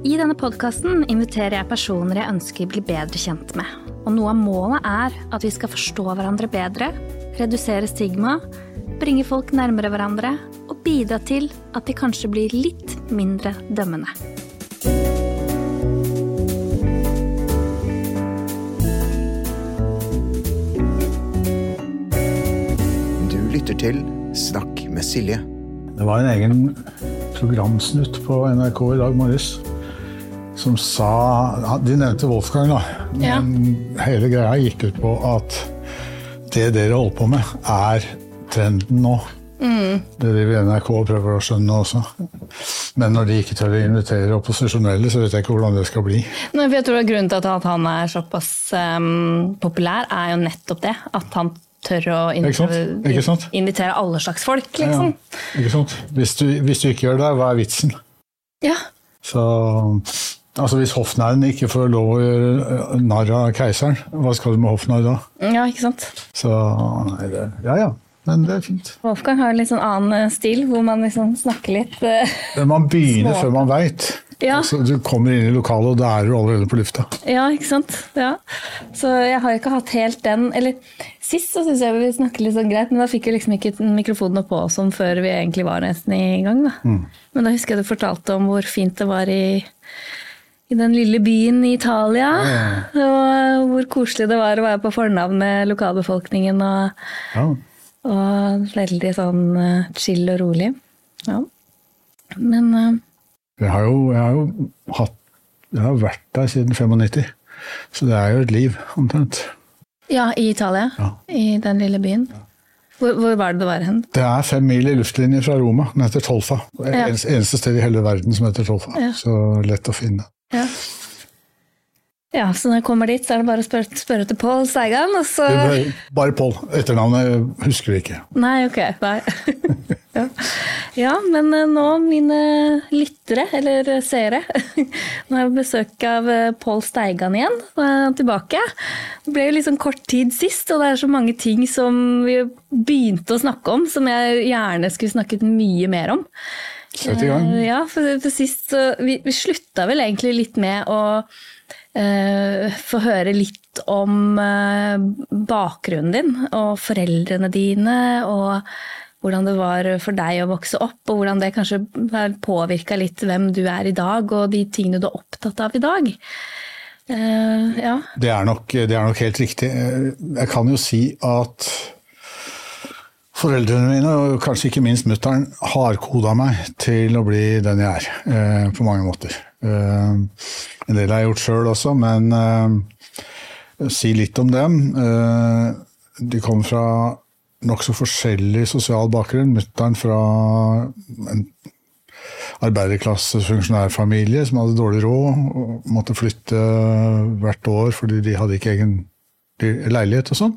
I denne podkasten inviterer jeg personer jeg ønsker blir bedre kjent med. Og noe av målet er at vi skal forstå hverandre bedre, redusere stigma, bringe folk nærmere hverandre og bidra til at de kanskje blir litt mindre dømmende. Du lytter til Snakk med Silje. Det var en egen programsnutt på NRK i dag morges som sa De nevnte Wolfgang, da. Men hele greia gikk ut på at det dere holder på med, er trenden nå. Det driver NRK og prøver å skjønne også. Men når de ikke tør å invitere opposisjonelle, så vet jeg ikke hvordan det skal bli. Nei, for jeg tror Grunnen til at han er såpass um, populær, er jo nettopp det. At han tør å invitere, Ikke sant? invitere alle slags folk, liksom. Ja, ikke sant? Hvis du, hvis du ikke gjør det, hva er vitsen? Ja. Så altså Hvis hoffnarren ikke får lov å gjøre narr av keiseren, hva skal du med hoffnarr da? ja, ikke sant. Så nei, det, Ja ja, men det er fint. Wolfgang har en litt sånn annen eh, stil, hvor man liksom snakker litt uh, man begynner før man veit. Ja. Altså, du kommer inn i lokalet, og da er du allerede på lufta. Ja, ikke sant. Ja. Så jeg har ikke hatt helt den Eller sist så syns jeg vi snakket litt sånn greit, men da fikk vi liksom ikke mikrofonene på som før vi egentlig var nesten i gang. da. Men da husker jeg du fortalte om hvor fint det var i i den lille byen i Italia. Og hvor koselig det var å være på fornavn med lokalbefolkningen. Og, Ja. og veldig sånn eh, chill og rolig. Ja. Men uh, Jeg har jo, jeg har jo hatt Jeg har vært der siden 95. Så det er jo et liv, omtrent. ja, i Italia. Ja. I den lille byen. Hvor, hvor var det det var hen? Det er fem mil i luftlinje fra Roma. Den heter Tolfa. Det eneste, sted i hele verden som heter Tolfa. Ja. Så lett å finne. Ja. ja, så når jeg kommer dit, så er det bare å spørre, spørre til Pål Steigan, og så Bare Pål. Etternavnet husker vi ikke. Nei, ok. Nei. ja. ja, men eh, nå, mine lyttere, eller seere Nå har jeg besøk av eh, Pål Steigan igjen. Nå er han tilbake. Det ble jo liksom kort tid sist, og det er så mange ting som vi begynte å snakke om, som jeg gjerne skulle snakket mye mer om. Sett i gang. Uh, Ja, for, for sist så vi, vi slutta vel egentlig litt med å uh, få høre litt om uh, bakgrunnen din og foreldrene dine, og hvordan det var for deg å vokse opp, og hvordan det kanskje har påvirka litt hvem du er i dag, og de tingene du er opptatt av i dag. Uh, ja. Det er, nok, det er nok helt riktig. Jeg kan jo si at foreldrene mine, og kanskje ikke minst mutter'n, hardkoda meg til å bli den jeg er, eh, på mange måter. Eh, en del har jeg gjort sjøl også, men eh, si litt om dem. Eh, de kom fra nokså forskjellig sosial bakgrunn. Mutter'n fra en arbeiderklassefunksjonærfamilie som hadde dårlig råd og måtte flytte hvert år fordi de hadde ikke egen leilighet og sånn.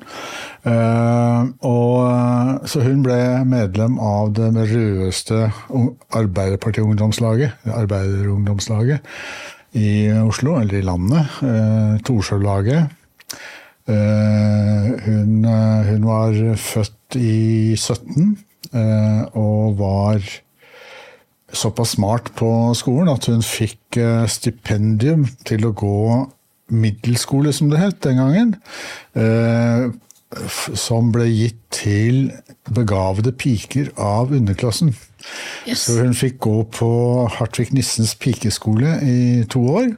Eh, og, så hun ble medlem av det rødeste ung- Arbeiderparti-ungdomslaget, Arbeiderungdomslaget i Oslo, eller i landet. Uh, Torsjølaget. Eh, hun, eh, hun var født i 17 eh, og var såpass smart på skolen at hun fikk eh, stipendium til å gå middelskole, som det het den gangen. eh, Som ble gitt til begavede piker av underklassen. Så hun fikk gå på Hartvig Nissens pikeskole i to år.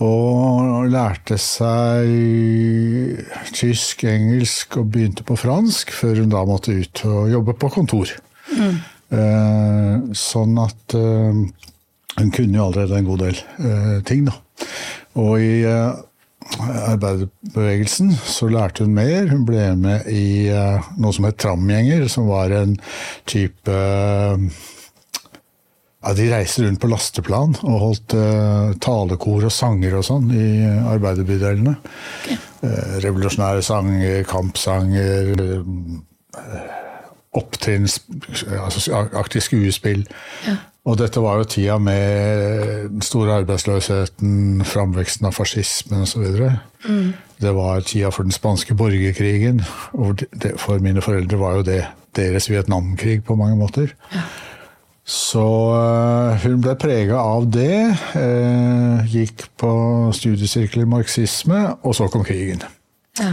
Og lærte seg tysk, engelsk og begynte på fransk, før hun da måtte ut og jobbe på kontor. Eh, sånn at eh, hun kunne jo allerede en god del eh, ting, da. Og i arbeiderbevegelsen så lærte hun mer. Hun ble med i eh, noe som het Tramgjenger, som var en type eh, ja, De reiste rundt på lasteplan og holdt eh, talekor og sanger og sånn i arbeiderbydelene. Okay. revolusjonære sanger, kampsanger, opptrinns... Altså aktivt skuespill. Og dette var jo tida med den store arbeidsløsheten, framveksten av fascismen osv. Mm. Det var tida for den spanske borgerkrigen. Og det, for mine foreldre var jo det deres Vietnamkrig på mange måter. Så eh, hun ble prega av det. eh, Gikk på studiesirkel i marxisme, og så kom krigen. Ja.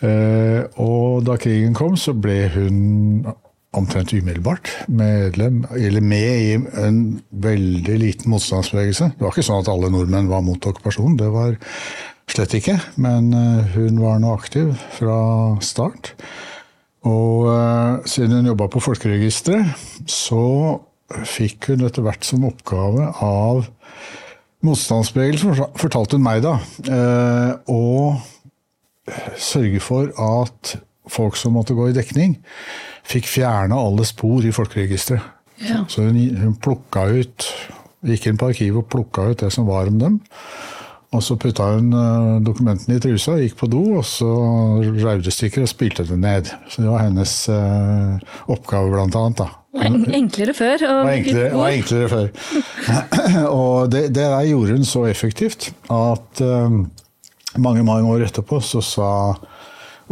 Eh, Og da krigen kom, så ble hun omtrent umiddelbart medlem, eller med i en veldig liten motstandsbevegelse. Det var ikke sånn at alle nordmenn var mot okkupasjonen, det var slett ikke. Men eh, hun var nå aktiv fra start. Og uh, siden hun jobba på Folkeregisteret, så fikk hun etter hvert som oppgave av motstandsbevegelsen, fortalte hun meg da, eh, å sørge for at folk som måtte gå i dekning, fikk fjerna alle spor i folkeregisteret. Ja. Så hun, hun plukka ut Gikk inn på arkivet og plukka ut det som var om dem. Og så putta hun eh, dokumentene i trusa, gikk på do, og så reiv stykker og spilte det ned. Så det var hennes eh, oppgave, blant annet. da. Enklere før. Og var enklere, var enklere før. og det, det der gjorde hun så effektivt at eh, mange mange år etterpå så sa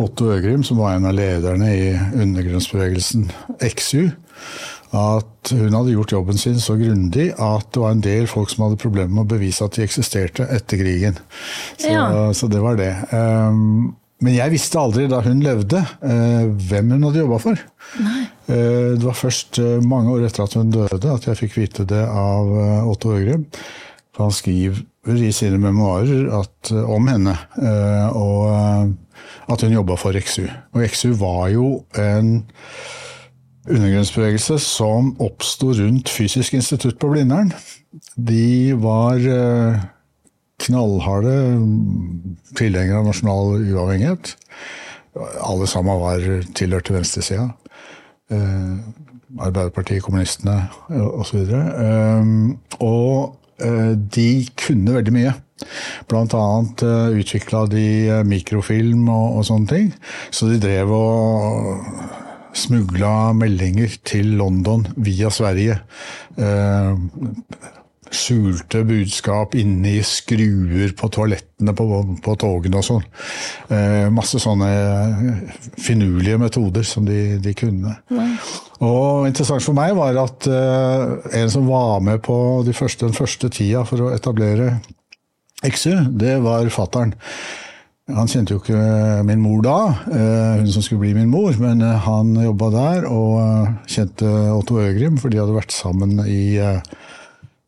Otto Øgrim, som var en av lederne i undergrunnsbevegelsen XU, at hun hadde gjort jobben sin så grundig at det var en del folk som hadde problemer med å bevise at de eksisterte etter krigen. Så, Ja. så det var det. Um, men jeg visste aldri da hun levde, uh, hvem hun hadde jobba for. Uh, Det var først uh, mange år etter at hun døde at jeg fikk vite det av Otto Øgrim. For han skriver i sine memoarer at, om henne, og at hun jobba for XU. Og XU var jo en undergrunnsbevegelse som oppsto rundt Fysisk institutt på Blindern. De var eh, knallharde tilhengere av nasjonal uavhengighet. Alle sammen var tilhørte venstresida. Eh, Arbeiderpartiet, kommunistene osv. Og, og eh, de kunne veldig mye. Blant annet uh, utvikla de eh, mikrofilm og, og sånne ting. Så de drev og smugla meldinger til London via Sverige. Eh, skjulte budskap inni skruer på toalettene på, på togene og sånn. Eh, masse sånne finurlige metoder som de, de kunne. Og interessant for meg var at eh, en som var med på de første, den første tida for å etablere XU, det var fattern. Han kjente jo ikke min mor da, eh, hun som skulle bli min mor, men eh, han jobba der og eh, kjente Otto Øgrim, for de hadde vært sammen i,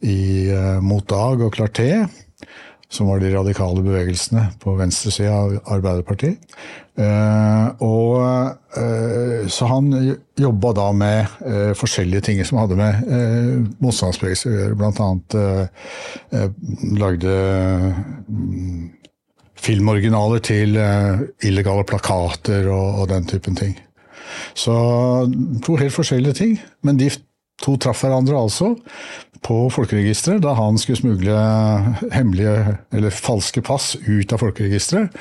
i Mot Dag og Clarté, som var de radikale bevegelsene på venstresida av Arbeiderpartiet. Eh, og, eh, så han jobba da med eh, forskjellige ting som hadde med eh, motstandsbevegelse å gjøre. Blant annet lagde mm, filmoriginaler til illegale plakater og, og den typen ting. Så to helt forskjellige ting, men de to traff hverandre altså på folkeregisteret da han skulle smugle hemmelige eller falske pass ut av folkeregisteret.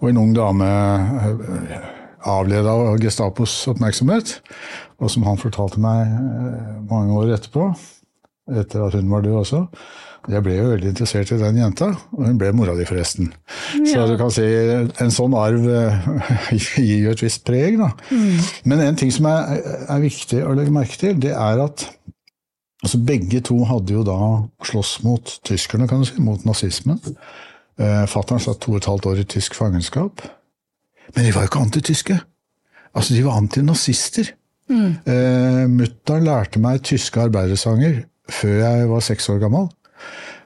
Og en ung dame eh, avleda av Gestapos oppmerksomhet, og som han fortalte meg eh, mange år etterpå, etter at hun var død også. Jeg ble jo veldig interessert i den jenta, og hun ble mora di forresten. Så du kan si, en sånn arv eh, gir jo et visst preg, da. Men en ting som er, er viktig å legge merke til, det er at altså begge to hadde jo da slåss mot tyskerne, kan du si, mot nazismen. Eh, Fattern satt to og et halvt år i tysk fangenskap. Men de var jo ikke antityske. Altså, de var antinazister. Eh, Mutter'n lærte meg tyske arbeidersanger før jeg var seks år gammel.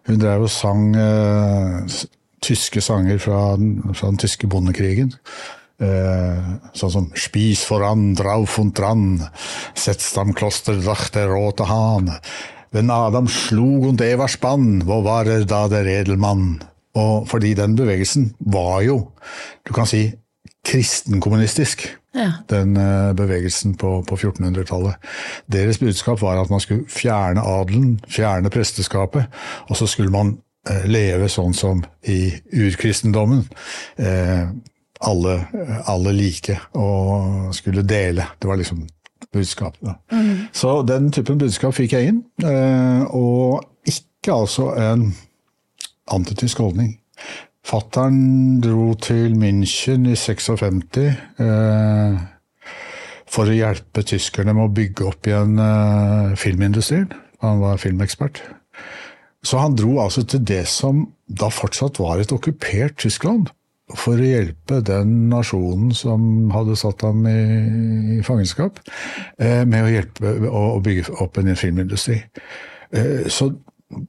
Hun drev og sang eh, tyske sanger fra den, fra den tyske bondekrigen. Eh, sånn som 'Spis foran, drauf und dran, 'Setz am Klosterdach der rote Hahn'. Wenn Adam slog und Eva spann, hvor var er da der edelmann? Og fordi den bevegelsen var jo, du kan si, kristenkommunistisk Ja. den eh, bevegelsen på, på 1400-tallet. Deres budskap var at man skulle fjerne adelen, fjerne presteskapet, og så skulle man eh, leve sånn som i urkristendommen. Eh, alle, alle like, og skulle dele. Det var liksom budskapet. Mm. Så den typen budskap fikk jeg inn, eh, og ikke altså en antitysk holdning. Fattern dro til München i 56 eh, for å hjelpe tyskerne med å bygge opp igjen eh, filmindustrien. Han var filmekspert. Så han dro altså til det som da fortsatt var et okkupert Tyskland, for å hjelpe den nasjonen som hadde satt ham i, i fangenskap, eh, med å hjelpe å, å, bygge opp en filmindustri. Eh, så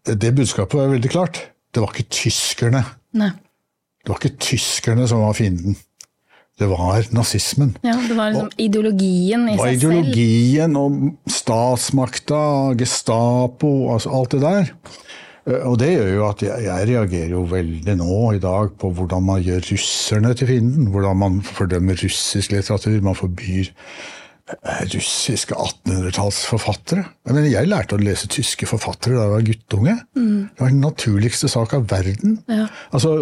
det budskapet var veldig klart. Det var ikke tyskerne. Nei. Det var ikke tyskerne som var fienden. Det var nazismen. Ja, Det var liksom og, ideologien i seg selv. Ideologien og statsmakta, Gestapo, altså alt det der. Eh, og det gjør jo at jeg, jeg, reagerer jo veldig nå i dag på hvordan man gjør russerne til fienden. Hvordan man fordømmer russisk litteratur. Man forbyr russiske 1800-tallsforfattere. Jeg, jeg lærte å lese tyske forfattere da jeg var guttunge. Mm. Det var den naturligste sak av verden. Ja. Altså,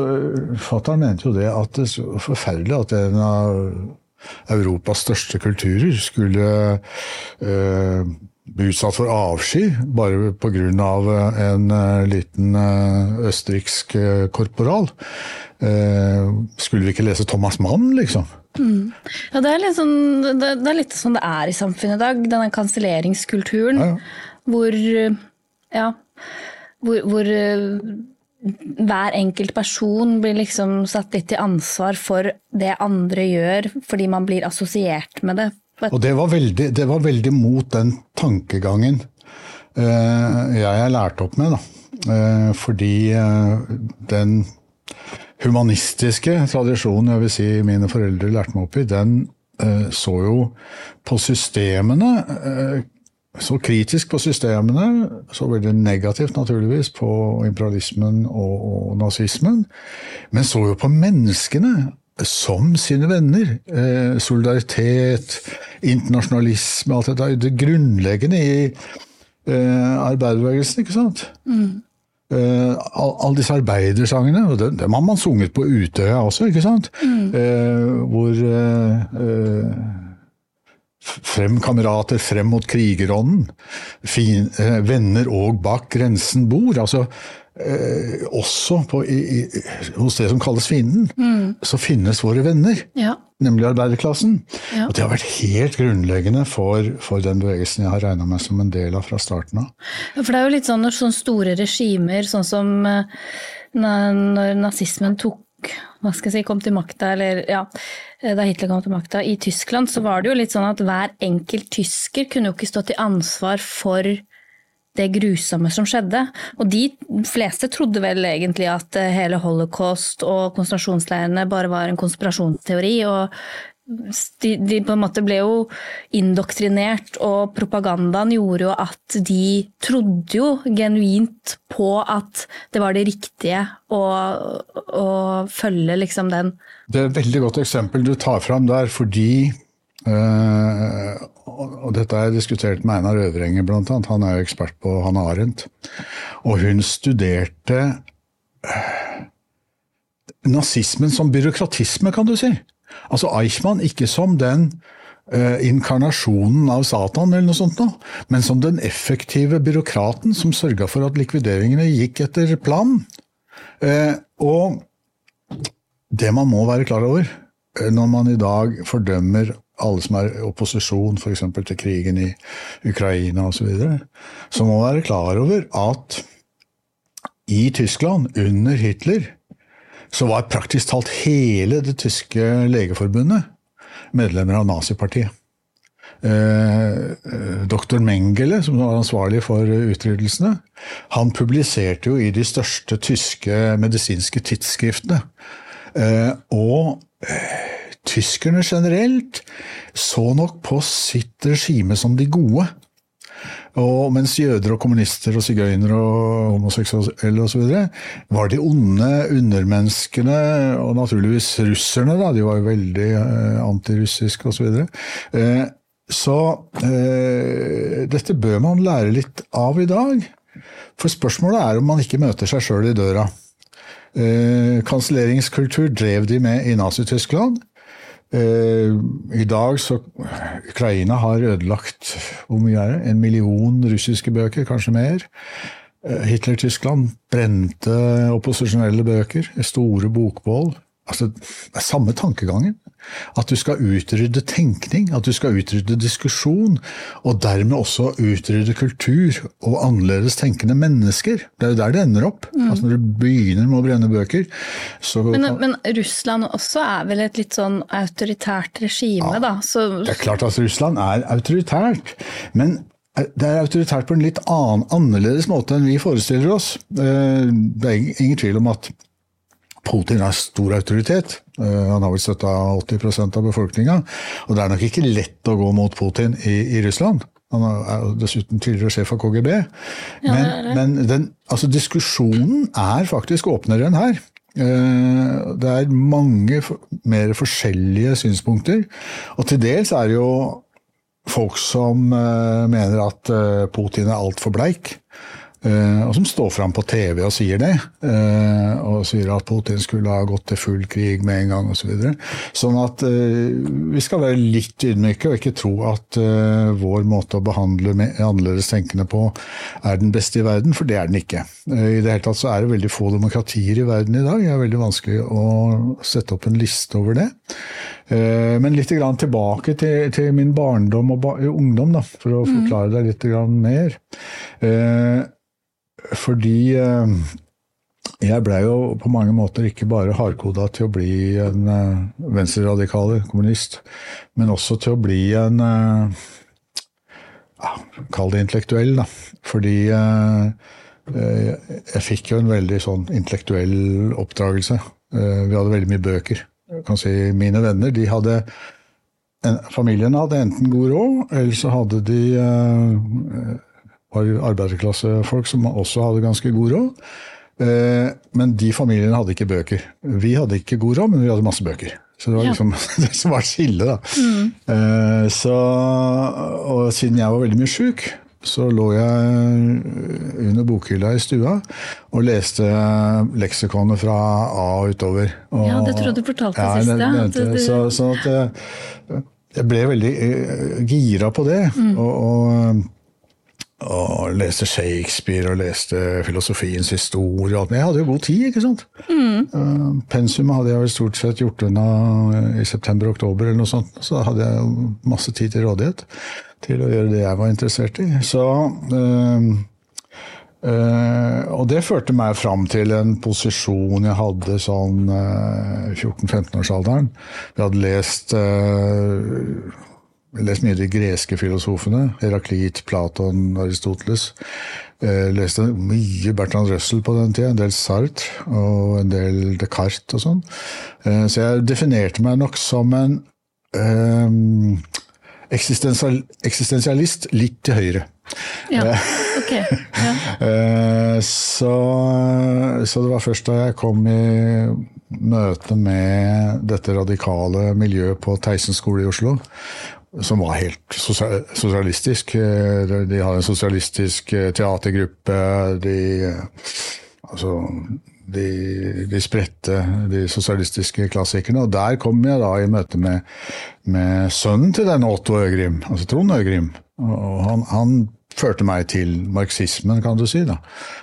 Fatter'n mente jo det at det er så forferdelig at en av Europas største kulturer skulle øh, utsatt for avsky bare pga. en uh, liten uh, østerriksk korporal. Skulle vi ikke lese Thomas Mann, liksom? Mm. Ja, det er, sånn, det, det er litt sånn det er i samfunnet i dag. Denne kanselleringskulturen ja, ja. hvor Ja. Hvor, hvor hver enkelt person blir liksom satt litt til ansvar for det andre gjør, fordi man blir assosiert med det og det var, veldig, det var veldig mot den tankegangen eh, jeg er lært opp med. Da. Eh, fordi eh, den humanistiske tradisjonen jeg vil si mine foreldre lærte meg opp i, den så jo på systemene så kritisk på systemene, så veldig negativt naturligvis på imperialismen og, og nazismen, men så jo på menneskene som sine venner. Eh, solidaritet, internasjonalisme, alt dette er det grunnleggende i eh, arbeiderbevegelsen, ikke sant? Mm. Eh, Alle disse arbeidersangene, og det, dem har man sunget på Utøya også, ikke sant? Mm. Eh, hvor eh, Frem kamerater, frem mot krigerånden. Eh, venner og bak grensen bor. Altså, eh, også på, i, i, hos det som kalles fienden, mm. så finnes våre venner. Ja. Nemlig arbeiderklassen. Ja. Og det har vært helt grunnleggende for, for den bevegelsen jeg har regna meg som en del av fra starten av. Ja, for det er jo litt sånn når sånne store regimer, sånn som uh, når nazismen tok hva skal jeg si, kom til makta, eller ja, eh, da Hitler kom til makta i Tyskland, så var det jo litt sånn at hver enkelt tysker kunne jo ikke stå til ansvar for det grusomme som skjedde. Og de fleste trodde vel egentlig at eh, hele holocaust og konsentrasjonsleirene bare var en konspirasjonsteori. og de, de, på en måte ble jo indoktrinert, og propagandaen gjorde jo at de trodde jo genuint på at det var det riktige å, å følge liksom den. Det er et veldig godt eksempel du tar fram der, fordi Uh, og dette har jeg diskutert med Einar Øvrenger, blant annet. Han er jo ekspert på Hanne Arendt. Og hun studerte uh, nazismen som byråkratisme, kan du si. Altså Eichmann ikke som den uh, inkarnasjonen av Satan, eller noe sånt noe, men som den effektive byråkraten som sørga for at likvideringene gikk etter planen. og det man må være klar over når man i dag fordømmer alle som er opposisjon f.eks. til krigen i Ukraina osv., så, videre, så må man være klar over at i Tyskland, under Hitler, så var praktisk talt hele det tyske legeforbundet medlemmer av nazipartiet. Eh, Doktor Mengele, som var ansvarlig for utryddelsene, han publiserte jo i de største tyske medisinske tidsskriftene. Eh, og tyskerne generelt så nok på sitt regime som de gode. Og mens jøder og kommunister og sigøynere og homoseksuelle osv. var de onde undermenneskene, og naturligvis russerne, da, de var jo veldig eh, antirussiske osv. Så, eh, så eh, dette bør man lære litt av i dag. For spørsmålet er om man ikke møter seg sjøl i døra. Eh, kanselleringskultur drev de med i Nazi-Tyskland. Eh, I dag så Ukraina har ødelagt hvor mye er det? en million russiske bøker, kanskje mer. Eh, Hitler-Tyskland brente opposisjonelle bøker, store bokbål. Altså, det er samme tankegangen. At du skal utrydde tenkning, at du skal utrydde diskusjon, og dermed også utrydde kultur og annerledes tenkende mennesker. Det er jo der det ender opp. Mm. Altså Når du begynner med å brenne bøker, så men, men, Russland også er vel et litt sånn autoritært regime, ja, da? Så... Det er klart at Russland er autoritært, men det er autoritært på en litt annen, annerledes måte enn vi forestiller oss. Eh, det er ingen tvil om at Putin har stor autoritet. Eh, han har vel støtta 80% av befolkninga. Og det er nok ikke lett å gå mot Putin i, i Russland. Han er dessuten tidligere sjef av KGB. Men, ja, men den, altså, diskusjonen er faktisk åpnere enn her. Eh, det er mange mer forskjellige synspunkter. Og til dels er det jo folk som eh, mener at Putin er altfor bleik. Eh, og som står fram på TV og sier det. Eh, og sier at Putin skulle ha gått til full krig med en gang osv. Så videre. sånn at eh, vi skal være litt ydmyke og ikke tro at vår måte å behandle annerledes tenkende på er den beste i verden, for det er den ikke. I det hele tatt så er det veldig få demokratier i verden i dag. Det er veldig vanskelig å sette opp en liste over det. Men litt tilbake til, til min barndom og ungdom, da, for å mm. forklare deg litt mer. Fordi eh, jeg blei jo på mange måter ikke bare hardkoda til å bli en uh, venstreradikal kommunist, men også til å bli en uh, ja, Kall det intellektuell, da. Fordi jeg fikk jo en veldig sånn intellektuell oppdragelse. vi hadde veldig mye bøker. Jeg kan si Mine venner de hadde Familiene Familien hadde enten god råd, eller så hadde de var arbeiderklassefolk som også hadde ganske god råd. Eh, men de familiene hadde ikke bøker. Vi hadde ikke god råd, men vi hadde masse bøker. Så det var liksom ja. det som var skillet, da. Mm. Eh, så, og siden jeg var veldig mye sjuk, så lå jeg under bokhylla i stua og leste leksikonet fra A og utover. Og, ja, det tror jeg du fortalte ja, sist, ja. Det, det, så, sånn at jeg, jeg ble veldig gira på det. Mm. og, og og leste Shakespeare og leste filosofiens historie. og Jeg hadde jo god tid, ikke sant. Mm. Uh, pensumet hadde jeg vel stort sett gjort unna i september-oktober, eller noe sånt. Så da hadde jeg masse tid til rådighet til å gjøre det jeg var interessert i. Så uh, uh, Og det førte meg fram til en posisjon jeg hadde sånn 14-15-årsalderen. Jeg hadde lest jeg leste mye av de greske filosofene. Heraklit, Platon, Aristoteles. Jeg leste mye Bertrand Russell på den tida. En del Sartre og en del Descartes og sånn. Eh, så jeg definerte meg nok som en um, eksistensialist litt til høyre. Ja, ok. Ja. så, så, det var først da jeg kom i møte med dette radikale miljøet på Theisen skole i Oslo, som var helt sosialistisk. De hadde en sosialistisk eh, teatergruppe. De, altså, de, de spredte de sosialistiske klassikerne. Og der kom jeg da i møte med, med sønnen til denne Otto Øgrim, altså Trond Øgrim. Og han, han førte meg til marxismen, kan du si. da.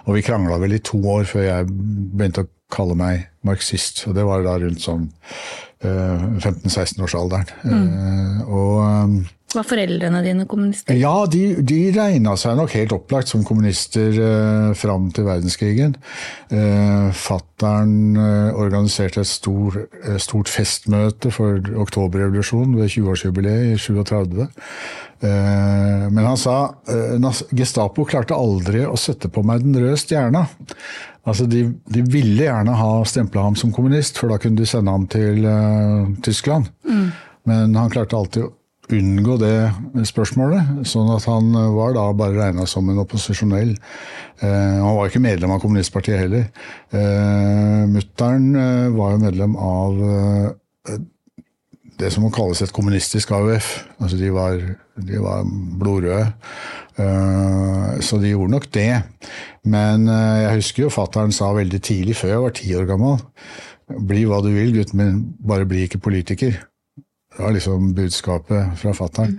Og vi krangla vel i to år før jeg begynte å kalle meg marxist. Og det var da rundt sånn 15-16-årsalderen. Eh, mm. Eh, og um, var foreldrene dine kommunister? Ja, de, de regna seg nok helt opplagt som kommunister eh, fram til verdenskrigen. Eh, Fattern eh, organiserte et stor, eh, stort festmøte for oktoberrevolusjonen ved 20-årsjubileet i 37. Eh, men han sa eh, Gestapo klarte aldri å sette på meg den røde stjerna. Altså de, de, ville gjerne ha stempla ham som kommunist, for da kunne de sende ham til uh, Tyskland. Mm. Men han klarte alltid unngå det spørsmålet, sånn at han var da bare regna som en opposisjonell. Uh, han var ikke medlem av kommunistpartiet heller. Eh, Mutter'n uh, var jo medlem av det som må kalles et kommunistisk AUF. Altså de var, de var blodrøde. Så de gjorde nok det. Men eh, jeg husker jo fattern sa veldig tidlig, før jeg var ti år gammel, bli hva du vil, gutten men bare bli ikke politiker. Var liksom budskapet fra fattern.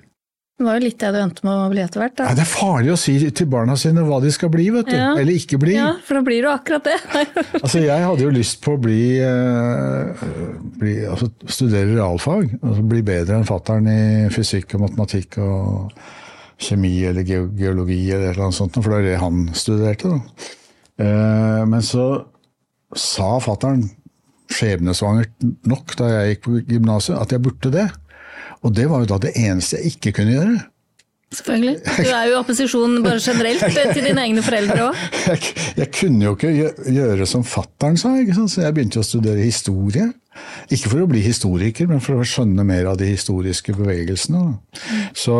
Det var jo litt det du endte med å bli etter hvert. Nei, det er farlig å si til barna sine hva de skal bli, vet du. Ja. Eller ikke bli. Ja, for da blir du akkurat det. Altså, jeg hadde jo lyst på å bli, eh, bli altså, studere realfag. Altså, bli bedre enn fattern i fysikk og matematikk og kjemi eller geologi eller annet sånt, for det er det han studerte. Da. Eh, men så sa fattern skjebnesvangert nok da jeg gikk på gymnaset, at jeg burde det. Og det var jo da det eneste jeg ikke kunne gjøre. Selvfølgelig. Du er jo i opposisjon bare generelt eh, til dine egne foreldre òg. Jeg, jeg kunne jo ikke gjøre som fattern sa, så jeg begynte å studere historie. Ikke for å bli historiker, men for å skjønne mer av de historiske bevegelsene. Så,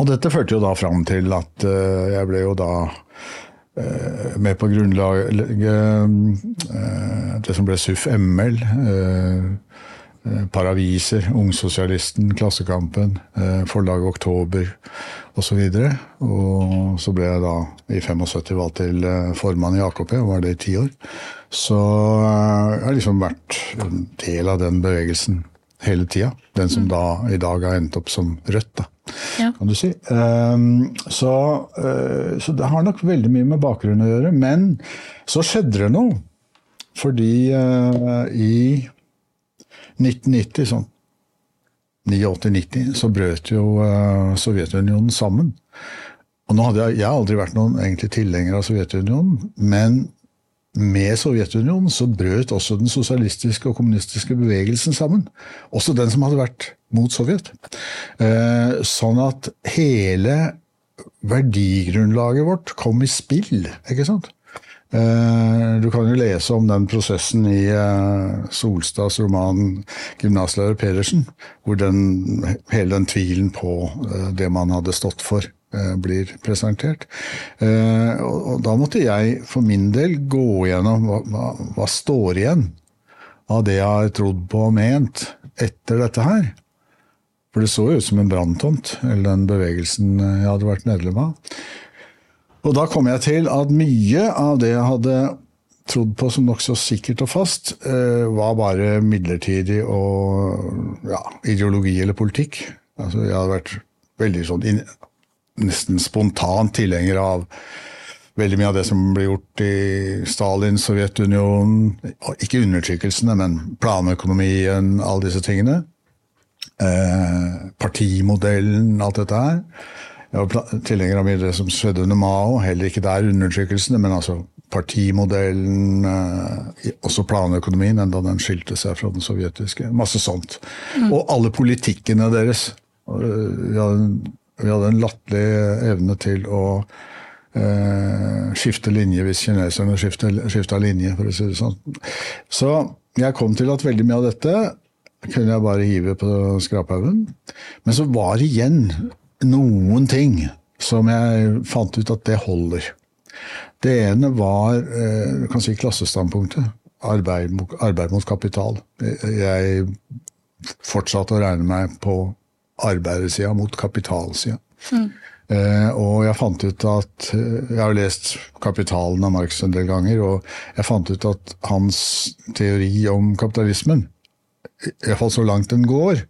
og dette førte jo da fram til at eh, jeg ble jo da med på grunnlaget eh, det som ble SUF ML. eh, eh, Paraviser, Ungsosialisten, Klassekampen, eh, Forlaget Oktober osv. Og, og så ble jeg da i 75 valgt til eh, formann i AKP, og var det i ti år. Så eh, jeg har liksom vært en del av den bevegelsen hele tida. Den som da i dag har endt opp som Rødt, da, Ja. kan du si. Um, så, uh, så det har nok veldig mye med bakgrunnen å gjøre. Men så skjedde det noe. Fordi uh, i 1990, sånn 89-90, så brøt jo uh, Sovjetunionen sammen. Og nå hadde jeg, jeg har aldri vært noen egentlig tilhenger av Sovjetunionen, men med Sovjetunionen så brøt også den sosialistiske og kommunistiske bevegelsen sammen. Også den som hadde vært mot Sovjet. Eh, sånn at hele verdigrunnlaget vårt kom i spill, ikke sant? Eh, Du kan jo lese om den prosessen i eh, Solstads roman 'Gymnaslærer Pedersen', hvor den, hele den tvilen på det man hadde stått for, blir presentert. Eh, Og da måtte jeg for min del gå gjennom hva, hva, hva står igjen av det jeg har trodd på og ment etter dette her. For det så jo ut som en branntomt, eller den bevegelsen jeg hadde vært medlem av. Og da kom jeg til at mye av det jeg hadde trodd på som nokså sikkert og fast, eh, var bare midlertidig og ja, ideologi eller politikk. Altså, jeg hadde vært veldig sånn nesten spontant tilhenger av veldig mye av det som ble gjort i Stalin, Sovjetunionen. Ikke undertrykkelsene, men planøkonomien, alle disse tingene. Eh, partimodellen, alt dette her. Jeg var tilhenger av mye av det som skjedde under Mao, heller ikke der undertrykkelsene, men altså partimodellen, eh, også planøkonomien, enda den skilte seg fra den sovjetiske. Masse sånt. Og alle politikkene deres. Vi hadde, vi hadde en latterlig evne til å eh, skifte linje hvis kineserne skifta linje, for å si det sånn. Så jeg kom til at veldig mye av dette kunne jeg bare hive på skraphaugen. Men så var det igjen noen ting som jeg fant ut at det holder. Det ene var eh, du kan si klassestandpunktet. Arbeid, arbeid mot kapital. Jeg fortsatte å regne meg på arbeidersida mot kapitalsida. Eh, og jeg fant ut at eh, Jeg har jo lest 'Kapitalen' av Marx en del ganger, og jeg fant ut at hans teori om kapitalismen, iallfall så langt den går,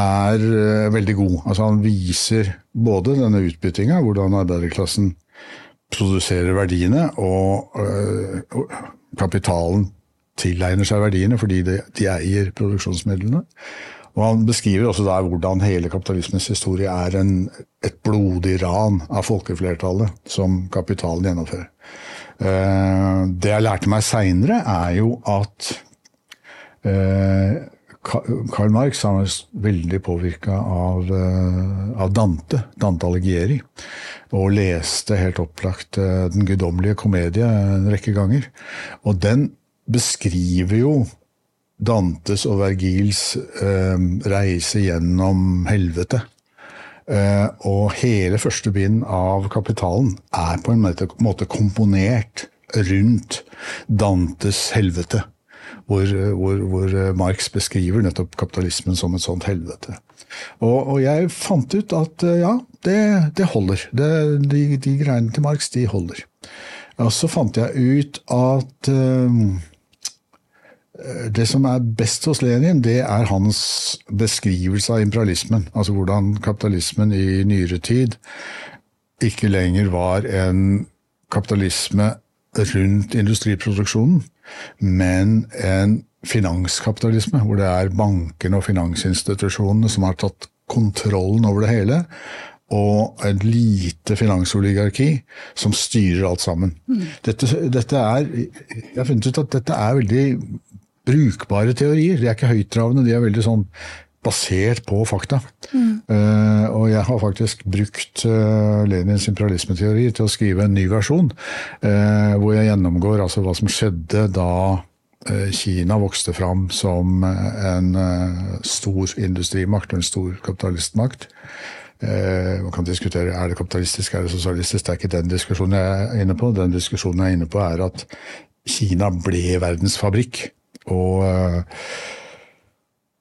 er eh, veldig god. Altså Han viser både denne utbyttinga, hvordan arbeiderklassen produserer verdiene, og, og kapitalen tilegner seg verdiene fordi de, de eier produksjonsmidlene. Og Han beskriver også der hvordan hele kapitalismens historie er en, et blodig ran av folkeflertallet som kapitalen gjennomfører. Eh, Det jeg lærte meg seinere, er jo at eh, Karl Marx han var veldig påvirka av, eh, av Dante, Dante Alighieri, og leste helt opplagt Den guddommelige komedie en rekke ganger. Og den beskriver jo Dantes og Vergils eh, reise gjennom helvete. Eh, og hele første bind av Kapitalen er på en måte, komponert rundt Dantes helvete. Hvor, hvor, hvor Marx beskriver nettopp kapitalismen som et sånt helvete. Og, og jeg fant ut at eh, ja, det, det holder. Det, de, de greiene til Marx, de holder. Og så fant jeg ut at eh, det som er best hos Lenin, det er hans beskrivelse av imperialismen. Altså hvordan kapitalismen i nyere tid ikke lenger var en kapitalisme rundt industriproduksjonen, men en finanskapitalisme, hvor det er bankene og finansinstitusjonene som har tatt kontrollen over det hele, og et lite finansoligarki som styrer alt sammen. Mm. Dette, dette, er Jeg har funnet ut at dette er veldig brukbare teorier. De er ikke høyttravende, de er veldig sånn basert på fakta. Mm. Uh, og jeg har faktisk brukt uh, Lenins imperialismeteori til å skrive en ny versjon, uh, hvor jeg gjennomgår altså hva som skjedde da Kina vokste fram som en stor industrimakt og en stor kapitalistmakt. Man kan diskutere er det kapitalistisk, er det sosialistisk. Det er ikke den diskusjonen jeg er inne på. Den diskusjonen jeg er inne på, er at Kina ble verdensfabrikk. Og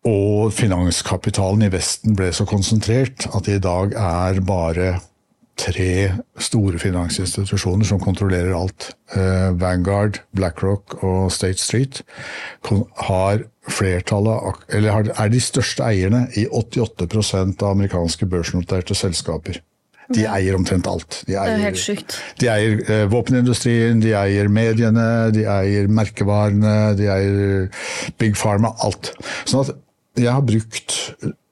og finanskapitalen i Vesten ble så konsentrert at det i dag er bare tre store finansinstitusjoner som kontrollerer alt. Uh, Vanguard, BlackRock og State Street har flertallet, eller er de største eierne i 88% av amerikanske børsnoterte selskaper. De eier omtrent alt. De eier, det er helt sykt. De eier uh, våpenindustrien, de eier mediene, de eier merkevarene, de eier Big Pharma, alt. Sånn at jeg har brukt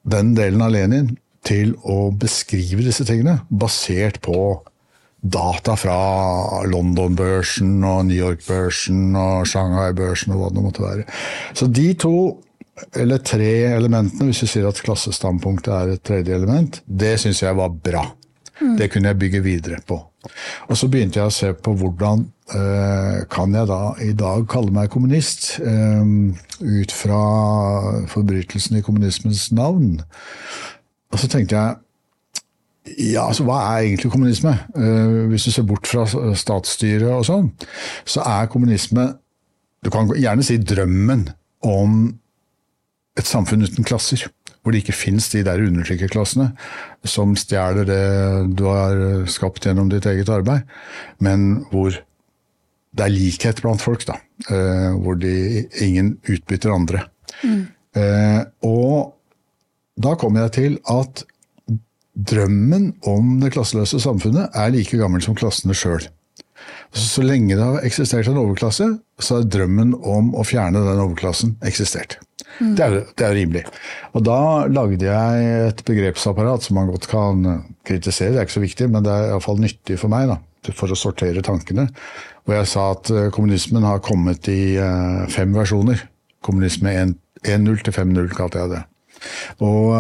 den delen av Lenin til å beskrive disse tingene, basert på data fra London-børsen og New York-børsen og Shanghai-børsen og hva det måtte være. Så de to, eller tre elementene, hvis vi sier at klassestandpunktet er et tredje element, det syns jeg var bra. Mm. Det kunne jeg bygge videre på. Og så begynte jeg å se på hvordan eh, kan jeg da i dag kalle meg kommunist, Eh, ut fra forbrytelsen i kommunismens navn. Og så tenkte jeg ja, altså hva er egentlig kommunisme? Eh, hvis du ser bort fra statsstyret og sånn, så er kommunisme Du kan gjerne si drømmen om et samfunn uten klasser hvor det ikke fins de der undertrykkerklassene som stjeler det du har skapt gjennom ditt eget arbeid, men hvor det er likhet blant folk, da. Eh, hvor de, ingen utbytter andre. Mm. Eh, og da kommer jeg til at drømmen om det klasseløse samfunnet er like gammel som klassene sjøl. Så lenge det har eksistert en overklasse, så har drømmen om å fjerne den overklassen eksistert. Mm. Det, er, det, er, rimelig. Og da lagde jeg et begrepsapparat som man godt kan kritisere, det er ikke så viktig, men det er iallfall nyttig for meg da, for å sortere tankene. Hvor jeg sa at eh, kommunismen har kommet i uh, fem versjoner. Kommunisme 1.0 til 5.0 kalte jeg det. Og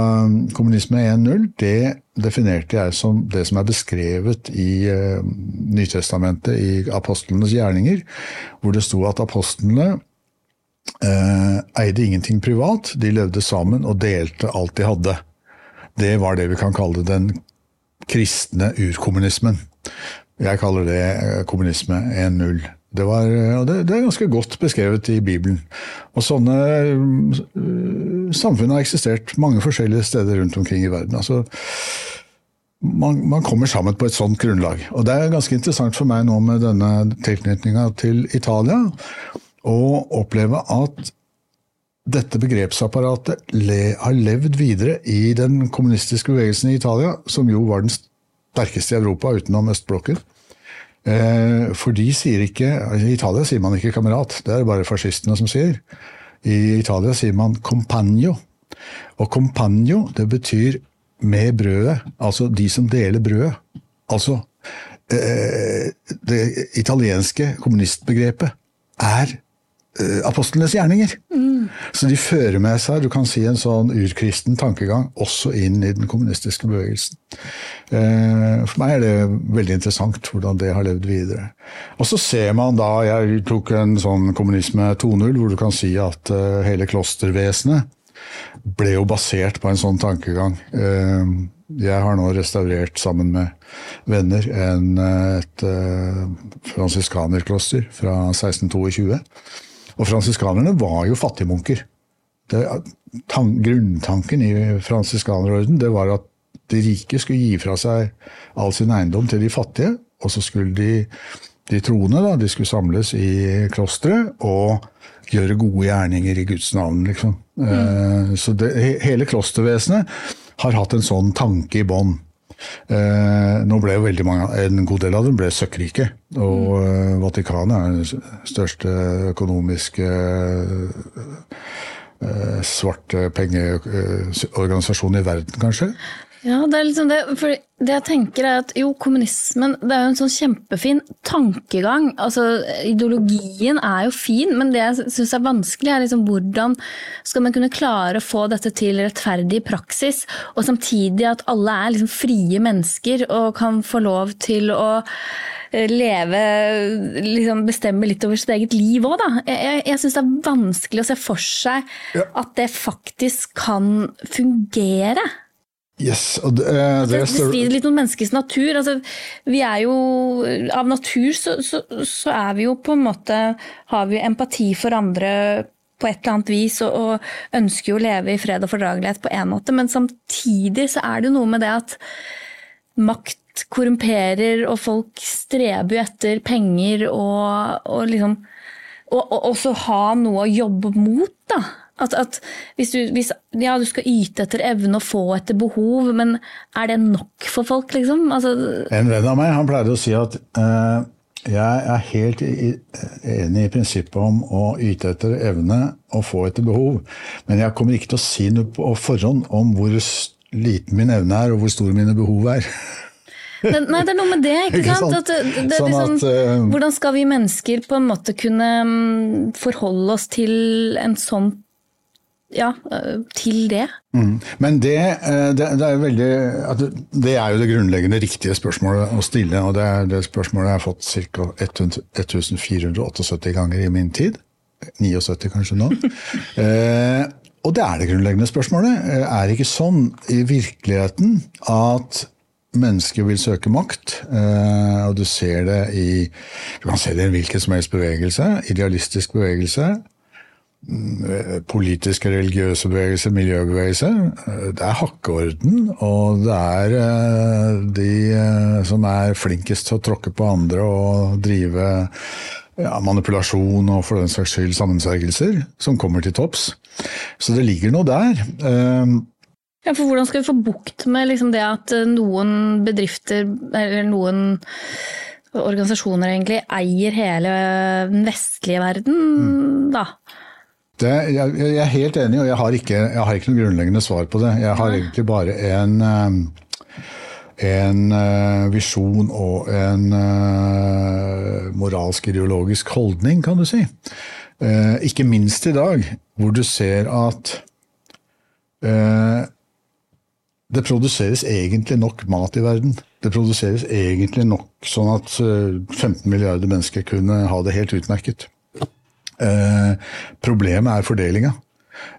kommunisme 1.0 det definerte jeg som det som er beskrevet i Nytestamentet, i apostlenes gjerninger, hvor det sto at apostlene eh, eide ingenting privat. De levde sammen og delte alt de hadde. Det var det vi kan kalle den kristne urkommunismen. Jeg kaller det eh, kommunisme 1.0. Det, var, eh, det, er ganske godt beskrevet i Bibelen. Og sånne uh, samfunn har eksistert mange forskjellige steder rundt omkring i verden. Altså, man, man, kommer sammen på et sånt grunnlag. Og det er ganske interessant for meg nå med denne tilknytninga til Italia og oppleve at dette begrepsapparatet le, har levd videre i den kommunistiske bevegelsen i Italia, som jo var den sterkeste i Europa utenom østblokken. Eh, for de sier ikke I Italia sier man ikke kamerat, det er det bare fascistene som sier. I Italia sier man compagno. Og compagno, det betyr med brødet. Altså de som deler brødet. Altså eh, Det italienske kommunistbegrepet er apostlenes gjerninger. Mm. Så de fører med seg du kan si, en sånn urkristen tankegang også inn i den kommunistiske bevegelsen. Eh, for meg er det veldig interessant hvordan det har levd videre. Og så ser man da Jeg tok en sånn kommunisme 2.0, hvor du kan si at eh, hele klostervesenet ble jo basert på en sånn tankegang. Jeg har nå restaurert sammen med venner en, et fransiskanerkloster fra 1622. Og fransiskanerne var jo fattigmunker. grunntanken i fransiskanerorden det var at de rike skulle gi fra seg all sin eiendom til de fattige, og så skulle de de troende, da, de skulle samles i klosteret og gjøre gode gjerninger i Guds navn, liksom. Mm. Så det, hele klostervesenet har hatt en sånn tanke i bånn. Eh, nå ble jo veldig mange, En god del av dem ble søkkrike. Og mm. Vatikanet er den største økonomiske eh, svarte pengeorganisasjonen i verden, kanskje. Ja, det er liksom det, for det jeg tenker er at jo, kommunismen det er jo en sånn kjempefin tankegang. Altså, Ideologien er jo fin, men det jeg syns er vanskelig, er liksom hvordan skal man kunne klare å få dette til rettferdig praksis, og samtidig at alle er liksom frie mennesker og kan få lov til å eh, leve liksom Bestemme litt over sitt eget liv òg, da. Jeg, jeg syns det er vanskelig å se for seg ja. at det faktisk kan fungere. Yes, og det, uh, det, det strider litt mot menneskets natur. Altså, vi er jo Av natur så, så, så, er vi jo på en måte Har vi empati for andre på et eller annet vis og, og, ønsker jo å leve i fred og fordragelighet på en måte, men samtidig så er det jo noe med det at makt korrumperer, og folk streber jo etter penger og, og liksom Og, og også ha noe å jobbe mot, da. At, at hvis, du, hvis ja, du, skal yte etter evne og få etter behov, men er det nok for folk, liksom? Altså, en venn av meg han pleide å si at uh, jeg er helt i, enig i prinsippet om å yte etter evne og få etter behov, men jeg kommer ikke til å si noe på forhånd om hvor liten min evne er og hvor store mine behov er. nei, det er noe med det. ikke, ikke sant? At, Det, det, sånn liksom, at, uh, hvordan skal vi mennesker på en måte kunne mm, forholde oss til en sånn ja, til det. Mm. Men det, eh, det, det, er veldig, det er jo det grunnleggende riktige spørsmålet å stille. Og det er det spørsmålet jeg har fått ca. 1478 ganger i min tid. 79 kanskje nå. eh, og det er det grunnleggende spørsmålet. Eh, er det ikke sånn i virkeligheten at mennesker vil søke makt, eh, og du ser det i Du kan se det i en hvilken som helst bevegelse. Idealistisk bevegelse politiske, religiøse bevegelser, miljøbevegelser. Det er hakkeorden, og det er eh, de eh, som er flinkest til å tråkke på andre og drive ja, manipulasjon og for den saks skyld sammensvergelser, som kommer til topps. Så det ligger noe der. Eh, ja, for Hvordan skal vi få bukt med liksom det at noen bedrifter, eller noen organisasjoner egentlig, eier hele den vestlige verden, mm. da? Det, jeg, jeg, er helt enig, og jeg har, ikke, jeg har ikke noe grunnleggende svar på det. Jeg har egentlig bare en, eh, en eh, visjon og en eh, moralsk-ideologisk holdning, kan du si. Ikke minst i dag, hvor du ser at det produseres egentlig nok mat i verden. Det produseres egentlig nok sånn at 15 milliarder mennesker kunne ha det helt utmerket. Eh, problemet er fordelinga.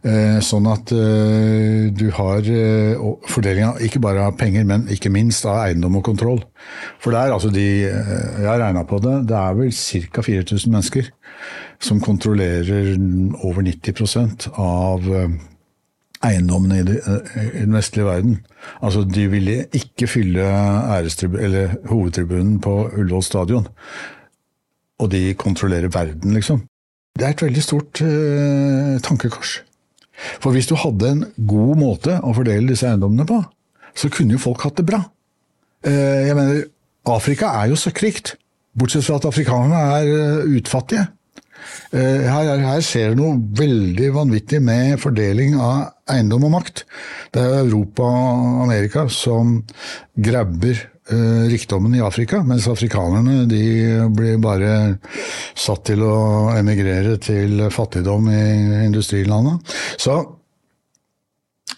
Eh, sånn at eh, du har fordelinga ikke bare av penger, men ikke minst av eiendom og kontroll. For det er altså de Jeg har regna på det. Det er vel ca. 4000 mennesker som kontrollerer over 90% av eiendommene i, den vestlige verden. Altså, De ville ikke fylle hovedtribunen på Ullevål stadion. Og de kontrollerer verden, liksom. Det er et veldig stort eh, tankekors. For hvis du hadde en god måte å fordele disse eiendommene på, så kunne jo folk hatt det bra. Eh, jeg mener, Afrika er jo søkkrikt, bortsett fra at afrikanerne er utfattige. utfattige. Her, her, skjer det noe veldig vanvittig med fordeling av eiendom og makt. Det er Europa og Amerika som grabber Eh, rikdommen i Afrika, mens afrikanerne de blir bare satt til å emigrere til fattigdom i industrilandet. Så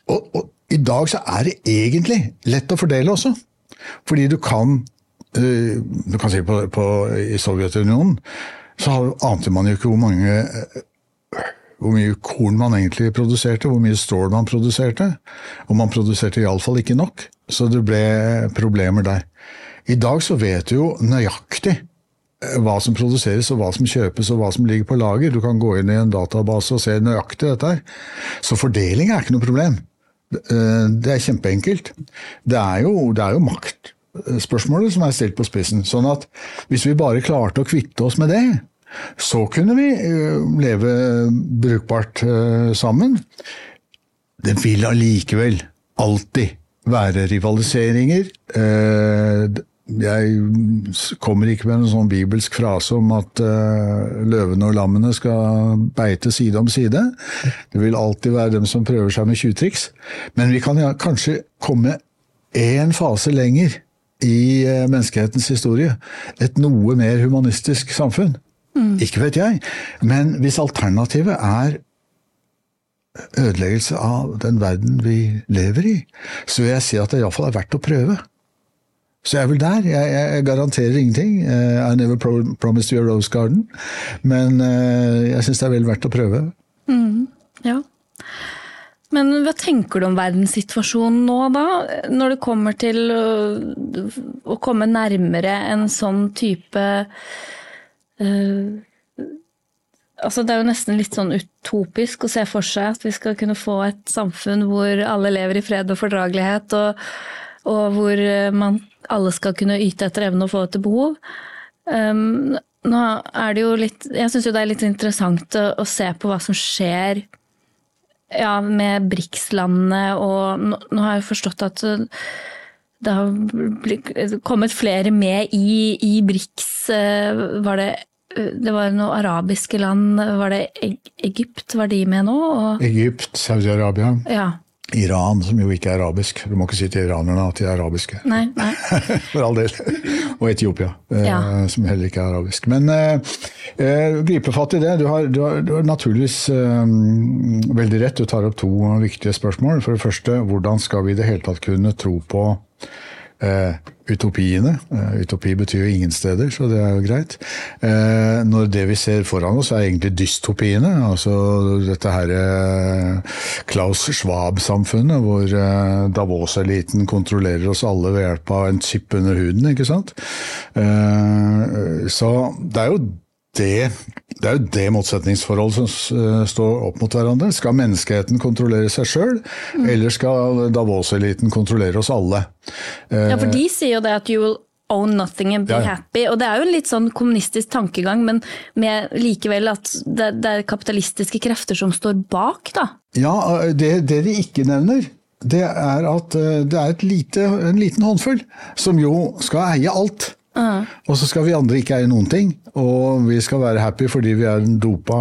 og, og, i dag så er det egentlig lett å fordele også. Fordi du kan uh, Du kan si på, på i Sovjetunionen så ante man jo ikke hvor mange hvor mye korn man egentlig produserte, hvor mye stål man produserte. Og man produserte iallfall ikke nok, så det ble problemer der. I dag så vet du jo nøyaktig eh, hva som produseres og hva som kjøpes og hva som ligger på lager. Du kan gå inn i en database og se nøyaktig dette her. Så fordeling er ikke noe problem. Eh, det er kjempeenkelt. Det er jo, det er jo makt spørsmålet som er stilt på spissen. Sånn at hvis vi bare klarte å kvitte oss med det, så kunne vi leve brukbart sammen. Det vil allikevel alltid være rivaliseringer. Jeg kommer ikke med en sånn bibelsk frase om at løvene og lammene skal beite side om side. Det vil alltid være dem som prøver seg med tjuvtriks. Men vi kan kanskje komme én fase lenger i menneskehetens historie. Et noe mer humanistisk samfunn. Mm. Ikke vet jeg. Men hvis alternativet er ødeleggelse av den verden vi lever i, så vil jeg si at det iallfall er verdt å prøve. Så jeg er vel der. Jeg, jeg garanterer ingenting. Uh, I never pro promised you a rose garden. Men uh, jeg syns det er vel verdt å prøve. Mm, ja. Men hva tenker du om verdenssituasjonen nå, da? Når det kommer til å, å komme nærmere en sånn type Altså, det er jo nesten litt sånn utopisk å se for seg at vi skal kunne få et samfunn hvor alle lever i fred og fordragelighet, og, og hvor man, alle skal kunne yte etter evne og få etter behov. Um, nå er det jo litt Jeg syns det er litt interessant å, å se på hva som skjer ja, med BRICS-landene, og nå, nå, har jeg forstått at det har kommet flere med i, i BRICS. Eh, var det det var noen arabiske land, var det Egypt, var de med nå? Og... Egypt, Saudi-Arabia. Ja. Iran, som jo ikke er arabisk. Du må ikke si til iranerne at de er arabiske. Nei, nei. For all del. Og Etiopia, eh, ja. som heller ikke er arabisk. Men eh, eh, gripe fatt i det. Du har, du har, du har naturligvis eh, veldig rett. Du tar opp to viktige spørsmål. For det første, hvordan skal vi i det hele tatt kunne tro på eh, utopiene. Eh, utopi betyr jo ingen steder, så det er jo greit. Eh, når det vi ser foran oss er egentlig dystopiene, altså dette her eh, Klaus Schwab-samfunnet, hvor Davos-eliten kontrollerer oss alle ved hjelp av en chip under huden, ikke sant. Så det er jo det, det er jo det motsetningsforholdet som uh, står opp mot hverandre. Skal menneskeheten kontrollere seg sjøl, mm. eller skal Davos-eliten kontrollere oss alle? Ja, for de sier jo det at you will own nothing and be ja, ja. happy. Og det er jo en litt sånn kommunistisk tankegang, men med likevel at det, det er kapitalistiske krefter som står bak, da. Ja, det, det de ikke nevner, det er at eh, det er lite, en liten håndfull som jo skal eie alt. Og så skal vi andre ikke eie noen ting. Og vi skal være happy fordi vi er dopa,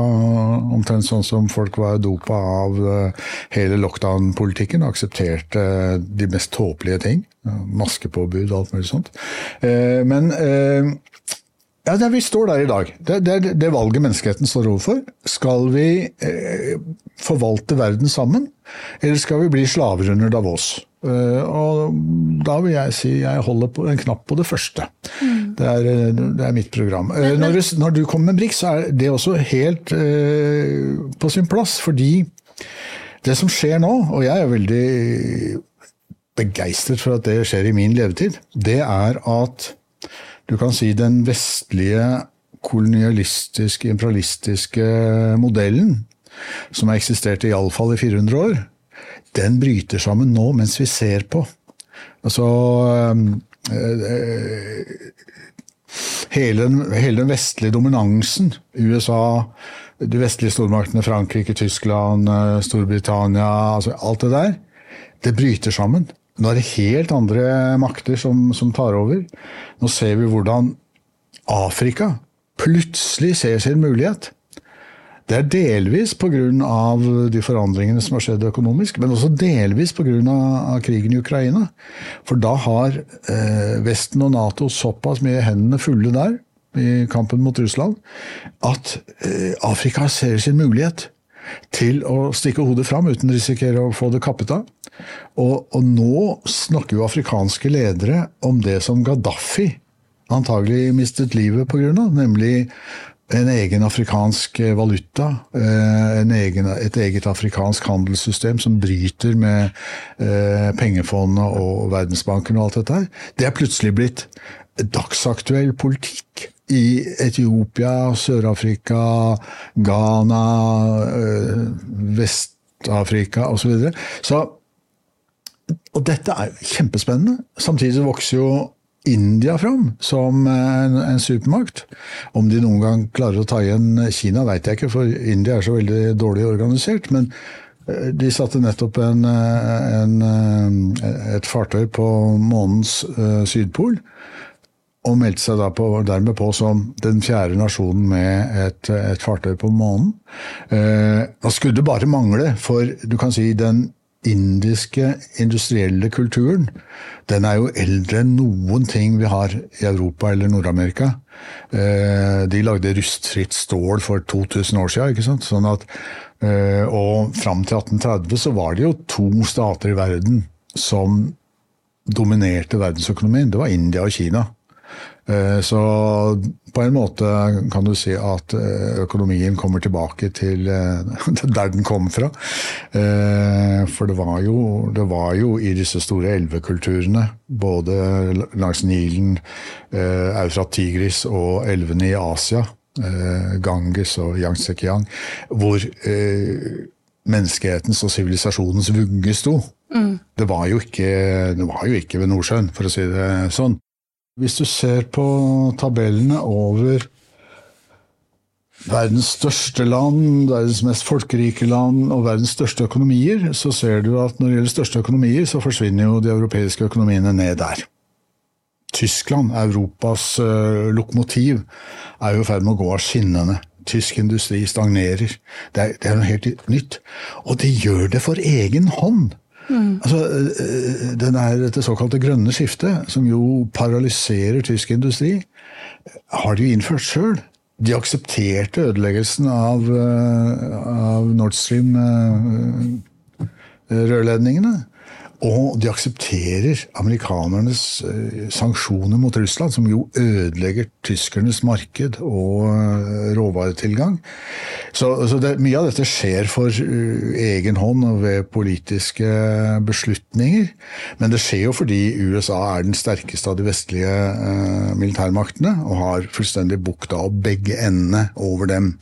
omtrent sånn som folk var dopa av eh, hele lockdown-politikken. Aksepterte de mest tåpelige ting. Maskepåbud og alt mulig sånt. Eh, men eh, ja, Vi står der i dag. Det, det, det valget menneskeheten står overfor. Skal vi forvalte verden sammen, eller skal vi bli slaver under Davos? Eh, og da vil jeg si jeg holder på en knapp på det første. Mm. Det, er, det, er, mitt program. Eh, men, men, når, du, når, du, kommer med Brix så er det også helt uh, på sin plass. Fordi det som skjer nå, og jeg er veldig begeistret for at det skjer i min levetid, det er at du kan si den vestlige kolonialistiske, imperialistiske modellen, som har eksistert iallfall i 400 år, den bryter sammen nå mens vi ser på. Altså øh, hele, den, hele den vestlige dominansen, USA, de vestlige stormaktene, Frankrike, Tyskland, øh, Storbritannia, altså alt det der, det bryter sammen. Nå er det helt andre makter som, som tar over. Nå ser vi hvordan Afrika plutselig ser sin mulighet. Det er delvis pga. de forandringene som har skjedd økonomisk, men også delvis pga. krigen i Ukraina. For da har eh, Vesten og Nato såpass mye hendene fulle der i kampen mot Russland at eh, Afrika ser sin mulighet til å stikke hodet fram uten å risikere å få det kappet av. Og, og nå snakker jo afrikanske ledere om det som Gaddafi antagelig mistet livet pga., nemlig en egen afrikansk eh, valuta, eh, egen, et eget afrikansk handelssystem som bryter med eh, pengefondet og Verdensbanken og alt dette her, det er plutselig blitt dagsaktuell politikk. I Etiopia, Sør-Afrika, Ghana, Vest-Afrika osv. Så, så og dette er kjempespennende. Samtidig vokser jo India fram som en, en, supermakt. Om de noen gang klarer å ta igjen Kina, veit jeg ikke, for India er så veldig dårlig organisert. Men eh, de satte nettopp en, en, et fartøy på månens sydpol og meldte seg da på, dermed på som den fjerde nasjonen med et, et fartøy på månen. Eh, nå skulle det bare mangle, for du kan si den indiske industrielle kulturen, den er jo eldre enn noen ting vi har i Europa eller Nord-Amerika. Eh, de lagde rustfritt stål for 2000 år siden, ikke sant? Sånn at, eh, og fram til 1830 så var det jo to stater i verden som dominerte verdensøkonomien. Det var India og Kina. Eh, så på en måte kan du si at eh, økonomien kommer tilbake til eh, der den kom fra. For det var jo, det var jo i disse store elvekulturene, både langs Nilen, Eufrat Tigris og elvene i Asia, Ganges og Yangtze-Kiang, hvor menneskehetens og sivilisasjonens vugge sto. Mm. Det, var jo ikke, det var jo ikke ved Nordsjøen, for å si det sånn. Hvis du ser på tabellene over verdens største land, verdens mest folkerike land og verdens største økonomier, så ser du at når det gjelder største økonomier, så forsvinner jo de europeiske økonomiene ned der. Tyskland, Europas uh, lokomotiv, er jo i ferd med å gå av skinnene. Tysk industri stagnerer. Det er, det er noe helt nytt. Og de gjør det for egen hånd. Mm. Altså, eh, den er dette såkalte grønne skiftet, som jo paralyserer tysk industri, har de jo innført sjøl. De aksepterte ødeleggelsen av, eh, av Nord Stream-rørledningene. Eh, og de aksepterer amerikanernes eh, sanksjoner mot Russland, som jo ødelegger tyskernes marked og eh, råvaretilgang. Så, så det, mye av dette skjer for uh, egen hånd og ved politiske beslutninger. Men det skjer jo fordi USA er den sterkeste av de vestlige militærmaktene, og har fullstendig bukta opp begge endene over dem.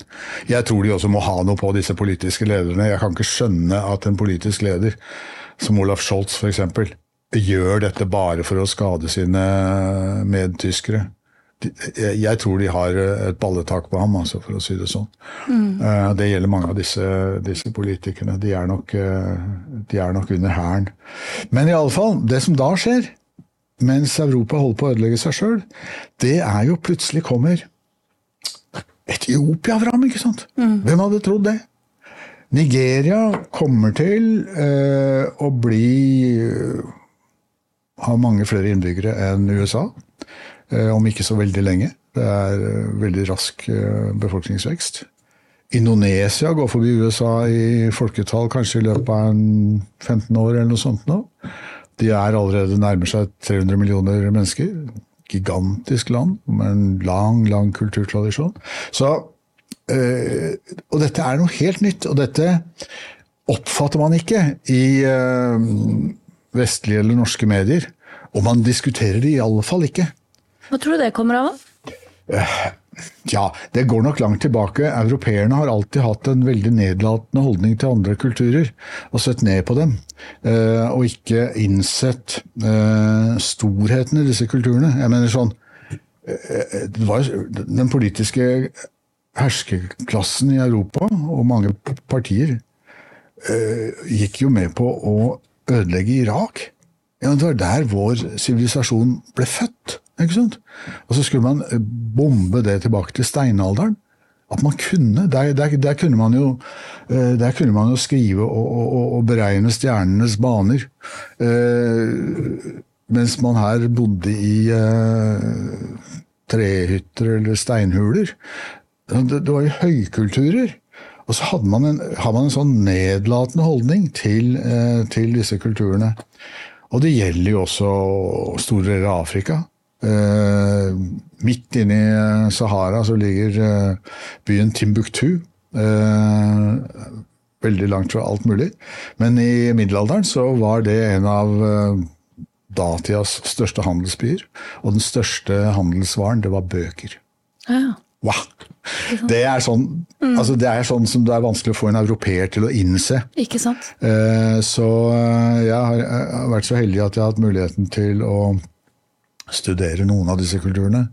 Jeg tror de også må ha noe på disse politiske lederne. Jeg kan ikke skjønne at en politisk leder som Olaf Scholz f.eks., gjør dette bare for å skade sine medtyskere. Jeg tror de har et balletak på ham, altså, for å si det sånn. Mm. Eh, det gjelder mange av disse, disse politikerne. De er, nok, eh, de er nok under hæren. Men i alle fall, det som da skjer, mens Europa holder på å ødelegge seg sjøl, det er jo plutselig kommer Etiopia fram, ikke sant? Mm. Hvem hadde trodd det? Nigeria kommer til eh, å bli ha mange flere innbyggere enn USA. Eh, om ikke så veldig lenge. Det er eh, veldig rask eh, befolkningsvekst. Indonesia går forbi USA i folketall kanskje i løpet av 15 år eller noe sånt nå. De er allerede nærmer seg 300 millioner mennesker. Gigantisk land med en lang, lang kulturtradisjon. Så og dette er noe helt nytt, og dette oppfatter man ikke i uh, vestlige eller norske medier. Og man diskuterer det i alle fall ikke. Hva tror du det kommer av? Uh, ja, det går nok langt tilbake. Europeerne har alltid hatt en veldig nedlatende holdning til andre kulturer, og sett ned på dem. og ikke innsett storheten i disse kulturene. Jeg mener sånn Den politiske herskerklassen i Europa, og mange partier, uh, gikk jo med på å ødelegge Irak. Ja, det var der vår sivilisasjon ble født. ikke sant? Og så skulle man eh, bombe det tilbake til steinalderen. At man kunne. Der, der, der, kunne, man jo, uh, der kunne man jo skrive og, og, og beregne stjernenes baner. Eh, mens man her bodde i trehytter eller steinhuler. Det, det var jo høykulturer. Og så hadde man en, har man en sånn nedlatende holdning til, eh, til, disse kulturene. Og det gjelder jo også store deler av Afrika. Eh, midt inne i eh, Sahara så ligger byen Timbuktu. Veldig langt fra alt mulig. Men i middelalderen så var det en av datidas største handelsbyer. Og den største handelsvaren, det var bøker. Ja. Wow! Det er, sånn, mm. altså det er sånn som det er vanskelig å få en europeer til å innse. Ikke sant? Eh, så eh, jeg har vært så heldig at jeg har hatt muligheten til å studere noen av disse kulturene.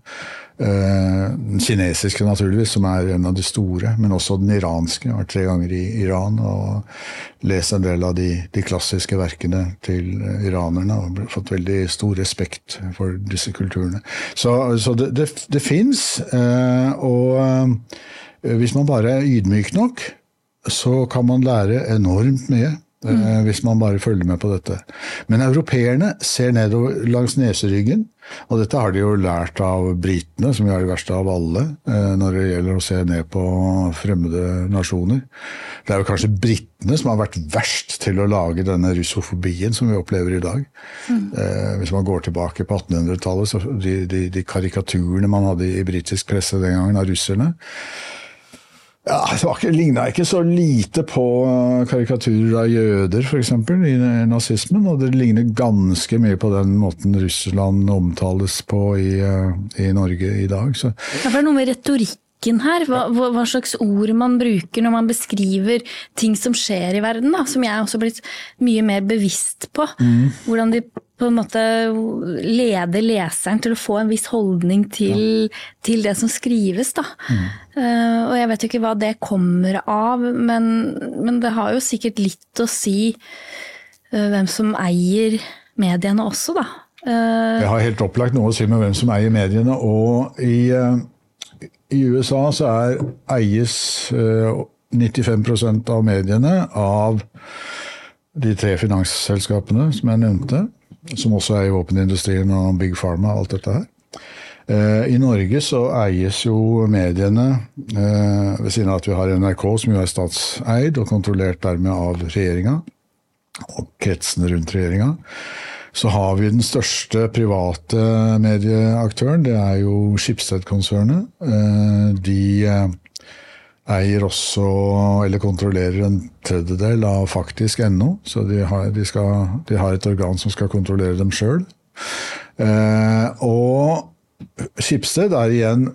Eh, Den kinesiske, naturligvis, som er en av de store, men også den iranske. Jeg har vært tre ganger i Iran og lest en del av de, de klassiske verkene til eh, iranerne og fått veldig stor respekt for disse kulturene. Så, så det, det, det fins, og eh, hvis man bare er ydmyk nok, så kan man lære enormt mye. Eh, Hvis man bare følger med på dette. Men europeerne ser nedover langs neseryggen. Og dette har de jo lært av britene, som jo er de verste av alle, eh, når det gjelder å se ned på fremmede nasjoner. Det er jo kanskje britene som har vært verst til å lage denne russofobien som vi opplever i dag. Mm. Hvis man går tilbake på 1800-tallet, så de, de, de karikaturene man hadde i britisk presse den gangen av russerne, ja, Det ligna ikke så lite på eh, karikaturer av jøder, f.eks., i nazismen. Og det ligner ganske mye på den måten Russland omtales på i, eh, i Norge i dag. Så det er noe med retorikken her. Hva, hva slags ord man bruker når man beskriver ting som skjer i verden. Da, som jeg også har blitt mye mer bevisst på. Hvordan de på en måte leder leseren til å få en viss holdning til, til det som skrives. Da. Eh, og jeg vet jo ikke hva det kommer av, men, men det har jo sikkert litt å si uh, hvem som eier mediene også, da. Eh, det har helt opplagt noe å si med hvem som eier mediene. Og i, eh, i USA så er, eies eh, 95% av mediene av de tre finansselskapene som jeg nevnte, som også er i våpenindustrien og Big Pharma og alt dette her. Eh, I Norge så eies jo mediene, eh, ved siden av at vi har NRK, som jo er statseid og kontrollert dermed av regjeringa, og kretsene rundt regjeringa, så har vi den største private medieaktøren. Det er jo Schibsted-konsernet. Eh, De eh, eier også, eller kontrollerer en tredjedel av faktisk.no. Så de har, de, skal, de har et organ som skal kontrollere dem sjøl. Og Schibsted er igjen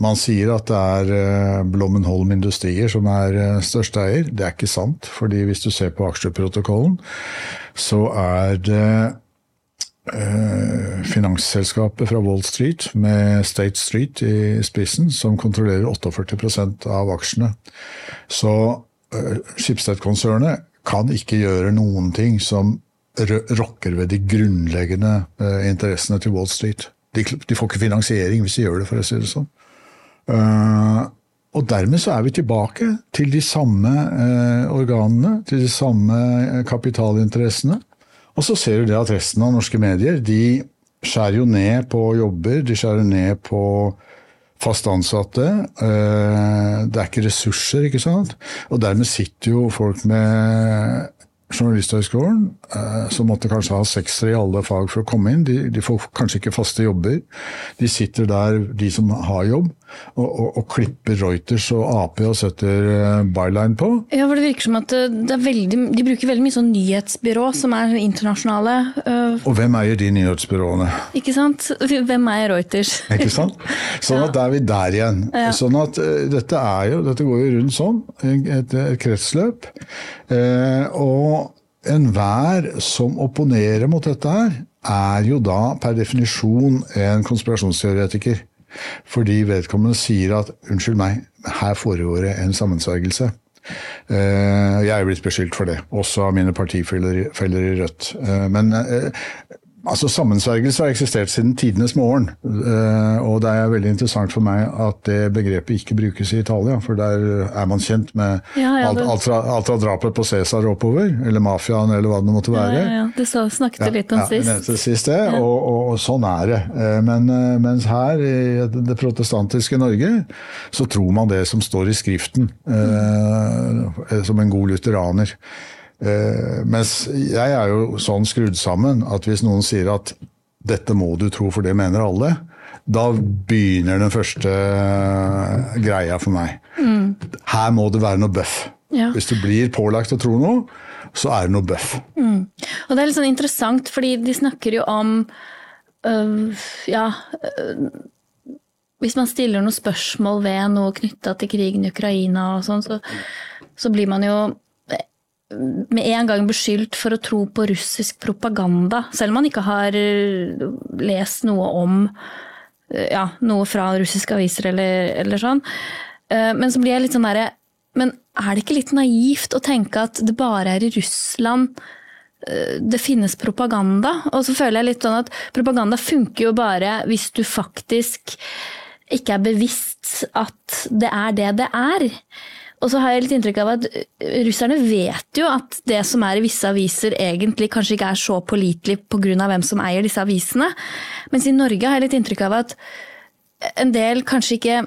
man sier at det er eh, Blommenholm Industrier som er eh, største eier. Det er ikke sant, fordi hvis du ser på aksjeprotokollen, så er det eh, finansselskapet fra Wall Street med State Street i spissen som kontrollerer 48% av aksjene. Så Schibsted-konsernet kan ikke gjøre noen ting som rokker ved de grunnleggende interessene til Wall Street. De får ikke finansiering hvis de gjør det, for å si det sånn. Eh, og dermed så er vi tilbake til de samme eh, organene, til de samme eh, kapitalinteressene. Og så ser du det at resten av norske medier de skjærer jo ned på jobber, de skjærer ned på fast ansatte. Det er ikke ressurser, ikke sant? Og dermed sitter jo folk med Journalisthøgskolen, som måtte kanskje ha seksere i alle fag for å komme inn, de, de får kanskje ikke faste jobber. De sitter der, de som har jobb, og, og, og klipper Reuters og Ap og setter eh, byline på. Ja, for det virker som at er veldig, de bruker veldig mye sånn nyhetsbyrå som er internasjonale. øh, Og hvem eier de nyhetsbyråene? Ikke sant? Hvem er Reuters? Ikke sant? Sånn at da er vi der igjen. Sånn at eh, dette, er jo, dette går jo rundt sånn, et, et kretsløp. Eh, og enhver som opponerer mot dette her, er jo da per definisjon en konspirasjonsteoretiker. Fordi vedkommende sier at 'unnskyld meg, her foregår det en sammensvergelse'. Eh, Jeg er blitt beskyldt for det, også av mine partifeller i- Rødt. Eh, Men eh, altså sammensvergelse har eksistert siden tidenes morgen. Eh, Og det er veldig interessant for meg at det begrepet ikke brukes i Italia, for der er man kjent med Ja, ja, alt, alt, fra, alt fra drapet på Cæsar oppover, eller mafiaen, eller hva det måtte være. ja, ja. Det så, snakket du litt om Ja, sist. sist det, og, og, og sånn er det. Eh, Men eh, mens her i det protestantiske Norge, så tror man det som står i Skriften, mm. som en god lutheraner. Eh, mens jeg er jo sånn skrudd sammen at hvis noen sier at dette må du tro, for det mener alle, da begynner den første eh, greia for meg. Her må det være noe bøff. Ja. Hvis du blir pålagt å tro noe, så er det noe bøff. Og det er litt sånn interessant, fordi de snakker jo om øh, Ja øh, Hvis man stiller noen spørsmål ved noe knytta til krigen i Ukraina og sånn, så, så blir man jo med en gang beskyldt for å tro på russisk propaganda, selv om man ikke har eh, lest noe om eh, ja, noe fra russiske aviser eller, eller sånn. Eh, men så blir jeg litt sånn derre Men er det ikke litt naivt å tenke at det bare er i Russland det finnes propaganda? Og så føler jeg litt sånn at propaganda funker jo bare hvis du faktisk ikke er bevisst at det er det det er. Og så har jeg litt inntrykk av at russerne vet jo at det som er i visse aviser egentlig kanskje ikke er så pålitelig pga. hvem som eier disse avisene. Mens i Norge har jeg litt inntrykk av at en del kanskje ikke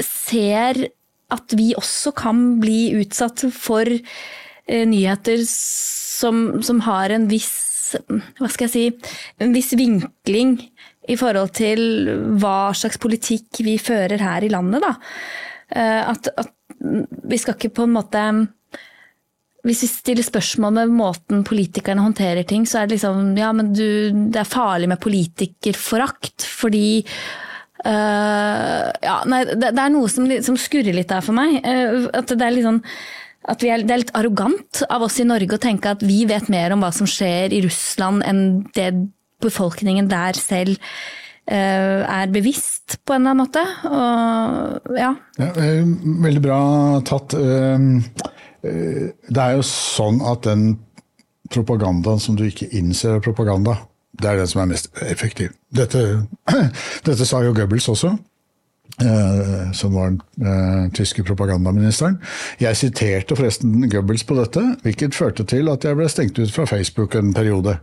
ser at vi også kan bli utsatt for eh, nyheter som, som har en viss hva skal jeg si, en viss vinkling i forhold til hva slags politikk vi fører her i landet. Da. Eh, at, at vi skal ikke på en måte hvis vi stiller spørsmål med måten politikerne håndterer ting, så er det liksom Ja, men du, det er farlig med politikerforakt, fordi uh, Ja, nei, det, det, er noe som, som, skurrer litt der for meg. Uh, at det er litt sånn at er, det er litt arrogant av oss i Norge å tenke at vi vet mer om hva som skjer i Russland enn det befolkningen der selv er bevisst på en eller annen måte. Og, ja. ja. Eh, veldig bra tatt. Eh, det er jo sånn at den propagandaen som du ikke innser er propaganda, det er den som er mest effektiv. Dette, dette sa jo Goebbels også. Eh, som var den uh, tyske propagandaministeren. Jeg siterte forresten Goebbels på dette, hvilket førte til at jeg ble stengt ut fra Facebook en periode.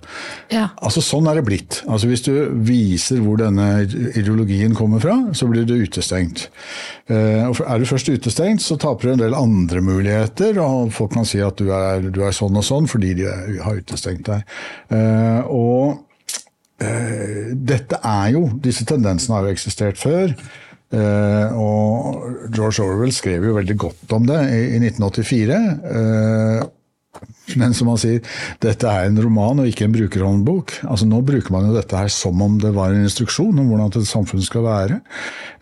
Ja. Altså Sånn er det blitt. Altså Hvis du viser hvor denne ideologien kommer fra, så blir du utestengt. Uh, og Er du først utestengt, så taper du en del andre muligheter, og folk kan si at du er, du er sånn og sånn fordi de har utestengt deg. Og dette er jo, disse tendensene har jo eksistert før. Uh, og George Orwell skrev jo veldig godt om det i, i 1984. Uh, men som han sier, dette er en roman og ikke en brukerhåndbok. Altså Nå bruker man jo dette her som om det var en instruksjon om hvordan et samfunn skal være.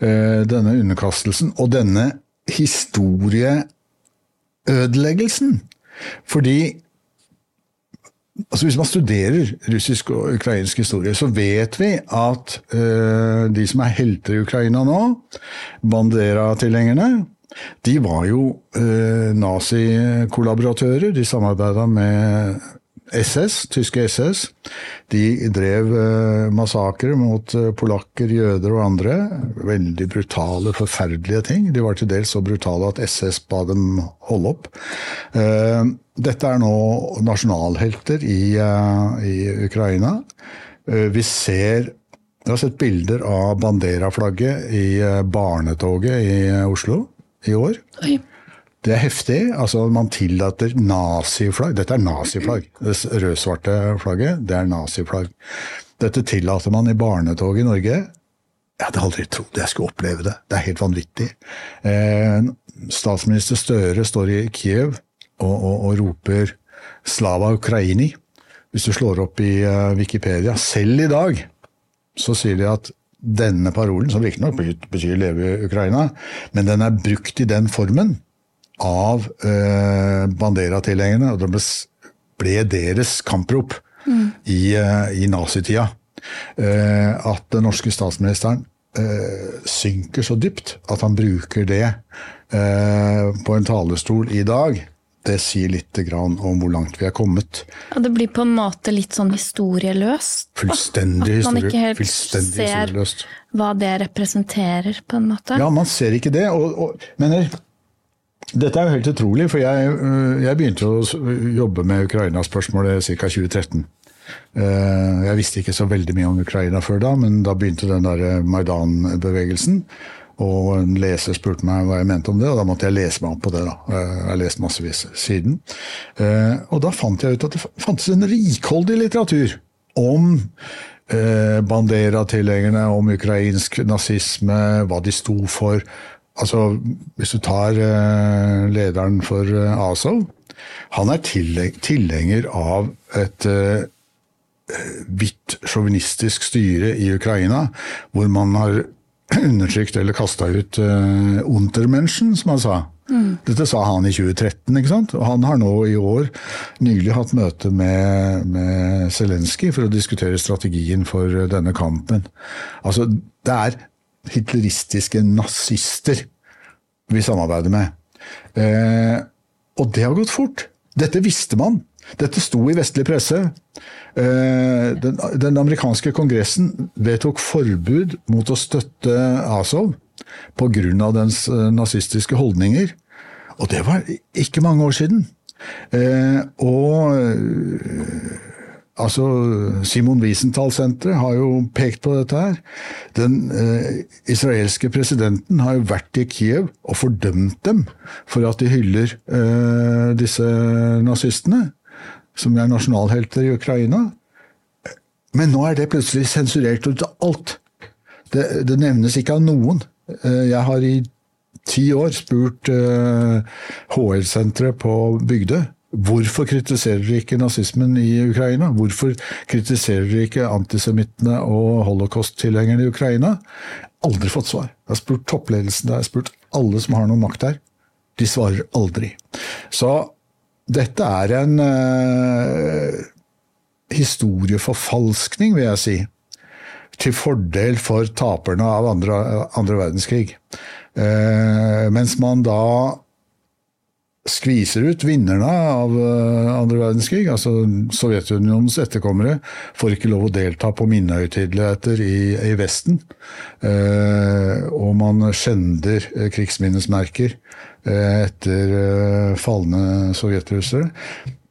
Uh, denne underkastelsen og denne historieødeleggelsen. Fordi Altså Hvis man studerer russisk og ukrainsk historie, så vet vi at uh, de som er helter i Ukraina nå, Bandera-tilhengerne, de var jo uh, nazikollaboratører. De samarbeida med SS, tyske SS. De drev uh, massakrer mot uh, polakker, jøder og andre. Veldig brutale, forferdelige ting. De var til dels så brutale at SS ba dem holde opp. Uh, dette er nå nasjonalhelter i, i Ukraina. Vi ser vi har sett bilder av Bandera-flagget i barnetoget i Oslo i år. Oi. Det er heftig. altså Man tillater naziflagg. Dette er naziflagg. Det rød-svarte flagget, det er naziflagg. Dette tillater man i barnetog i Norge. Jeg hadde aldri trodd jeg skulle oppleve det. Det er helt vanvittig. Eh, statsminister Støre står i Kiev og, og, og roper 'Slava Ukraini'. Hvis du slår opp i uh, Wikipedia, selv i dag, så sier de at denne parolen, som riktignok betyr 'leve Ukraina', men den er brukt i den formen av eh, Bandera-tilhengerne, og det ble, ble, deres kamprop mm. i, eh, i nazitida. Eh, at den norske statsministeren eh, synker så dypt at han bruker det eh, på en talerstol i dag. Det sier litt om hvor langt vi er kommet. Ja, det blir på en måte litt sånn historieløst? Fullstendig, At man ikke helt ser hva det representerer, på en måte? Ja, man ser ikke det. Og, og, mener, dette er jo helt utrolig, for jeg, øh, jeg begynte å jobbe med Ukraina-spørsmålet ca. 2013. Øh, jeg visste ikke så veldig mye om Ukraina før da, men da begynte den der øh, Maidan-bevegelsen. Og en leser spurte meg hva jeg mente om det, og da måtte jeg lese meg opp på det. da. Jeg har lest massevis siden. Og da fant jeg ut at det fantes en rikholdig litteratur om Bandera-tilhengerne, om ukrainsk nazisme, hva de sto for, Altså, hvis du tar eh, lederen for eh, Azov, han er tilhenger av et uh, hvitt sjåvinistisk styre i Ukraina, hvor man har undertrykt eller kasta ut eh, Untermenschen, som han sa. Mm. Dette sa han i 2013, ikke sant? og han har nå i år nylig hatt møte med, med Zelenskyj for å diskutere strategien for denne kampen. Altså, det er hitleristiske nazister vi samarbeider med. Eh, og det har gått fort. Dette visste man. Dette sto i vestlig presse. Eh, den, den, amerikanske kongressen vedtok forbud mot å støtte Azov pga. dens eh, nazistiske holdninger. Og det var ikke mange år siden. Eh, og altså Simon Wiesenthal-senteret har jo pekt på dette her. Den eh, israelske presidenten har jo vært i Kiev og fordømt dem for at de hyller eh, disse nazistene, som er nasjonalhelter i Ukraina. Men nå er det plutselig sensurert ut av alt. Det, det nevnes ikke av noen. Eh, jeg har i ti år spurt eh, HL-senteret på Bygdø Hvorfor kritiserer dere ikke nazismen i Ukraina? Hvorfor kritiserer dere ikke antisemittene og holocaust-tilhengerne i Ukraina? Aldri fått svar. Jeg har spurt toppledelsen jeg har spurt alle som har noe makt der. De svarer aldri. Så dette er en eh, historieforfalskning, vil jeg si til fordel for taperne av andre, andre verdenskrig. Eh, mens man da skviser ut vinnerne av eh, andre verdenskrig, altså Sovjetunionens etterkommere, får ikke lov å delta på minnehøytideligheter i, i, Vesten. Eh, og man skjender eh, krigsminnesmerker eh, etter eh, falne sovjetrussere.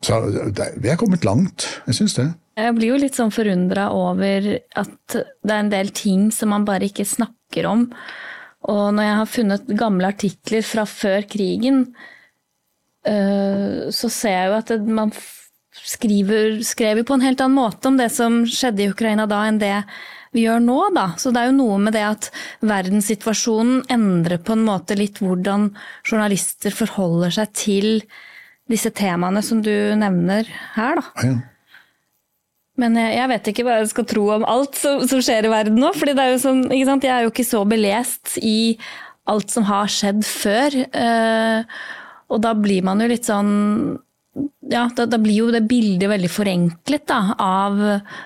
Så det, vi er kommet langt, jeg syns det. Jeg blir jo litt sånn forundra over at det er en del ting som man bare ikke snakker om. Og når jeg har funnet gamle artikler fra før krigen, så ser jeg jo at man skriver, skrev på en helt annen måte om det som skjedde i Ukraina da, enn det vi gjør nå, da. Så det er jo noe med det at verdenssituasjonen endrer på en måte litt hvordan journalister forholder seg til disse temaene som du nevner her, da. Ja. Men jeg, jeg, vet ikke hva jeg skal tro om alt som, som skjer i verden nå. for sånn, Jeg er jo ikke så belest i alt som har skjedd før. Uh, og da blir man jo litt sånn ja, da, da, blir jo det bildet veldig forenklet da, av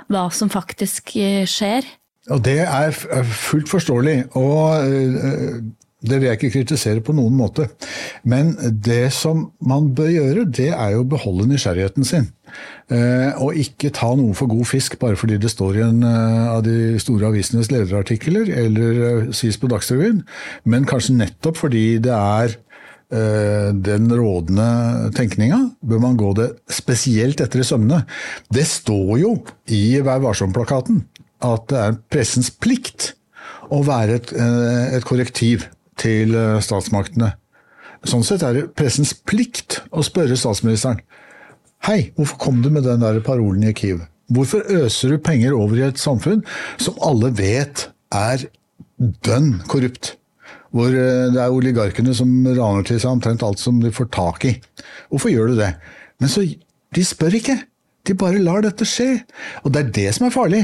hva som faktisk eh, skjer. Og det er fullt forståelig. Og uh, det vil jeg ikke kritisere på noen måte. Men det som man bør gjøre, det er jo å beholde nysgjerrigheten sin. Eh, og ikke ta noe for god fisk bare fordi det står i en eh, av de store avisenes lederartikler eller eh, sies på Dagsrevyen, men kanskje nettopp fordi det er den rådende tenkninga, bør man gå det spesielt etter i sømmene. Det står jo i Vær varsom-plakaten at det er pressens plikt å være et, et korrektiv til eh, statsmaktene. Sånn sett er det pressens plikt å spørre statsministeren Hei, hvorfor kom du med den der parolen i Kiev? Hvorfor øser du penger over i et samfunn som alle vet er dønn korrupt? Hvor eh, det er oligarkene som raner til seg omtrent alt som de får tak i. Hvorfor gjør du det? Men så De spør ikke. De bare lar dette skje. Og det er det som er farlig.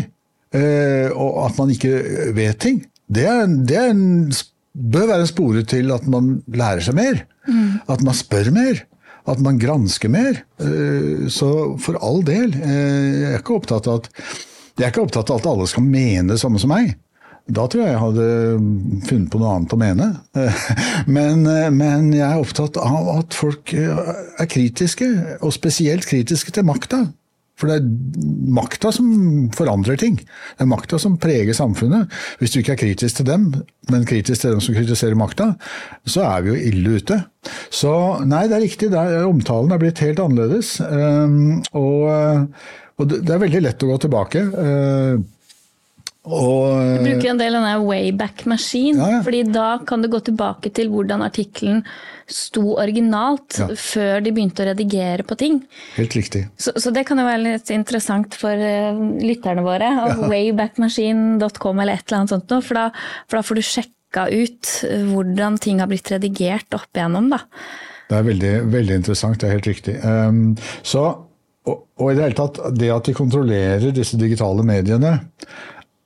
Eh, og at man ikke vet ting. Det er, det er en bør være sporet til at man lærer seg mer. Mm. At man spør mer. At man gransker mer. Eh, så for all del. Eh, jeg er ikke opptatt av at, jeg er ikke opptatt av at alle skal mene det samme som meg. Da tror jeg jeg hadde funnet på noe annet å mene. Men, eh, men jeg er opptatt av at folk er kritiske, og spesielt kritiske til makta. For det er makta som forandrer ting. Det er makta som preger samfunnet. Hvis du ikke er kritisk til dem, men kritisk til dem som kritiserer makta, så er vi jo ille ute. Så nei, det er riktig. Er, omtalen er blitt helt annerledes. Um, og, og, det er veldig lett å gå tilbake. Og, du bruker en del av denne Wayback Machine, ja, ja. fordi da kan du gå tilbake til hvordan artikkelen sto originalt ja. før de begynte å redigere på ting. Helt riktig. Så, så det kan jo være litt interessant for uh, lytterne våre. Waybackmachine.com eller et eller annet sånt noe, for da, for da får du sjekka ut uh, hvordan ting har blitt redigert opp igjennom. da. Det er veldig, veldig interessant, det er helt riktig. Um, så, og, og i det hele tatt, det at de kontrollerer disse digitale mediene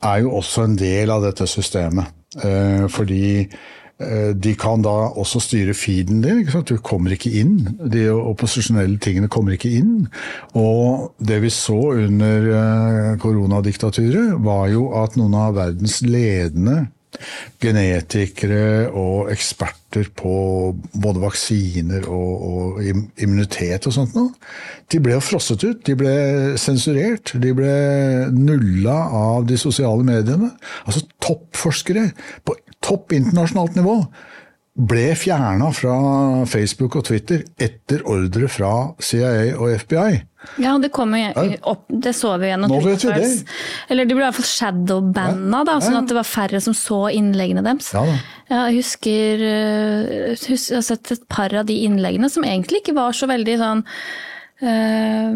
er jo også en del av dette systemet. Eh, fordi eh, de kan da også styre feeden din. Du kommer ikke inn. De opposisjonelle tingene kommer ikke inn. Og det vi så under eh, koronadiktaturet, var jo at noen av verdens ledende genetikere og eksperter på både vaksiner og, og immunitet og sånt noe, de ble jo frosset ut. De ble sensurert. De ble nulla av de sosiale mediene. Altså toppforskere på topp internasjonalt nivå ble fjerna fra Facebook og Twitter etter ordre fra CIA og FBI. Ja, det kom jo opp, det så vi gjennom Nå vet vi det. Eller de ble i hvert fall shadowbanna, da, sånn at det var færre som så innleggene deres. Ja, da. jeg husker eh, Jeg har sett et par av de innleggene som egentlig ikke var så veldig sånn uh,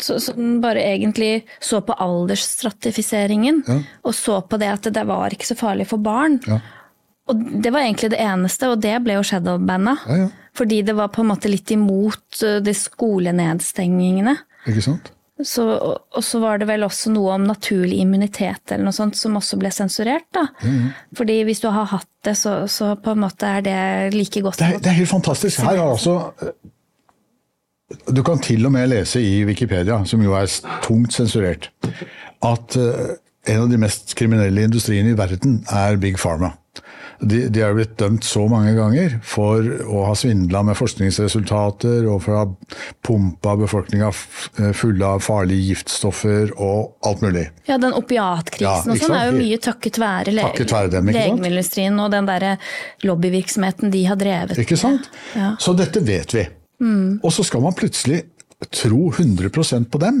som bare egentlig så på aldersstratifiseringen, Ja. og så på det at det var ikke så farlig for barn. Ja. Og det var egentlig det eneste, og det ble jo shadowbanna. Ja, ja. Fordi det var på en måte litt imot uh, de skolenedstengingene. Ikke sant? Så, og og så var det vel også noe om naturlig immunitet eller noe sånt som også ble sensurert. da. Fordi hvis du har hatt det, så, så på en måte er det like godt. Det er, det er helt fantastisk. Her er altså Du kan til og med lese i Wikipedia, som jo er tungt sensurert, at eh, en av de mest kriminelle industriene i verden er Big Pharma. De, de er blitt dømt så mange ganger for å ha svindla med forskningsresultater og for å ha pumpa befolkninga f- fulle av farlige giftstoffer og alt mulig. Ja, den opiatkrisen Ja, og sånn er jo mye takket være, le Takket være dem, legemiddelindustrien og den derre lobbyvirksomheten de har drevet. Ikke sant? Ja. Så dette vet vi. Og så skal man plutselig tro 100% på dem.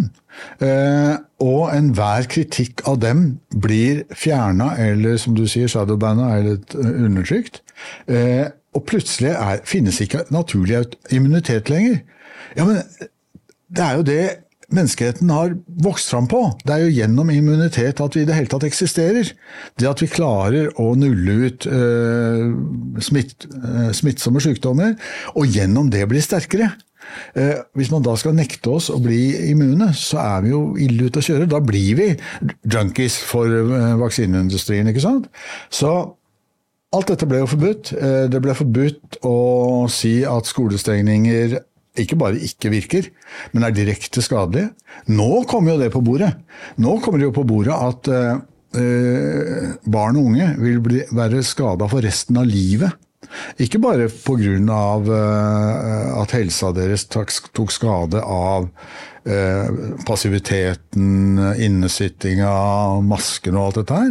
Eh, og enhver kritikk av dem blir fjerna, eller som du sier, shadowbanna, eller eh, undertrykt. Eh, og plutselig er, finnes ikke naturlig immunitet lenger. Ja, men det er jo det menneskeheten har vokst fram på. Det er jo gjennom immunitet at vi i det hele tatt eksisterer. Det at vi klarer å nulle ut eh, smitt, eh, smittsomme sykdommer, og gjennom det bli sterkere. Eh, hvis man da skal nekte oss å bli immune, så er vi jo ille ute å kjøre. Da blir vi junkies for eh, vaksineindustrien, ikke sant? Så Alt dette ble jo forbudt. Eh, Det ble forbudt å si at skolestengninger ikke bare ikke virker, men er direkte skadelige. Nå kommer jo det på bordet. Nå kommer det jo på bordet at barn og unge vil bli, være skada for resten av livet. Ikke bare pga. Uh, at helsa deres tok, skade av eh, passiviteten, innesittinga, masken og alt dette her.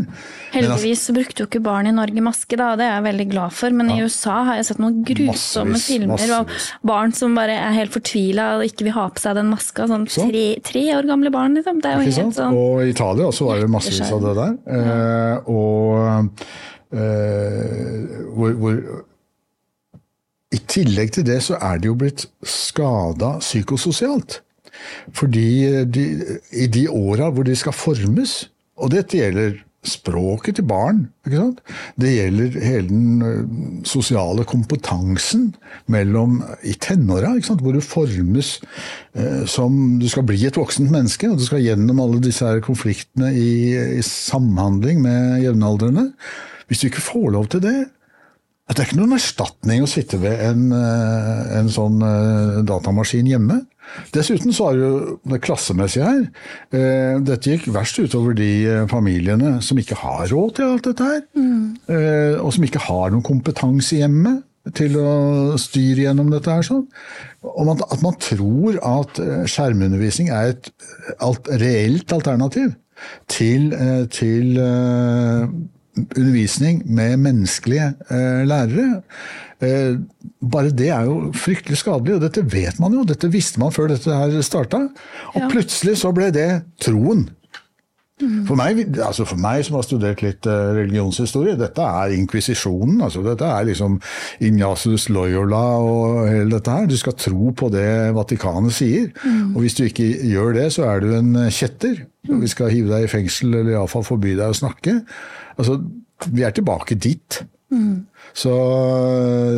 Heldigvis så brukte jo ikke barn i Norge maske, da, det er jeg veldig glad for. Men i USA har jeg sett noen grusomme Massevis, filmer av barn som bare er helt fortvila og ikke vil ha på seg den maska. Sånn tre, tre år gamle barn, liksom. Det er jo Ikke helt sånn Og i Italia også var det massevis av det der. Eh, og Uh, hvor, hvor I tillegg til det så er de jo blitt skada psykososialt. Fordi de, i de åra hvor de skal formes, og dette gjelder språket til barn, ikke sant? det gjelder hele den sosiale kompetansen mellom i tenåra, hvor du formes eh, som Du skal bli et voksent menneske, og du skal gjennom alle disse her konfliktene i, i samhandling med jevnaldrende. Hvis du ikke får lov til det, det er ikke noen erstatning å sitte ved en, eh, en sånn eh, datamaskin hjemme. Dessuten så har det jo det klassemessige her. Eh, Dette gikk verst utover de familiene som ikke har råd til alt dette her. Mm. Og som ikke har noen kompetanse hjemme til å styre gjennom dette her. sånn. Og at man tror at skjermundervisning er et alt, reelt alternativ til, til undervisning med menneskelige eh, lærere. Eh, bare det er jo fryktelig skadelig, og dette vet man jo. Dette visste man før dette her starta. Og plutselig så ble det troen. For meg, altså for meg som har studert litt eh, religionshistorie, dette er inkvisisjonen. Altså dette er liksom Ignatius Loyola og hele dette her. Du skal tro på det Vatikanet sier. Og hvis du ikke gjør det, så er du en kjetter. Og vi skal hive deg i fengsel, eller iallfall forby deg å snakke. Altså, vi er tilbake dit. Så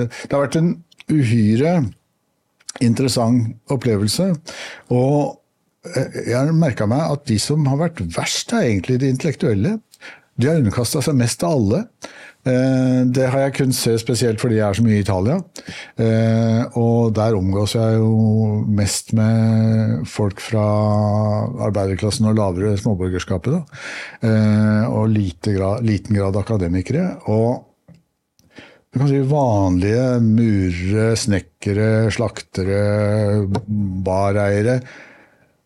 det har vært en uhyre interessant opplevelse. Og eh, jeg har merka meg at de som har vært verst, er egentlig de intellektuelle. De har underkasta seg mest av alle. Eh, det har jeg kunnet se spesielt fordi jeg er så mye i Italia. Eh, og der omgås jeg jo mest med folk fra arbeiderklassen og lavere småborgerskapet. Da. Eh, og lite grad, liten grad akademikere. Og du kan si vanlige murere, snekkere, slaktere, bareiere.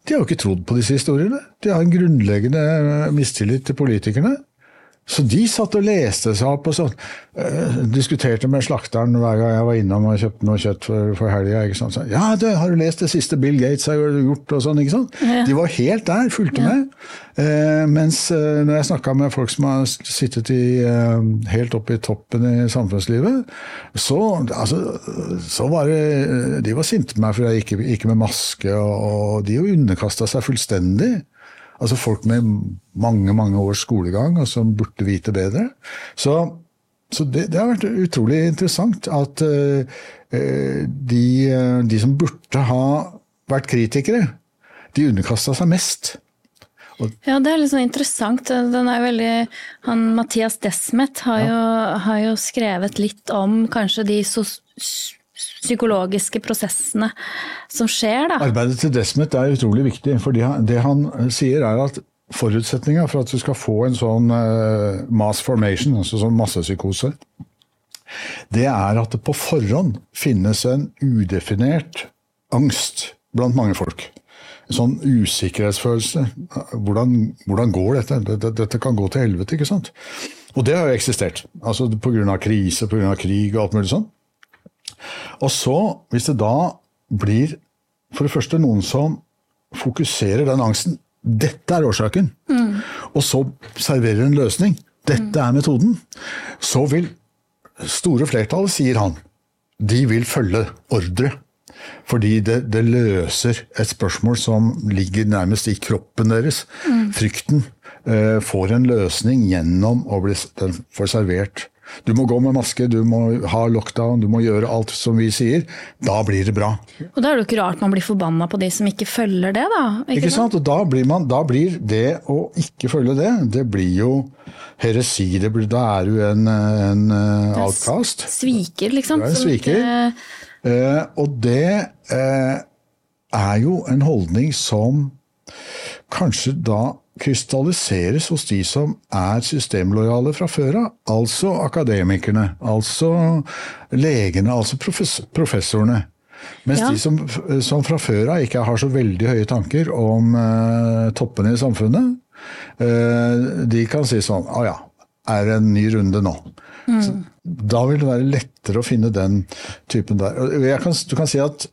De har jo ikke trodd på disse historiene. De har en grunnleggende mistillit til politikerne. Så de satt og leste seg opp og sånn. Uh, diskuterte med slakteren hver gang jeg var innom og kjøpte noe kjøtt for, for helga. Så, ja, du, har du lest det siste Bill Gates har gjort? og sånn, ikke sant? Ja. De var helt der, fulgte ja. med. Uh, mens uh, når jeg snakka med folk som har sittet i, helt oppe i toppen i samfunnslivet, så, altså, så var det De var sinte på meg fordi jeg gikk, gikk med maske, og, og de underkasta seg fullstendig. Altså folk med mange mange års skolegang, og som burde vite bedre. Så, så det, det, har vært utrolig interessant at uh, de, de, som burde ha vært kritikere, de underkasta seg mest. Og ja, det er litt sånn interessant. Den er veldig, han, Mathias Desmet har, ja. jo, har jo skrevet litt om kanskje de sos psykologiske prosessene som skjer. Da. Arbeidet til Desmet er utrolig viktig. for Det han sier er at forutsetninga for at du skal få en sånn uh, mass formation, altså sånn massepsykose, det er at det på forhånd finnes en udefinert angst blant mange folk. En sånn usikkerhetsfølelse. Hvordan, hvordan går dette? dette? dette? kan gå til helvete, ikke sant? Og det har jo eksistert. Altså Pga. krise, pga. krig og alt mulig sånn. Og så, hvis det da blir for det første noen som fokuserer den angsten Dette er årsaken. Mm. Og så serverer en løsning. Dette er metoden. Så vil store flertallet, sier han, de vil følge ordre. Fordi det, det, løser et spørsmål som ligger nærmest i kroppen deres. Mm. Frykten eh, får en løsning gjennom å bli får servert du må gå med maske, du må ha lockdown, du må gjøre alt som vi sier. Da blir det bra. Og Da er det jo ikke rart man blir forbanna på de som ikke følger det, da. Ikke, ikke sant? Og da blir, man, da blir, det å ikke følge det, det blir jo heresi. Det blir, da er du en, en uh, outcast. Sviker, liksom. Du er en sviker. Ikke... Uh, og det uh, er jo en holdning som kanskje da krystalliseres hos de som er systemlojale fra før av. Altså akademikerne, altså legene, altså professorene. Mens ja. de som, som, fra før av ikke har så veldig høye tanker om uh, toppene i samfunnet, uh, de kan si sånn Å ja, er det en ny runde nå? Mm. da vil det være lettere å finne den typen der. Kan, du kan si at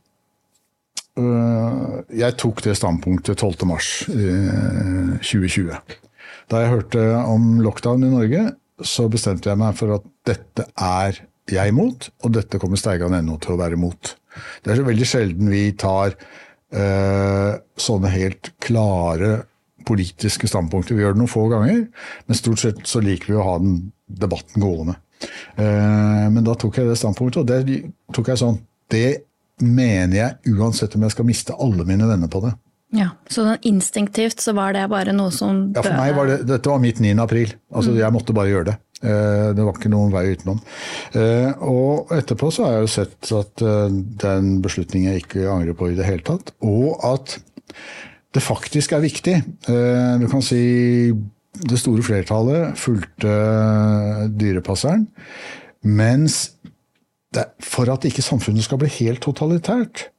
jeg tok det standpunktet 12.3.2020. Øh, da jeg hørte om lockdown i Norge, så bestemte jeg meg for at dette er jeg imot, og dette kommer Steigan.no til å være imot. Det er så veldig sjelden vi tar uh, sånne helt klare politiske standpunkter. Vi gjør det noen få ganger, men stort sett så liker vi å ha den debatten gående. Uh, men da tok jeg det standpunktet, og det tok jeg sånn Det mener jeg uansett om jeg skal miste alle mine venner på det. Ja, Så instinktivt så var det bare noe som Ja, for meg var det, Dette var mitt 9. april. Altså, mm. Jeg måtte bare gjøre det. Eh, det var ikke noen vei utenom. Eh, og etterpå så har jeg jo sett at eh, den beslutningen jeg ikke angrer på i det hele tatt, og at det faktisk er viktig. Du kan si det store flertallet fulgte dyrepasseren, mens for at ikke samfunnet skal bli helt totalitært,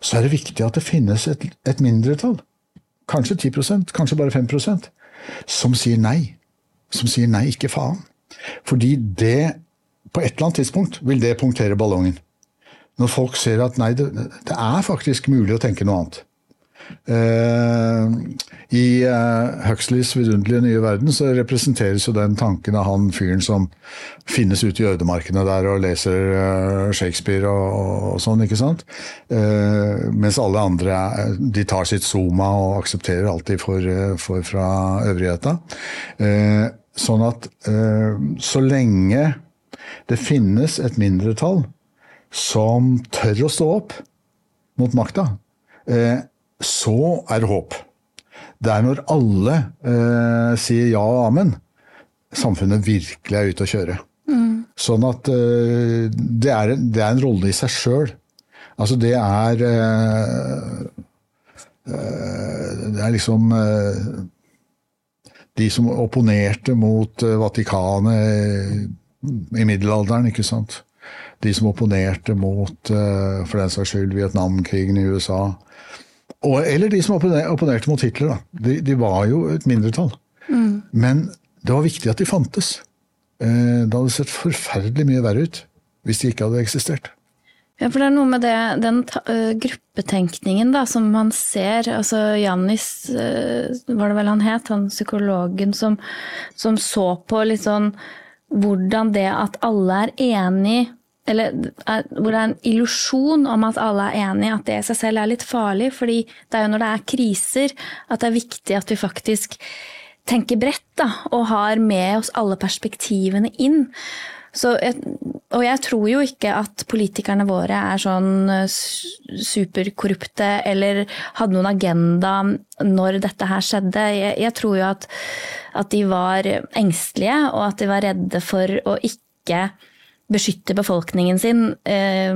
så er det viktig at det finnes et, et mindretall, kanskje 10% kanskje bare 5% som sier nei. Som sier nei, ikke faen. Fordi det, på et eller annet tidspunkt, vil det punktere ballongen. Når folk ser at nei, det, det er faktisk mulig å tenke noe annet. Uh, I uh, Huxleys vidunderlige nye verden så representeres jo den tanken av han fyren som finnes ute i ødemarkene der og leser uh, Shakespeare og, og, sånn, ikke sant? mens alle andre de tar sitt soma og aksepterer alt de får fra øvrigheta. sånn at så lenge det finnes et mindretall som tør å stå opp mot makta, så er det håp. Det er når alle eh, sier ja og amen, samfunnet virkelig er ute å kjøre. Sånn at eh, det, er, det, er, en rolle i seg sjøl. Altså det er eh, Det er liksom De som opponerte mot Vatikanet i middelalderen, ikke sant. De som opponerte mot, for den saks skyld, Vietnamkrigen i USA. Og, eller de som opponerte mot Hitler. Da. De, de var jo et mindretall. Mm. Men det var viktig at de fantes. Eh, det hadde sett forferdelig mye verre ut hvis de ikke hadde eksistert. Ja, for det er noe med det, den uh, gruppetenkningen da, som man ser. altså Jannis, uh, var det vel han het, han psykologen som, som, så på litt sånn hvordan det at alle er enig eller hvor det er en illusjon om at alle er enige, at det i seg selv er litt farlig. fordi det er jo når det er kriser at det er viktig at vi faktisk tenker bredt da, og har med oss alle perspektivene inn. Jeg, og jeg tror jo ikke at politikerne våre er sånn eh, superkorrupte eller hadde noen agenda når dette her skjedde. Jeg, jeg tror jo at, at, de var engstelige, og at de var redde for å ikke beskytte befolkningen sin eh,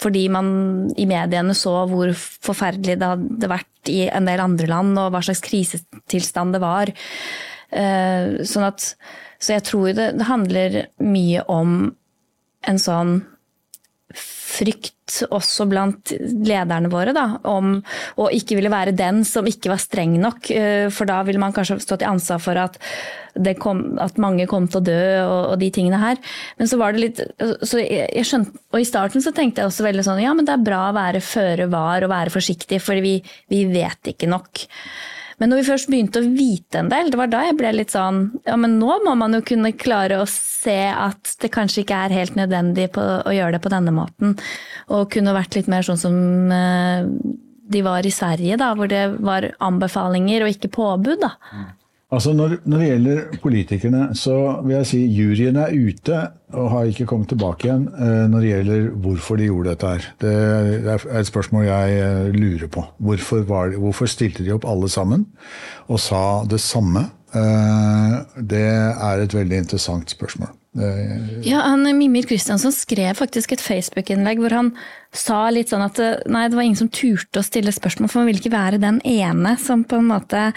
fordi man i mediene så hvor forferdelig det hadde vært i en del andre land, og hva slags krisetilstand det var. Eh, sånn at, så jeg tror det, det handler mye om en sånn frykt også blant lederne våre, da, om å ikke ville være den som ikke var streng nok. Eh, for da ville man kanskje stått i ansvar for at, kom, at mange kom til å dø og, og, de tingene her. Men så var det litt så jeg, jeg skjønte, Og i starten så tenkte jeg også veldig sånn ja, men det er bra å være føre var og være forsiktig, for vi, vi vet ikke nok. Men når vi først begynte å vite en del, det var da jeg ble litt sånn Ja, men nå må man jo kunne klare å se at det kanskje ikke er helt nødvendig på, å gjøre det på denne måten. Og kunne vært litt mer sånn som eh, de var i Sverige, da, hvor det var anbefalinger og ikke påbud. da. Altså når, når, det gjelder politikerne, så vil jeg si juryen er ute og har ikke kommet tilbake igjen eh, når det gjelder hvorfor de gjorde dette her. Det er et spørsmål jeg eh, lurer på. Hvorfor, var, hvorfor stilte de opp alle sammen og sa det samme? Eh, det er et veldig interessant spørsmål. Ja, han, Mimir Kristiansson skrev faktisk et Facebook-innlegg hvor han sa litt sånn at nei, det var ingen som turte å stille spørsmål, for man ville ikke være den ene som på en måte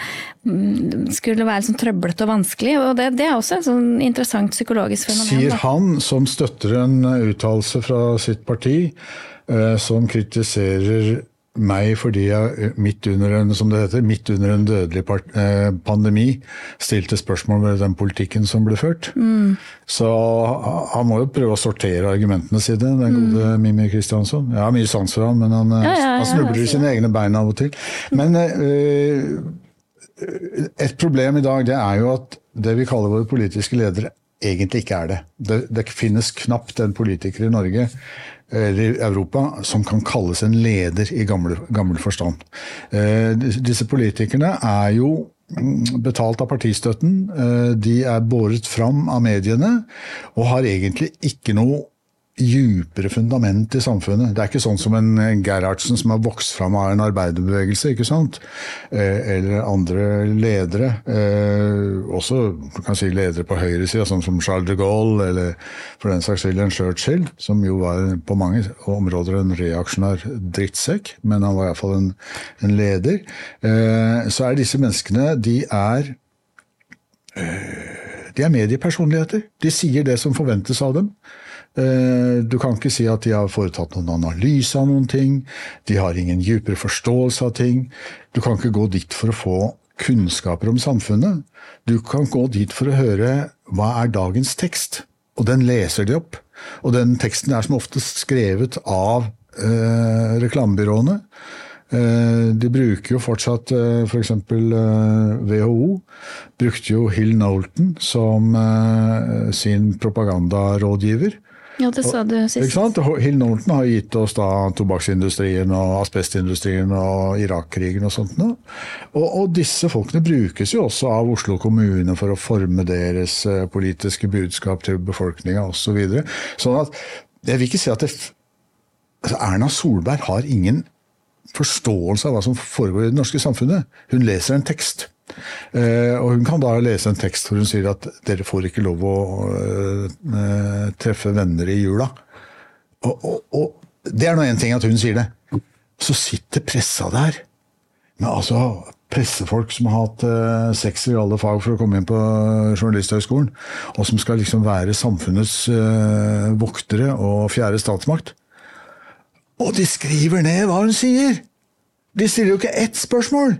mm, skulle være sånn trøblete og vanskelig. og Det, det er også et sånn interessant psykologisk fenomen. Sier han som støtter en uttalelse fra sitt parti, eh, som kritiserer meg fordi jeg midt under en, som det heter, midt under en dødelig eh, pandemi stilte spørsmål ved den politikken som ble ført. Mm. Så han må jo prøve å sortere argumentene sine, den gode mm. Mimmi Kristiansson. Jeg har mye sans for han, men han, ja, ja, ja, han snubler i sine egne bein av og til. Men øh, et problem i dag det er jo at det vi kaller våre politiske ledere, egentlig ikke er det. Det, det finnes knapt en politiker i Norge eller Europa som kan kalles en leder i gammel, gammel forstand. Eh, disse politikerne er jo mm, betalt av partistøtten. Eh, de er båret fram av mediene og har egentlig ikke noe djupere fundament i samfunnet. Det er ikke sånn som en Gerhardsen som har vokst fram av en arbeiderbevegelse, ikke sant? Eh, eller andre ledere. også også kan si ledere på høyresida, sånn som Charles de Gaulle, eller for den saks skyld en Churchill, som jo var på mange områder en reaksjonær drittsekk, men han var iallfall en, en leder. Eh, så er disse menneskene, de er de er mediepersonligheter. De sier det som forventes av dem. Eh, du kan ikke si at de har foretatt noen analyse av noen ting. De har ingen dypere forståelse av ting. Du kan ikke gå dit for å få kunnskaper om samfunnet. Du kan gå dit for å høre hva er dagens tekst, og den leser de opp. Og den teksten er som oftest skrevet av eh, reklamebyråene. Eh, de bruker jo fortsatt eh, f.eks. For eh, WHO brukte jo Hill Nolton som sin propagandarådgiver. Ja, det sa du sist. Hill Norton har gitt oss da tobakksindustrien og asbestindustrien og Irak-krigen og sånt. Og, og, disse folkene brukes jo også av Oslo kommune for å forme deres eh, politiske budskap til befolkninga osv. Så videre. sånn at jeg vil ikke si at det, altså Erna Solberg har ingen forståelse av hva som foregår i det norske samfunnet. Hun leser en tekst. Eh, og hun kan da lese en tekst hvor hun sier at dere får ikke lov å eh, treffe venner i jula. Og, og, og det er nå én ting at hun sier det. Så sitter pressa der med altså pressefolk som har hatt eh, sekser i alle fag for å komme inn på Journalisthøgskolen, og som skal liksom være samfunnets eh, voktere og fjerde statsmakt. Og de skriver ned hva hun sier! De stiller jo ikke ett spørsmål!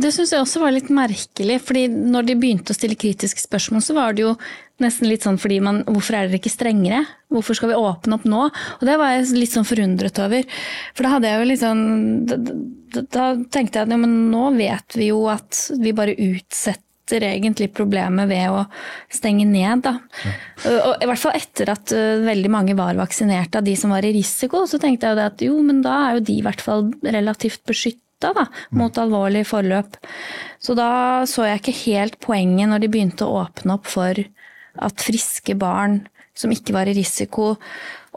Det syns jeg også var litt merkelig, fordi når de begynte å stille kritiske spørsmål, så var det jo nesten litt sånn fordi man Hvorfor er dere ikke strengere? Hvorfor skal vi åpne opp nå? Og det var jeg litt sånn forundret over. For da hadde jeg jo liksom Da, da, da tenkte jeg at ja, men nå vet vi jo at vi bare utsetter egentlig problemet ved å stenge ned. Da. Og I hvert fall etter at uh, veldig mange var vaksinert av de som var i risiko, så tenkte jeg jo at jo, men da er jo de i hvert fall relativt beskytta da, mot alvorlig forløp. Så da så jeg ikke helt poenget når de begynte å åpne opp for at friske barn som ikke var i risiko,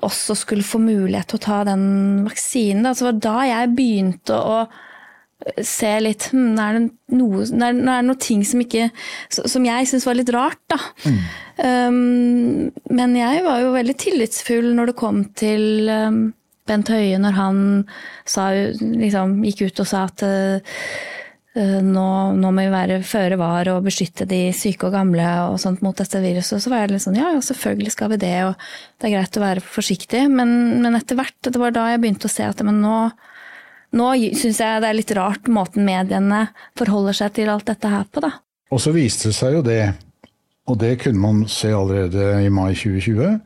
også skulle få mulighet til å ta den vaksinen. Da. Så det var da jeg begynte å se litt hm, er det noe, er det noe ting som ikke Som jeg syns var litt rart, da. Mm. Um, men jeg var jo veldig tillitsfull når det kom til um, Bent Høie, når han sa, liksom, gikk ut og sa at uh, nå, nå, må vi være føre var og beskytte de syke og gamle og sånt mot dette viruset. Så var jeg litt sånn ja, selvfølgelig skal vi det, og det er greit å være forsiktig. Men, men etter hvert, det var da jeg begynte å se at men nå, nå syns jeg det er litt rart måten mediene forholder seg til alt dette her på, da. Og så viste det seg jo det, og det kunne man se allerede i mai 2020,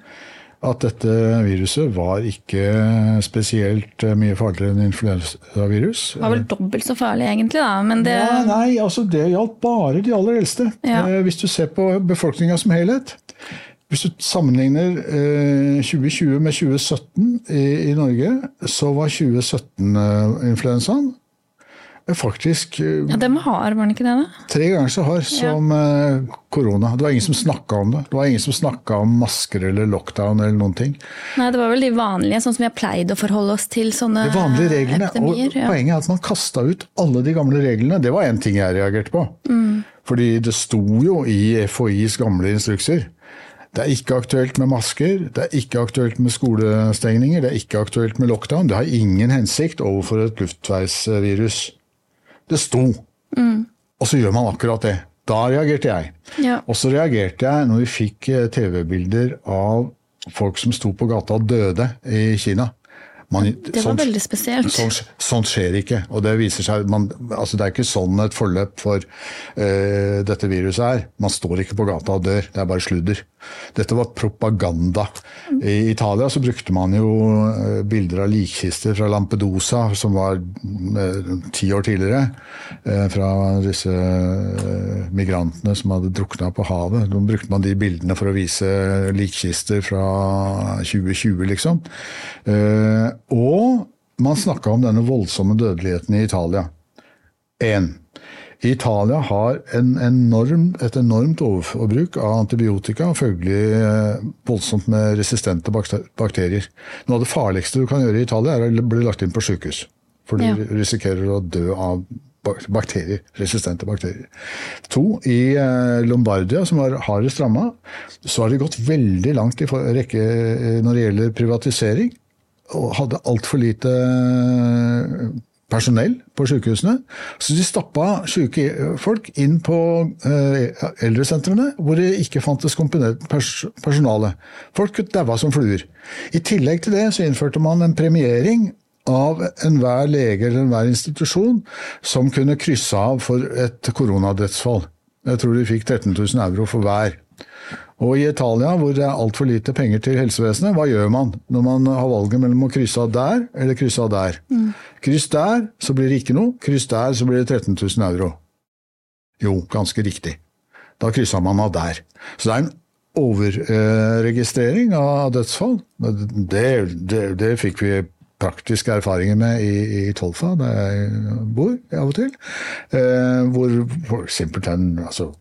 at dette viruset var ikke spesielt mye farligere enn influensavirus. Det var vel dobbelt så farlig egentlig, da. Men det Nei, Nei, altså det gjaldt bare de aller eldste. Ja. Eh, hvis du ser på befolkninga som helhet. Hvis du sammenligner eh, 2020 med 2017 i, i, Norge, så var 2017-influensaen eh, faktisk eh, Ja, Den var hard, var den ikke det? da? Tre ganger så hard som. Eh, korona. Det var ingen som snakka om det. Det var ingen som snakka om masker eller lockdown eller noen ting. Nei, det var vel de vanlige, sånn som vi har pleid å forholde oss til sånne De vanlige reglene. Epidemier, og ja. Poenget er at man kasta ut alle de gamle reglene. Det var én ting jeg reagerte på. Mm. Fordi det sto jo i FHIs gamle instrukser det er ikke aktuelt med masker, det er ikke aktuelt med skolestengninger, det er ikke aktuelt med lockdown. Det har ingen hensikt overfor et luftveisvirus. Det sto. Mm. Og så gjør man akkurat det. Da reagerte jeg. Ja. Og så reagerte jeg når vi fikk eh, TV-bilder av folk som sto på gata og døde i Kina. Man, det var sånt, veldig spesielt. Sånt, sånt, skjer ikke. og Det viser seg, man, altså det er ikke sånn et forløp for uh, dette viruset er. Man står ikke på gata og dør. Det er bare sludder. Dette var propaganda. I Italia så brukte man jo uh, bilder av likkister fra Lampedusa, som var uh, ti år tidligere. fra disse migrantene som hadde drukna på havet. Da brukte man de bildene for å vise likkister fra 2020, liksom. Uh, og man snakka om denne voldsomme dødeligheten i Italia. En. Italia har en enorm, et enormt overforbruk av antibiotika, og følgelig eh, voldsomt med resistente bakterier. Noe av det farligste du kan gjøre i Italia, er å bli lagt inn på sykehus. For du ja. risikerer å dø av bakterier, resistente bakterier. To, i eh, Lombardia, som var hardest ramma, så har de gått veldig langt i rekke eh, når det gjelder privatisering og hadde altfor lite eh, personell på sykehusene. Så de stappa syke folk inn på eh, eldresentrene hvor det ikke fantes komponert personale. Folk daua som fluer. I tillegg til det så innførte man en premiering av enhver lege eller enhver institusjon som kunne krysse av for et koronadødsfall. Jeg tror de fikk 13 000 euro for hver. Og i Italia, hvor det er altfor lite penger til helsevesenet, hva gjør man når man har valget mellom å krysse av der eller krysse av der? Mm. Kryss der, så blir det ikke noe. Kryss der, så blir det 13 000 euro. Jo, ganske riktig. Da kryssa man av der. Så det er en overregistrering av dødsfall. Det, det, det fikk vi praktiske erfaringer med i, i Tolfa, der jeg bor av og til. Eh, hvor, simpelthen altså,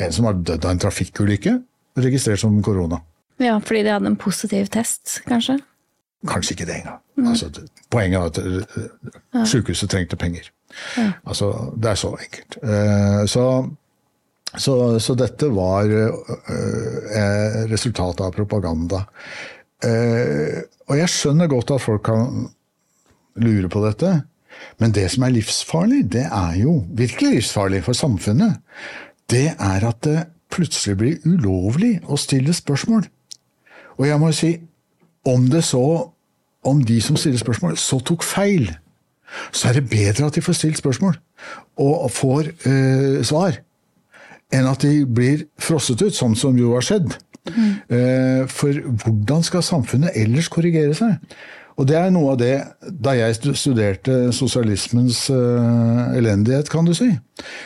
En som har dødd av en trafikkulykke, registrert som korona. Ja, fordi de hadde en positiv test, kanskje? Kanskje ikke det engang. Mm. Altså, poenget er at uh, sykehuset trengte penger. Altså, det er så enkelt. Eh, så, så, så dette var eh, resultatet av propaganda. Eh, og jeg skjønner godt at folk kan lure på dette. Men det som er livsfarlig, det er jo virkelig livsfarlig for samfunnet. Det er at det plutselig blir ulovlig å stille spørsmål. Og jeg må si, om det så om de som stiller spørsmål, så tok feil, så er det bedre at de får stilt spørsmål og får eh, svar, enn at de blir frosset ut, sånn som jo har skjedd. Mm. Eh, for hvordan skal samfunnet ellers korrigere seg? Og det er noe av det Da jeg studerte sosialismens uh, elendighet, kan du si,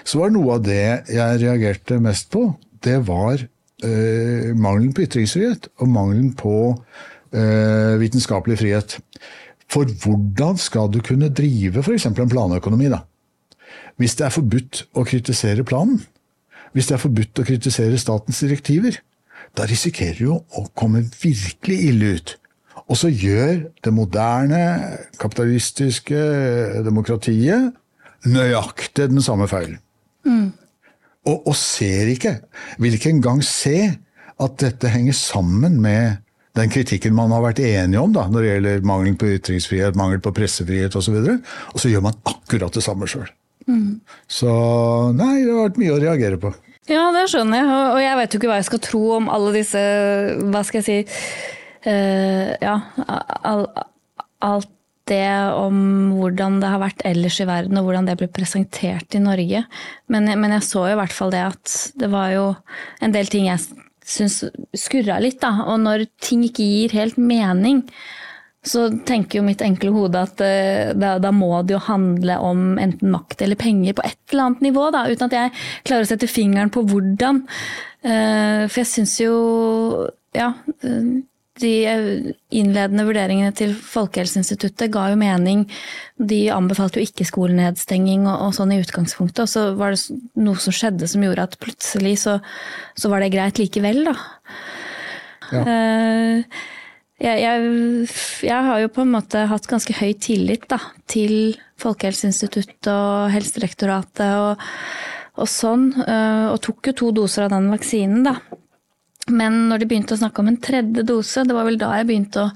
så var noe av det jeg reagerte mest på, det var eh, mangelen på ytringsfrihet og mangelen på eh, vitenskapelig frihet. For hvordan skal du kunne drive f.eks. en planøkonomi, da? Hvis det er forbudt å kritisere planen, hvis det er forbudt å kritisere statens direktiver, da risikerer du jo å komme virkelig ille ut. Og så gjør det moderne, kapitalistiske demokratiet nøyaktig den samme feilen. Mm. Og, og, ser ikke, vil ikke engang se at dette henger sammen med den kritikken man har vært enige om da, når det gjelder mangel på ytringsfrihet, mangel på pressefrihet osv. Og, så og så gjør man akkurat det samme sjøl. Mm. Så nei, det har vært mye å reagere på. Ja, det skjønner jeg. Og jeg vet jo ikke hva jeg skal tro om alle disse hva skal jeg si, uh, ja, all, alt det om hvordan det har vært ellers i verden, og hvordan det ble presentert i Norge. Men, men jeg så jo i hvert fall det at det var jo en del ting jeg syns skurra litt, da. Og når ting ikke gir helt mening, så tenker jo mitt enkle hode at uh, da, da, må det jo handle om enten makt eller penger på et eller annet nivå, da, uten at jeg klarer å sette fingeren på hvordan. Uh, for jeg syns jo Ja. De innledende vurderingene til Folkehelseinstituttet ga jo mening. De anbefalte jo ikke skolenedstenging og, og, sånn i utgangspunktet. Og så var det noe som skjedde som gjorde at plutselig så, så var det greit likevel, da. Ja. Uh, jeg, jeg, jeg, har jo på en måte hatt ganske høy tillit da, til Folkehelseinstituttet og Helsedirektoratet og, og sånn. Uh, og tok jo to doser av den vaksinen, da. Men når de begynte å snakke om en tredje dose, det var vel da jeg begynte å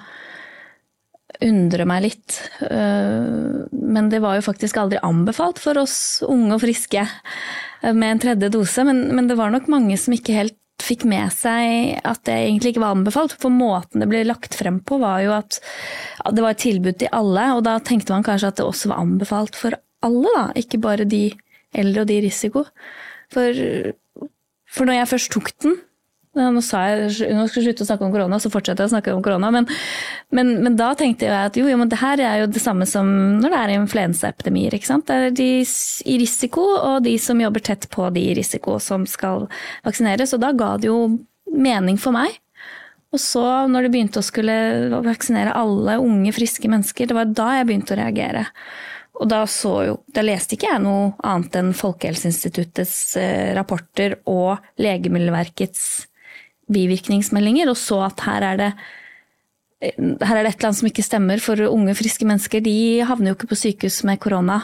undre meg litt. Eh, men det var jo faktisk aldri anbefalt for oss unge og friske med en tredje dose. Men, men det var nok mange som ikke helt fikk med seg at det egentlig ikke var anbefalt. For måten det ble lagt frem på, var jo at det var et tilbud til alle. Og da tenkte man kanskje at det også var anbefalt for alle, da. Ikke bare de eldre og de risiko. For, for når jeg først tok den, nå, sa jeg, nå skal jeg slutte å snakke om korona, så fortsetter jeg å snakke om korona. Men, men, men da tenkte jeg at jo, jo, men det her er jo det samme som når det er influensaepidemier. ikke? Det er de i risiko, og de som jobber tett på de i risiko, som skal vaksineres. Og da ga det jo mening for meg. Og så, når det begynte å skulle vaksinere alle unge, friske mennesker, det var da jeg begynte å reagere. Og da, jo, da, leste ikke jeg noe annet enn Folkehelseinstituttets eh, rapporter og Legemiddelverkets bivirkningsmeldinger, og så at her er det her er det et eller annet som ikke stemmer, for unge, friske mennesker de havner jo ikke på sykehus med korona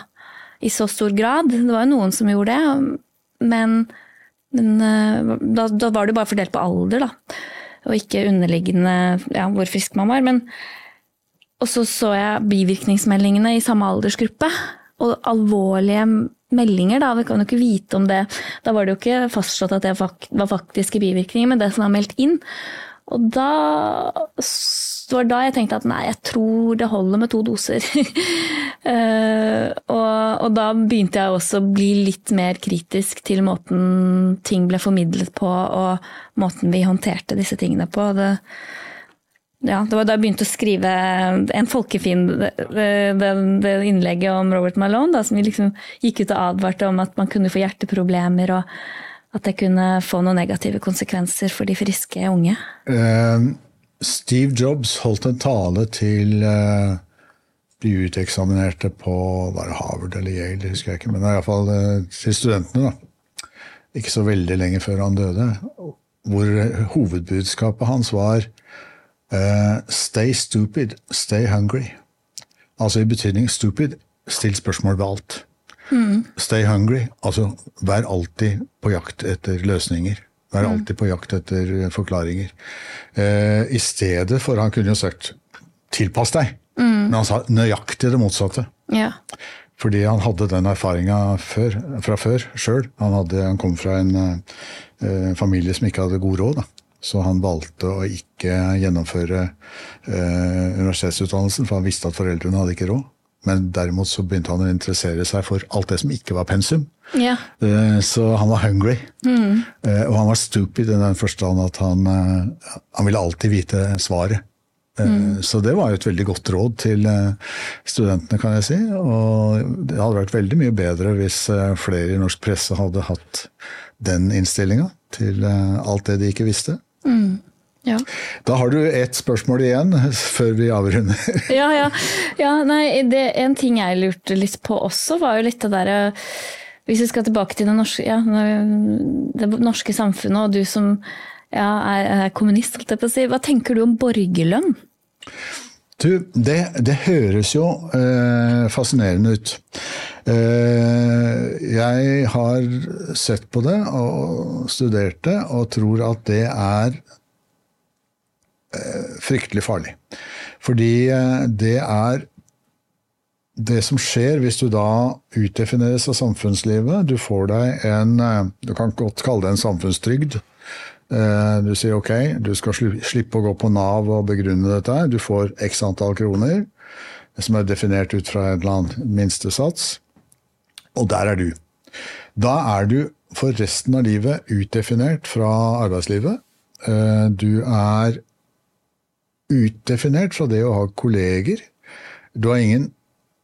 i så stor grad. Det var jo noen som gjorde det, men, men eh, da, da, var det bare fordelt på alder, da. Og ikke underliggende ja, hvor frisk man var. Men, og så så jeg bivirkningsmeldingene i samme aldersgruppe, og alvorlige meldinger, da. Vi kan jo ikke vite om det. Da var det jo ikke fastslått at det var faktiske bivirkninger, men det som var meldt inn. Og da det var da jeg tenkte at nei, jeg tror det holder med to doser. uh, og, og, da begynte jeg også å bli litt mer kritisk til måten ting ble formidlet på, og måten vi håndterte disse tingene på. Det, ja, det var da jeg begynte å skrive en folkefiende, det, det, innlegget om Robert Malone, da, som liksom gikk ut og advarte om at man kunne få hjerteproblemer, og at det kunne få noen negative konsekvenser for de friske unge. Uh, Steve Jobs holdt en tale til uh, de uteksaminerte på var det Harvard eller Yale, husker jeg ikke, men iallfall uh, eh, til studentene. da. Ikke så veldig lenge før han døde. Hvor hovedbudskapet hans var Uh, stay stupid, stay hungry. Altså i betydning stupid, still spørsmål ved alt. Stay hungry. Altså, vær alltid på jakt etter løsninger. Vær alltid på jakt etter eh, forklaringer. Eh, I stedet for Han kunne jo sagt 'tilpass deg', men han sa nøyaktig det motsatte. Ja. Fordi han hadde den erfaringa fra før sjøl. Han, han kom fra en eh, familie som ikke hadde god råd. Da. Så han valgte å ikke gjennomføre eh, universitetsutdannelsen, for han visste at foreldrene hadde ikke råd. Men derimot så begynte han å interessere seg for alt det som ikke var pensum. ja. Eh, Så han var hungry. Eh, Og han var stupid i den forstand at han, eh, han ville alltid vite svaret. Mm. Så det var jo et veldig godt råd til eh, studentene, kan jeg si. Og det hadde vært veldig mye bedre hvis eh, flere i norsk presse hadde hatt den innstillinga til eh, alt det de ikke visste. Ja. Da har du ett spørsmål igjen før vi avrunder. Ja, ja. ja nei, det, en ting jeg lurte litt på også, var jo litt det derre Hvis vi skal tilbake til det norske, ja, det norske samfunnet, og du som ja, er, er kommunist, holdt jeg på å si. Hva tenker du om borgerlønn? Du, det, det høres jo eh, fascinerende ut. Eh, jeg har sett på det og studert det, og tror at det er eh, fryktelig farlig. Fordi eh, det er det som skjer hvis du da utdefineres av samfunnslivet. Du får deg en eh, Du kan godt kalle det en samfunnstrygd. Eh, Du sier ok, du skal slippe å gå på Nav og begrunne dette. Du får x antall kroner, som er definert ut fra en eller annen minstesats. Og der er du. Da er du for resten av livet utdefinert fra arbeidslivet. Eh, Du er utdefinert fra det å ha kolleger. Du har ingen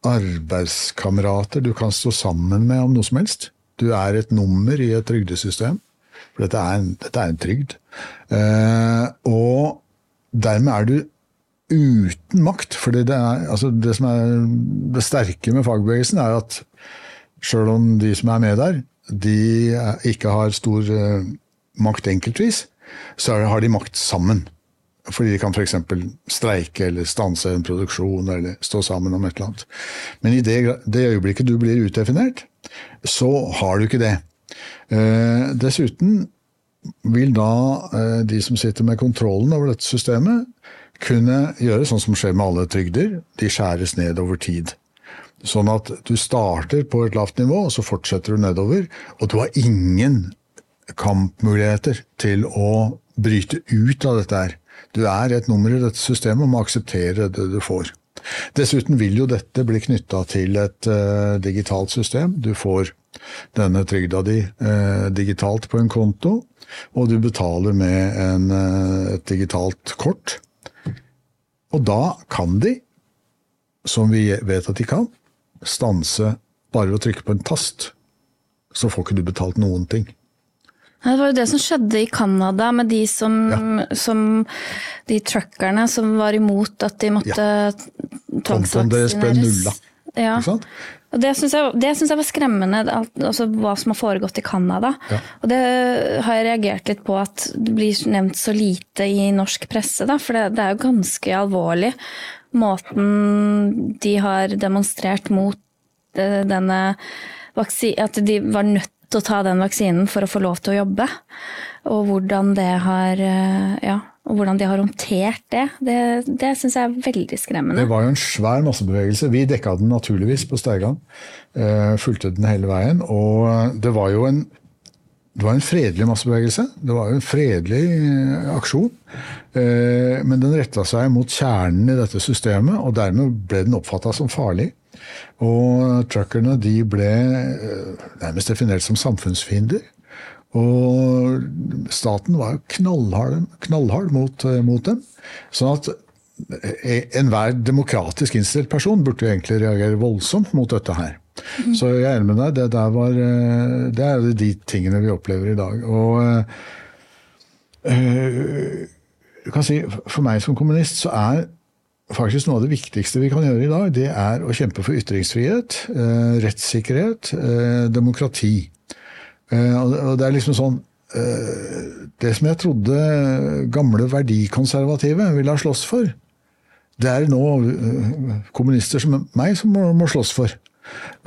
arbeidskamerater du kan stå sammen med om noe som helst. Du er et nummer i et trygdesystem. For dette er en, dette er en trygd. Eh, og dermed er du uten makt. For det, altså det som er det sterke med fagbevegelsen, er at sjøl om de som er med der, de ikke har stor eh, makt enkeltvis, så har de makt sammen. Fordi de kan f.eks. streike eller stanse en produksjon eller stå sammen om et eller annet. Men i det, det øyeblikket du blir utdefinert, så har du ikke det. Eh, dessuten vil da eh, de som sitter med kontrollen over dette systemet, kunne gjøre sånn som skjer med alle trygder. De skjæres ned over tid. Sånn at du starter på et lavt nivå, og så fortsetter du nedover. Og du har ingen kampmuligheter til å bryte ut av dette her. Du er et nummer i dette systemet og må akseptere det du får. Dessuten vil jo dette bli knytta til et uh, digitalt system. Du får denne trygda di eh, digitalt på en konto, og du betaler med en, eh, et digitalt kort. Og da kan de, som vi vet at de kan, stanse bare ved å trykke på en tast. Så får ikke du betalt noen ting. Det var jo det som skjedde i Canada med de som, som De truckerne som var imot at de måtte Kontoen deres ble nulla. Ja. Og det syns jeg, jeg var skremmende, altså hva som har foregått i Canada. Ja. Og det har jeg reagert litt på at det blir nevnt så lite i norsk presse, da, for det, det er jo ganske alvorlig. Måten de har demonstrert mot eh, denne vaksinen, At de var nødt til å ta den vaksinen for å få lov til å jobbe. Og hvordan det har eh, Ja, og hvordan de har håndtert det. Det, det syns jeg er veldig skremmende. Det var jo en svær massebevegelse. Vi dekka den naturligvis på Steigan. Eh, fulgte den hele veien. Og det var jo en, var en fredelig massebevegelse. Det var jo en fredelig eh, aksjon. Eh, men den retta seg mot kjernen i dette systemet, og dermed ble den oppfatta som farlig. Og truckerne de ble nærmest definert som samfunnsfiender. Og staten var jo knallhard, knallhard mot, eh, mot dem. Sånn at eh, enhver demokratisk innstilt person burde jo egentlig reagere voldsomt mot dette her. Så jeg er enig med deg. Det, der var, eh, det er de tingene vi opplever i dag. Og øh, du kan si, For meg som kommunist så er faktisk noe av det viktigste vi kan gjøre i dag, det er å kjempe for ytringsfrihet, rettssikkerhet, demokrati. Eh, og det er liksom sånn eh, Det som jeg trodde gamle verdikonservative ville ha slåss for, det er nå eh, kommunister som meg som må, slåss for.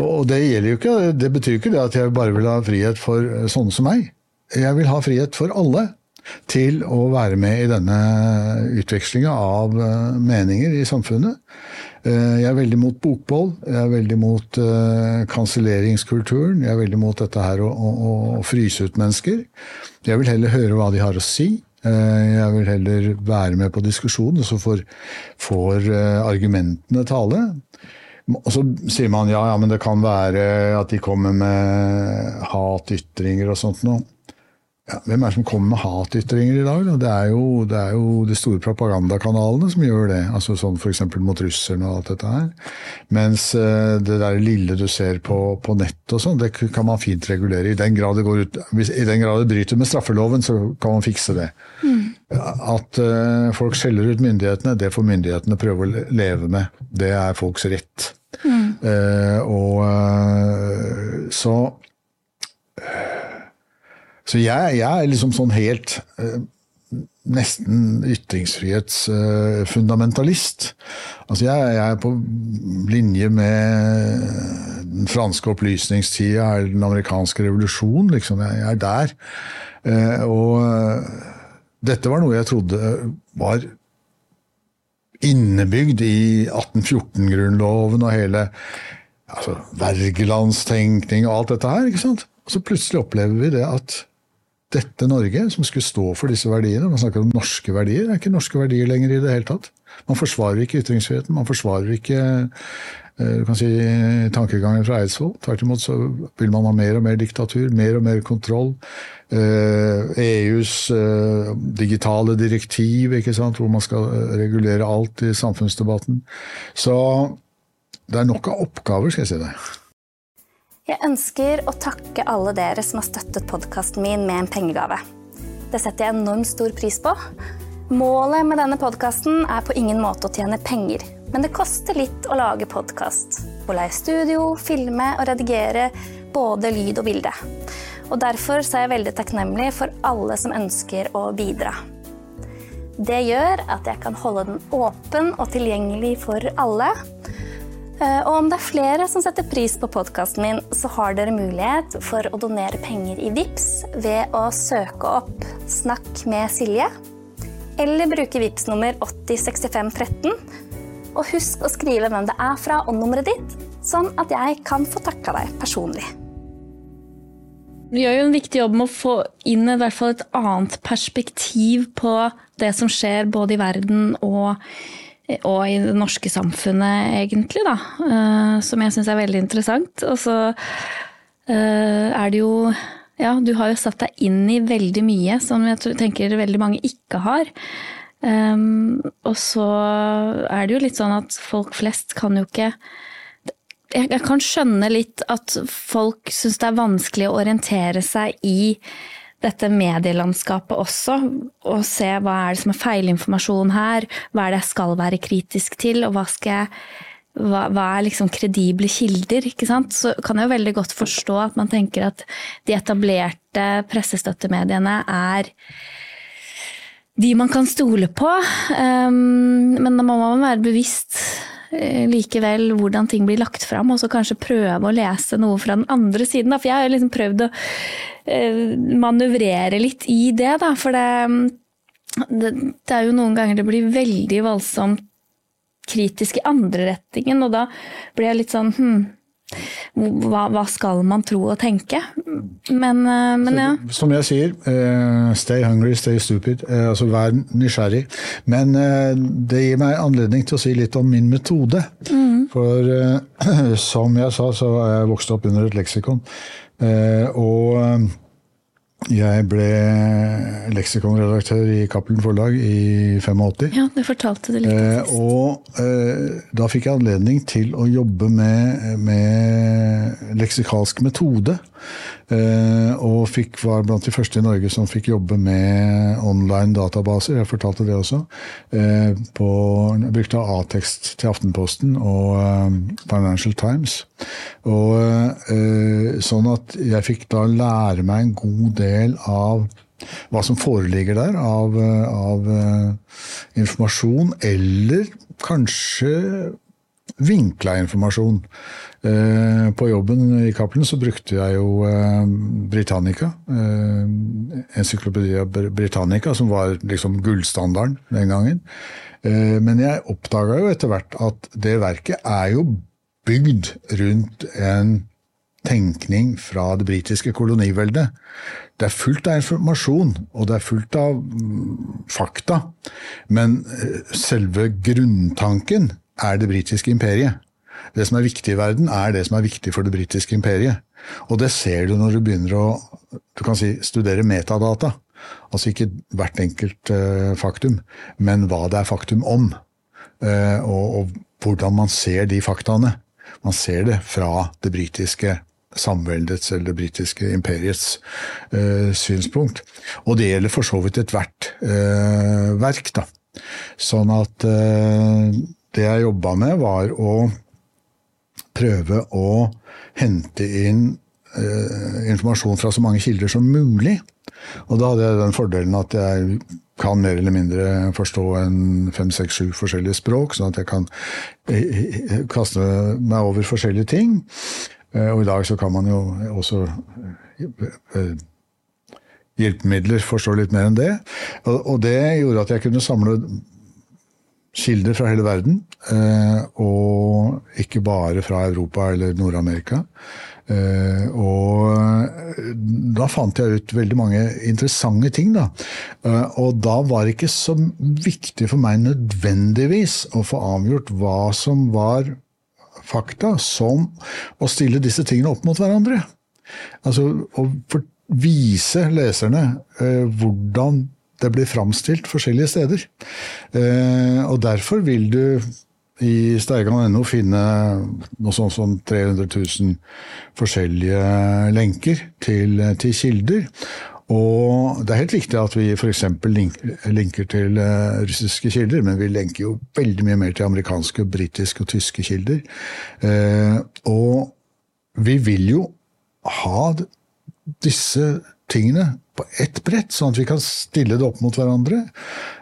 Og det, gjelder jo ikke, det betyr ikke det at jeg bare vil ha frihet for sånne som meg. Jeg vil ha frihet for alle til å være med i denne utvekslinga av meninger i samfunnet. Eh, jeg er veldig mot bokboll, jeg er veldig mot uh, kanselleringskulturen. Jeg er veldig mot dette her å, å, å, fryse ut mennesker. Jeg vil heller høre hva de har å si. Jeg vil heller være med på diskusjonen, så får, får argumentene tale. Og så sier man ja, ja, men det kan være at de kommer med hatytringer og sånt noe. Ja, hvem er det som kommer med hatytringer i dag? Det er, jo, det er, jo, de store propagandakanalene som gjør det. altså sånn F.eks. mot russerne og alt dette her. Mens uh, det der lille du ser på, på nett og sånn, det kan man fint regulere. I den grad det, går ut, hvis, i den grad det bryter med straffeloven, så kan man fikse det. Mm. At uh, folk skjeller ut myndighetene, det får myndighetene prøve å leve med. Det er folks rett. Mm. Uh, og så så jeg, jeg, er liksom sånn helt eh, Nesten ytringsfrihetsfundamentalist. Altså jeg, jeg, er på linje med den franske opplysningstida eller den amerikanske revolusjonen. Liksom. Jeg, er der. Eh, og eh, dette var noe jeg trodde var innebygd i 1814-grunnloven og hele altså, Wergelandstenkning og alt dette her. ikke sant? Og så plutselig opplever vi det at dette Norge, som skulle stå for disse verdiene Man snakker om norske verdier. Det er ikke norske verdier lenger i det hele tatt. Man forsvarer ikke ytringsfriheten. Man forsvarer ikke eh, du kan si, tankegangen fra Eidsvoll. Tvert imot så vil man ha mer og mer diktatur, mer og mer kontroll. EUs eh, e eh, digitale direktiv, ikke sant, hvor man skal regulere alt i samfunnsdebatten. Så det er nok av oppgaver, skal jeg si det. Jeg ønsker å takke alle dere som har støttet podkasten min med en pengegave. Det setter jeg enormt stor pris på. Målet med denne podkasten er på ingen måte å tjene penger, men det koster litt å lage podkast. Å leie studio, filme og redigere både lyd og bilde. Og Derfor er jeg veldig takknemlig for alle som ønsker å bidra. Det gjør at jeg kan holde den åpen og tilgjengelig for alle og om det er flere som setter pris på podkasten min, så har dere mulighet for å donere penger i VIPS ved å søke opp 'Snakk med Silje', eller bruke VIPS nummer 806513. Og husk å skrive hvem det er fra og nummeret ditt, sånn at jeg kan få takka deg personlig. Vi gjør jo en viktig jobb med å få inn i hvert fall et annet perspektiv på det som skjer både i verden og og i det norske samfunnet, egentlig, da. Eh, som jeg syns er veldig interessant. Og så eh, er det jo Ja, du har jo satt deg inn i veldig mye som jeg tenker veldig mange ikke har. Um, og så er det jo litt sånn at folk flest kan jo ikke Jeg kan skjønne litt at folk syns det er vanskelig å orientere seg i dette medielandskapet også, og se hva er det som er feilinformasjon her, hva er det jeg skal være kritisk til, og hva, jeg, hva, hva er liksom kredible kilder? Så kan jeg jo veldig godt forstå at man tenker at de etablerte pressestøttemediene er de man kan stole på, um, men da må man være bevisst likevel hvordan ting blir lagt fram, og så kanskje prøve å lese noe fra den andre siden. Da. For jeg har liksom prøvd å eh, manøvrere litt i det, da. For det, det, det er jo noen ganger det blir veldig voldsomt kritisk i andre retningen, og da blir jeg litt sånn hm, hva, hva, skal man tro og tenke? Men, eh, men ja. Som jeg sier, uh, stay hungry, stay stupid. Uh, altså vær nysgjerrig. Men det gir meg anledning til å si litt om min metode. Mm. For som jeg sa, så er jeg vokst opp under et leksikon. og jeg ble leksikonredaktør i Cappelen Forlag i 85. Ja, det fortalte du litt. Eh, og eh, da fikk jeg anledning til å jobbe med, med leksikalsk metode. Eh, og fikk, var blant de første i Norge som fikk jobbe med online databaser. Jeg fortalte det også. Eh, på, jeg brukte A-tekst til Aftenposten og eh, Financial Times. Og Sånn at jeg fikk da lære meg en god del av hva som foreligger der av, av informasjon, eller kanskje vinkla informasjon. Eh, på jobben i Cappelen så brukte jeg jo eh, Britannica. Eh, Encyklopedia Britannica, som var liksom gullstandarden den gangen. Men jeg oppdaga jo etter hvert at det verket er jo bygd rundt en tenkning fra det britiske koloniveldet. Det er fullt av informasjon, og det er fullt av mm, fakta. Men selve grunntanken er det britiske imperiet. Det som er viktig i verden, er det som er viktig for det britiske imperiet. Og det ser du når du begynner å du kan si, studere metadata. Altså ikke hvert enkelt uh, faktum, men hva det er faktum om. Uh, og, og, hvordan man ser de faktaene. Man ser det fra det britiske samveldets eller det britiske imperiets uh, synspunkt. Og det gjelder for så vidt ethvert verk. da. Sånn at det jeg jobba med, var å prøve å hente inn eh, informasjon fra så mange kilder som mulig. Og da hadde jeg den fordelen at jeg kan mer eller mindre forstå en fem, seks, sju forskjellige språk, sånn at jeg kan eh, eh, kaste meg over forskjellige ting. Og i dag så kan man jo også hjelpemidler forstå litt mer enn det. Og det gjorde at jeg kunne samle kilder fra hele verden, eh, og ikke bare fra Europa eller Nord-Amerika. Eh, og da fant jeg ut veldig mange interessante ting, da. Eh, og da var det ikke så viktig for meg nødvendigvis å få avgjort hva som var fakta, som å stille disse tingene opp mot hverandre. Altså å vise leserne hvordan det blir framstilt forskjellige steder. Eh, og derfor vil du i steigan.no finne noe sånt som 300 000 forskjellige lenker til, til kilder. Og det er helt viktig at vi f.eks. linker til uh, russiske kilder, men vi lenker jo veldig mye mer til amerikanske, britiske og tyske kilder. Uh, og vi vil jo ha disse tingene på ett brett, sånn at vi kan stille det opp mot hverandre.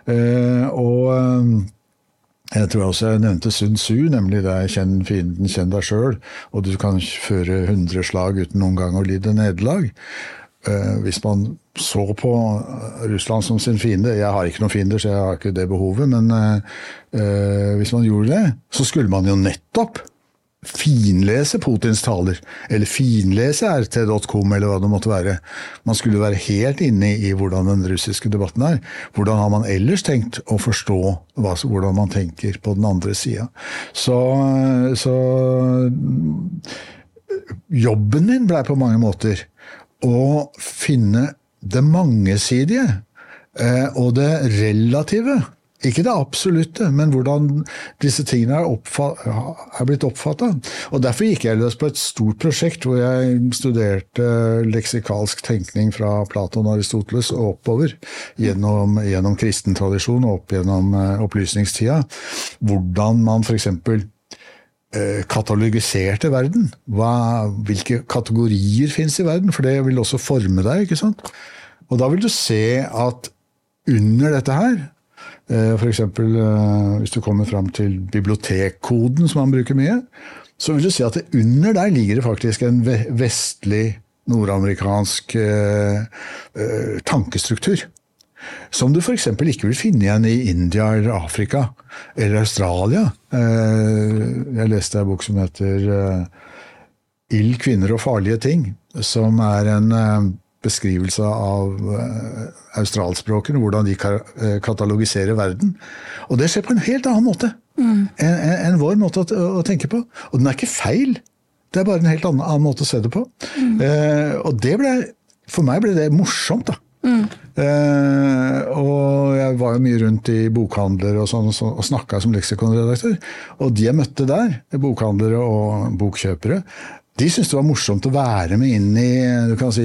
Eh, og eh, jeg tror også jeg nevnte Sun Tzu, nemlig det er 'kjenn fienden, kjenn deg sjøl', og du kan føre 100 slag uten noen gang å lide nederlag. Eh, hvis man så på Russland som sin fiende Jeg har ikke noen fiender, så jeg har ikke det behovet, men hvis man gjorde det, så skulle man jo nettopp finlese Putins taler, eller finlese rt.com, eller hva det måtte være. Man skulle være helt inne i hvordan den russiske debatten er. Hvordan har man ellers tenkt å forstå hva, hvordan man tenker på den andre sida? Så, så Jobben min blei på mange måter å finne det mangesidige eh, og det relative ikke det absolutte, men hvordan disse tingene er, er blitt oppfatta. Derfor gikk jeg løs på et stort prosjekt hvor jeg studerte leksikalsk tenkning fra Platon og Aristoteles og oppover. Gjennom, gjennom kristen tradisjon og opp gjennom uh, opplysningstida. Hvordan man f.eks. Uh, katalogiserte verden. Hva, hvilke kategorier fins i verden? For det vil også forme deg. ikke sant? Og da vil du se at under dette her Eh, F.eks. Eh, hvis du kommer fram til bibliotekkoden, som man bruker mye, så vil du si at under der ligger det faktisk en vestlig, nordamerikansk eh, tankestruktur. Som du f.eks. ikke vil finne igjen i India eller Afrika eller Australia. Jeg leste en bok som heter 'Ild, kvinner og farlige ting', som er en beskrivelse av uh, australspråkene, hvordan de uh, katalogiserer verden. Og det skjer på en helt annen måte mm. enn en, en vår måte å, å, tenke på. Og den er ikke feil, det er bare en helt annen, annen måte å se det på. Mm. Uh, og det ble, for meg ble det morsomt, da. Mm. og jeg var jo mye rundt i bokhandler og, sånn, og, og snakka som leksikonredaktør. Og de jeg møtte der, bokhandlere og bokkjøpere, de syntes det var morsomt å være med inn i du kan si,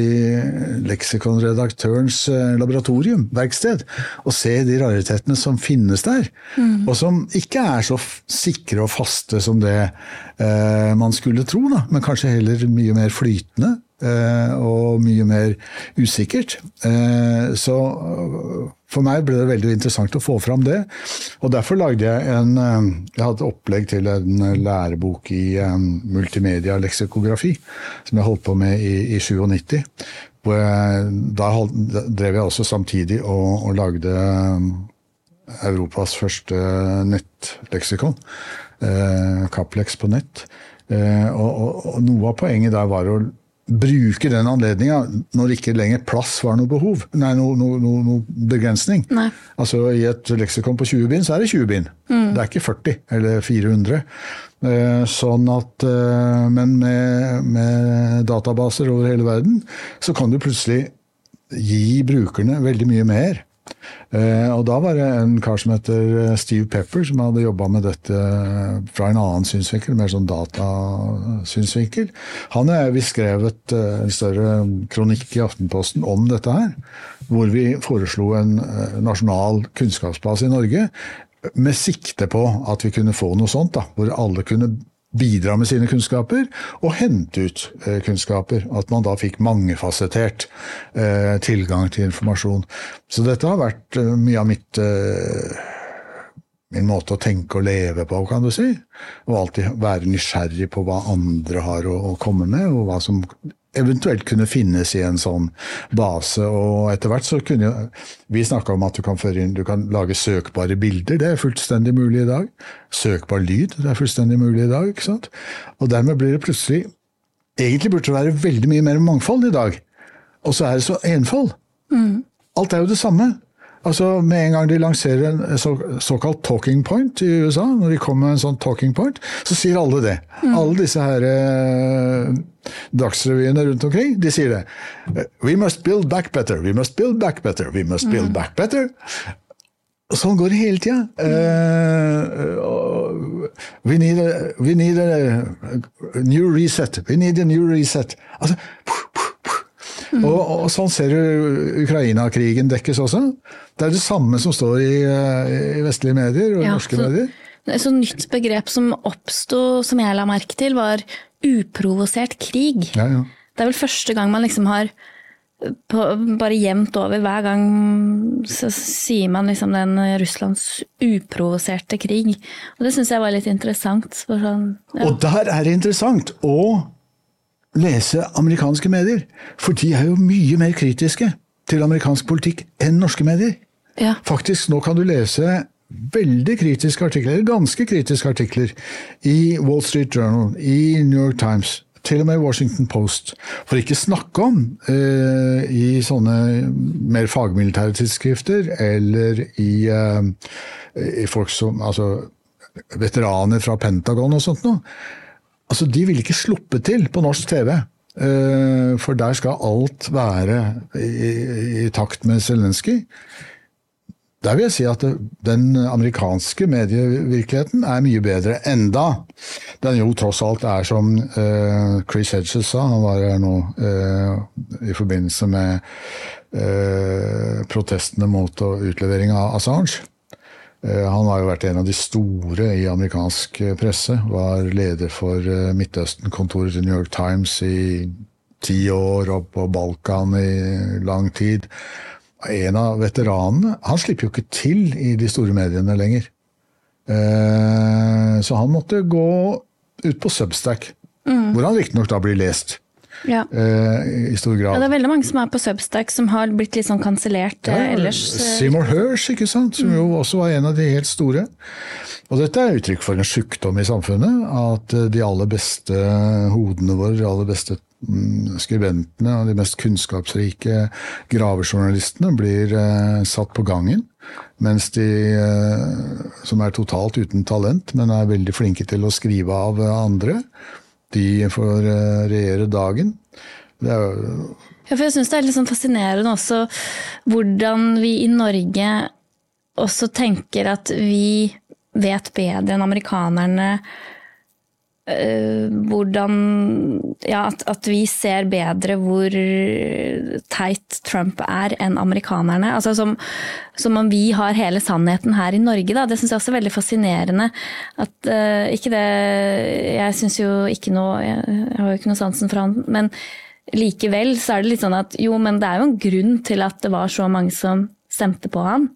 leksikonredaktørens eh, laboratorium, verksted, og se de raritetene som finnes der. Mm. Og som ikke er så sikre og faste som det eh, man skulle tro, da, men kanskje heller mye mer flytende. eh, og mye mer usikkert. Eh, så for meg ble det veldig interessant å få fram det. Og derfor lagde jeg en Jeg hadde et opplegg til en lærebok i multimedia leksikografi, som jeg holdt på med i, i 97. Hvor jeg, da drev jeg også samtidig og, og lagde Europas første nettleksikon. Eh, på nett. Eh, og, og, og, noe av poenget der var å bruke den anledninga når ikke lenger plass var noe behov. Nei, noe, noe, noe, noe begrensning. Nei. Altså I et leksikon på 20 bind, så er det 20 bind. Mm. Det er ikke 40 eller 400. Eh, sånn at, eh, men med, med, databaser over hele verden, så kan du plutselig gi brukerne veldig mye mer. Eh, og da var det en kar som heter eh, Steve Pepper, som hadde jobba med dette eh, fra en annen synsvinkel, mer sånn datasynsvinkel. Han og jeg vi skrevet en større kronikk i Aftenposten om dette her. Hvor vi foreslo en nasjonal kunnskapsbase i Norge med sikte på at vi kunne få noe sånt, da, hvor alle kunne bidra med sine kunnskaper og hente ut eh, kunnskaper. At man da fikk mangefasettert eh, tilgang til informasjon. Så dette har vært eh, mye av mitt min måte å tenke og leve på, kan du si. Og alltid være nysgjerrig på hva andre har å komme med, og hva som eventuelt kunne finnes i en sånn base. Og etter hvert så kunne Vi snakka om at du kan, inn, du kan lage søkbare bilder. Det er fullstendig mulig i dag. Søkbar lyd. Det er fullstendig mulig i dag. ikke sant? Og dermed blir det plutselig Egentlig burde det være veldig mye mer mangfold i dag. Og så er det så enfold. Mm. Alt er jo det samme. Altså, Med en gang de lanserer en så, såkalt talking point i USA, når de kommer med en sånn talking point, så sier alle det. Mm. Alle disse her eh, dagsrevyene rundt omkring, de sier det. We must build back better, we must build back better, we must build mm. back better. Sånn går det hele tida. Uh, we, need a, we need a new reset. We need a new reset. Altså, Mm. Og, og, sånn ser du Ukraina-krigen dekkes også. Det er det samme som står i, eh, i vestlige medier og ja, norske så, medier. Et så nytt begrep som oppsto, som jeg la merke til, var uprovosert krig. Ja, ja. Det er vel første gang man liksom har på, bare jevnt over hver gang så sier man liksom den Russlands uprovoserte krig. Og det syns jeg var litt interessant. Sånn, ja. Og der er det interessant! Og lese amerikanske medier. For de er jo mye mer kritiske til amerikansk politikk enn norske medier. Ja. Faktisk, nå kan du lese veldig kritiske artikler, eller ganske kritiske artikler, i Wall Street Journal, i New York Times, til og med i Washington Post. For ikke snakke om eh, i sånne mer fagmilitære tidsskrifter, eller i, eh, i folk som Altså veteraner fra Pentagon og sånt noe. Altså, De ville ikke sluppet til på norsk TV. Eh, for der skal alt være i, i takt med Zelenskyj. Der vil jeg si at den amerikanske medievirkeligheten er mye bedre. Enda den jo tross alt er som uh, Chris Hedges sa, han var her nå uh, i forbindelse med protestene mot utlevering av Assange. Eh, han har jo vært en av de store i amerikansk eh, presse. Var leder for eh, Midtøsten-kontoret til New York Times i ti år, og på Balkan i lang tid. En av veteranene. Han slipper jo ikke til i de store mediene lenger. Så han måtte gå ut på Substack, mm. hvor han riktignok da blir lest. Ja. Uh, I stor grad. Ja, det er veldig mange som er på Substack som har blitt litt sånn kansellert ja, ellers. Seymour Hirsch, ikke sant? som mm. jo også var en av de helt store. Og dette er uttrykk for en sykdom i samfunnet. At de aller beste hodene våre, de aller beste mm, skribentene og de mest kunnskapsrike gravejournalistene blir uh, satt på gangen. Mens de uh, som er totalt uten talent, men er veldig flinke til å skrive av andre, de får eh, regjere dagen. Det er jo ja, for jeg syns det er litt sånn fascinerende også hvordan vi i Norge også tenker at vi vet bedre enn amerikanerne hvordan Ja, at, at, vi ser bedre hvor teit Trump er enn amerikanerne. Altså som, som om vi har hele sannheten her i Norge, da. Det syns jeg også er veldig fascinerende. At uh, ikke det Jeg syns jo ikke noe Jeg har jo ikke noe sansen for han, men likevel så er det litt sånn at jo, men det er jo en grunn til at det var så mange som stemte på han.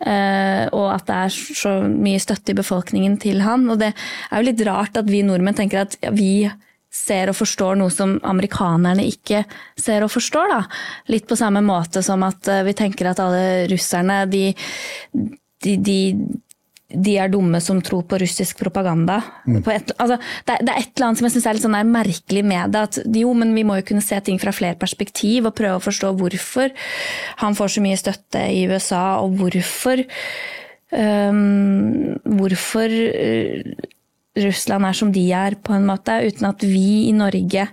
Uh, og at det er så mye støtte i befolkningen til han. Og det er jo litt rart at vi nordmenn tenker at vi ser og forstår noe som amerikanerne ikke ser og forstår. Da. Litt på samme måte som at uh, vi tenker at alle russerne de, de, de de er dumme som tror på russisk propaganda. Mm. På et, altså, det, er, det, er et eller annet som jeg synes er litt sånn merkelig med det. At jo, men vi må jo kunne se ting fra flere perspektiv og prøve å forstå hvorfor han får så mye støtte i USA, og hvorfor um, Hvorfor uh, Russland er som de er, på en måte. Uten at vi i Norge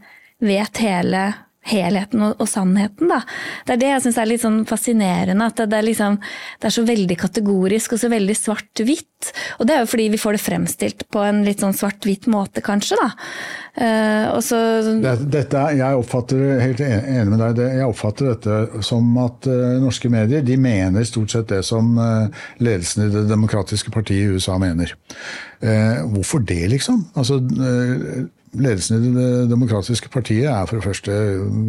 vet hele helheten og, og, sannheten. Da. Det er det jeg syns er litt sånn fascinerende. At det, det, er liksom, det, er så veldig kategorisk og så veldig svart-hvitt. Og det er jo fordi vi får det fremstilt på en litt sånn svart-hvitt måte, kanskje. da. Uh, så, dette, jeg oppfatter helt enig med deg, jeg oppfatter dette som at uh, norske medier de mener stort sett det som uh, ledelsen i Det demokratiske partiet i USA mener. hvorfor det, liksom? Altså, Ledelsen i Det demokratiske partiet er for det første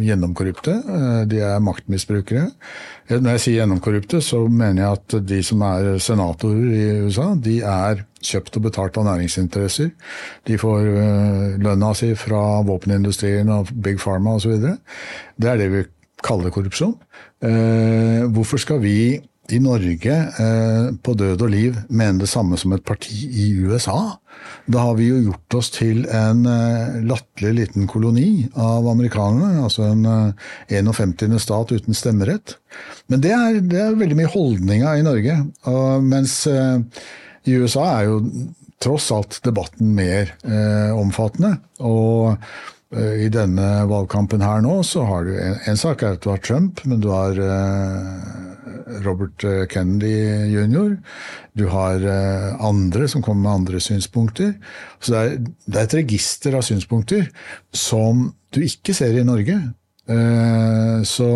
gjennomkorrupte. Eh, de er maktmisbrukere. Eh, når jeg sier gjennomkorrupte, så mener jeg at de som er senatorer i USA, de er kjøpt og betalt av næringsinteresser. De får eh, lønna si fra våpenindustrien og Big Pharma osv. Det er det vi kaller korrupsjon. Hvorfor skal vi i Norge eh, på død og liv mener det samme som et parti i USA. Da har vi jo gjort oss til en eh, latterlig liten koloni av amerikanerne. Altså en eh, 51. stat uten stemmerett. Men det er, det er veldig mye holdninga i Norge. Og, mens eh, i USA er jo tross alt debatten mer eh, omfattende. og eh, i denne valgkampen her nå, så har du en, en sak er at du har Trump, men du har eh, Robert eh, Kennedy jr. Du har eh, andre som kommer med andre synspunkter. Så det er, det er, et register av synspunkter som du ikke ser i Norge. Eh, så,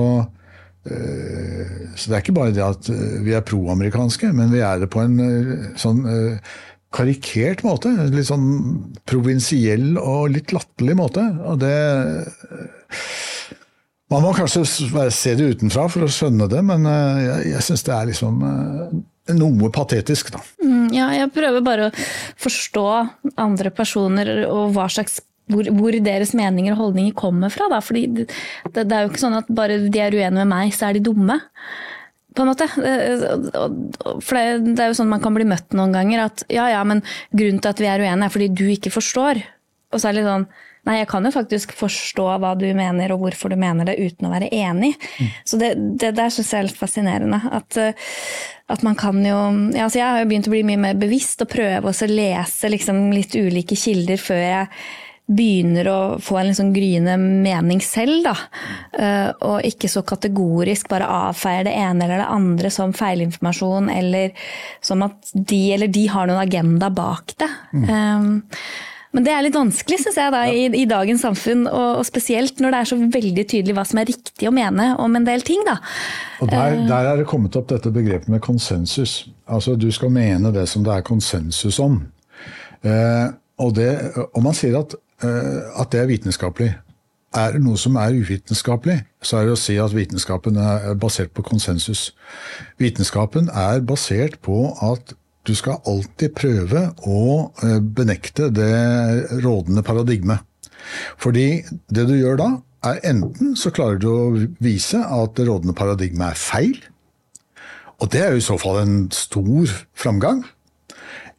så det er ikke bare det at vi er proamerikanske, men vi er det på en sånn karikert måte. Litt sånn provinsiell og litt latterlig måte. Og det man må kanskje se det utenfra for å skjønne det, men eh, jeg, jeg syns det er liksom eh, noe patetisk, da. Mm, ja, jeg prøver bare å forstå andre personer og hva slags hvor, hvor, deres meninger og holdninger kommer fra. Da. Fordi det, det, er jo ikke sånn at bare de er uenige med meg, så er de dumme. På en måte. For det, er jo sånn man kan bli møtt noen ganger. At ja, ja, men grunnen til at vi er uenige er fordi du ikke forstår. Og så er det litt sånn Nei, jeg kan jo faktisk forstå hva du mener og hvorfor du mener det, uten å være enig. Mm. Så det, det der syns jeg er litt fascinerende. At, at, man kan jo ja, altså Jeg har jo begynt å bli mye mer bevisst og prøve å lese liksom litt ulike kilder før jeg begynner å få en liksom gryende mening selv, da. Uh, og ikke så kategorisk bare avfeier det ene eller det andre som feilinformasjon, eller som at de eller de har noen agenda bak det. Mm. Um, men det er litt vanskelig, syns jeg, da, i, i, dagens samfunn. Og, og, spesielt når det er så veldig tydelig hva som er riktig å mene om en del ting. Da. Og der, eh. der er det kommet opp dette begrepet med konsensus. Altså du skal mene det som det er konsensus om. Eh, og, det, og, man sier at, eh, at det er vitenskapelig. Er det noe som er uvitenskapelig, så er det å si at vitenskapen er basert på konsensus. Vitenskapen er basert på at du skal alltid prøve å eh, benekte det rådende paradigmet. Fordi det du gjør da, er enten så klarer du å vise at det rådende paradigmet er feil, og det er jo i så fall en stor framgang.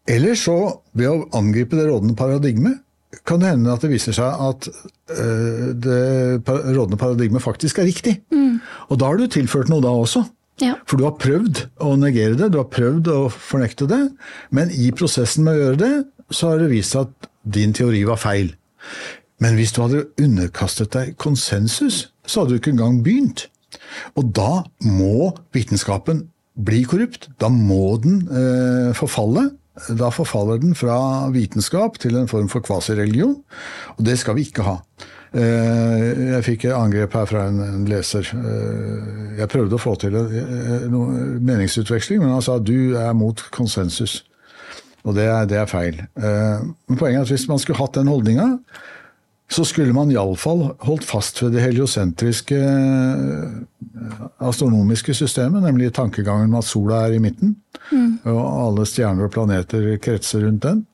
Eller så, ved å angripe det rådende paradigmet, kan det hende at det viser seg at uh, det rådende paradigmet faktisk er riktig. Mm. Og da har du tilført noe da også. Ja. For du har prøvd å negere det, du har prøvd å fornekte det, men i prosessen med å gjøre det, så har det vist seg at din teori var feil. Men hvis du hadde underkastet deg konsensus, så hadde du ikke engang begynt. Og da må vitenskapen bli korrupt. Da må den eh, forfalle. Da forfaller den fra vitenskap til en form for kvasireligion, og det skal vi ikke ha. Eh, jeg fikk angrep her fra en leser. Eh, jeg prøvde å få til en meningsutveksling, men han sa du er mot konsensus. Og det er, det er feil. Eh, men poenget er at hvis man skulle hatt den holdninga, så skulle man iallfall holdt fast ved det heliosentriske astronomiske systemet, nemlig tankegangen med at sola er i midten, mm. og alle stjerner og planeter kretser rundt den.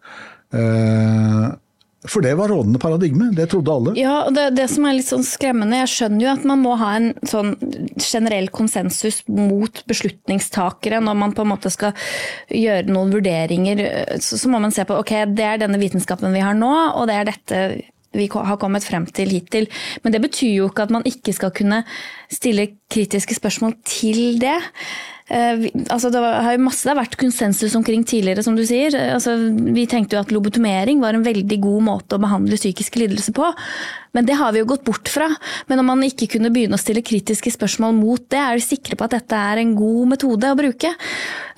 For det var rådende paradigme, det trodde alle. Ja, og det, det, som er litt sånn skremmende, jeg skjønner jo at man må ha en sånn generell konsensus mot beslutningstakere når man på en måte skal gjøre noen vurderinger. Så, så må man se på ok, det er denne vitenskapen vi har nå, og det er dette vi har kommet frem til hittil. Men det betyr jo ikke at man ikke skal kunne stille kritiske spørsmål til det. Eh, altså det har jo masse det har vært konsensus omkring tidligere, som du sier. Altså, vi tenkte jo at lobotomering var en veldig god måte å behandle psykiske lidelser på. Men det har vi jo gått bort fra. Men om man ikke kunne begynne å stille kritiske spørsmål mot det, er vi sikre på at dette er en god metode å bruke,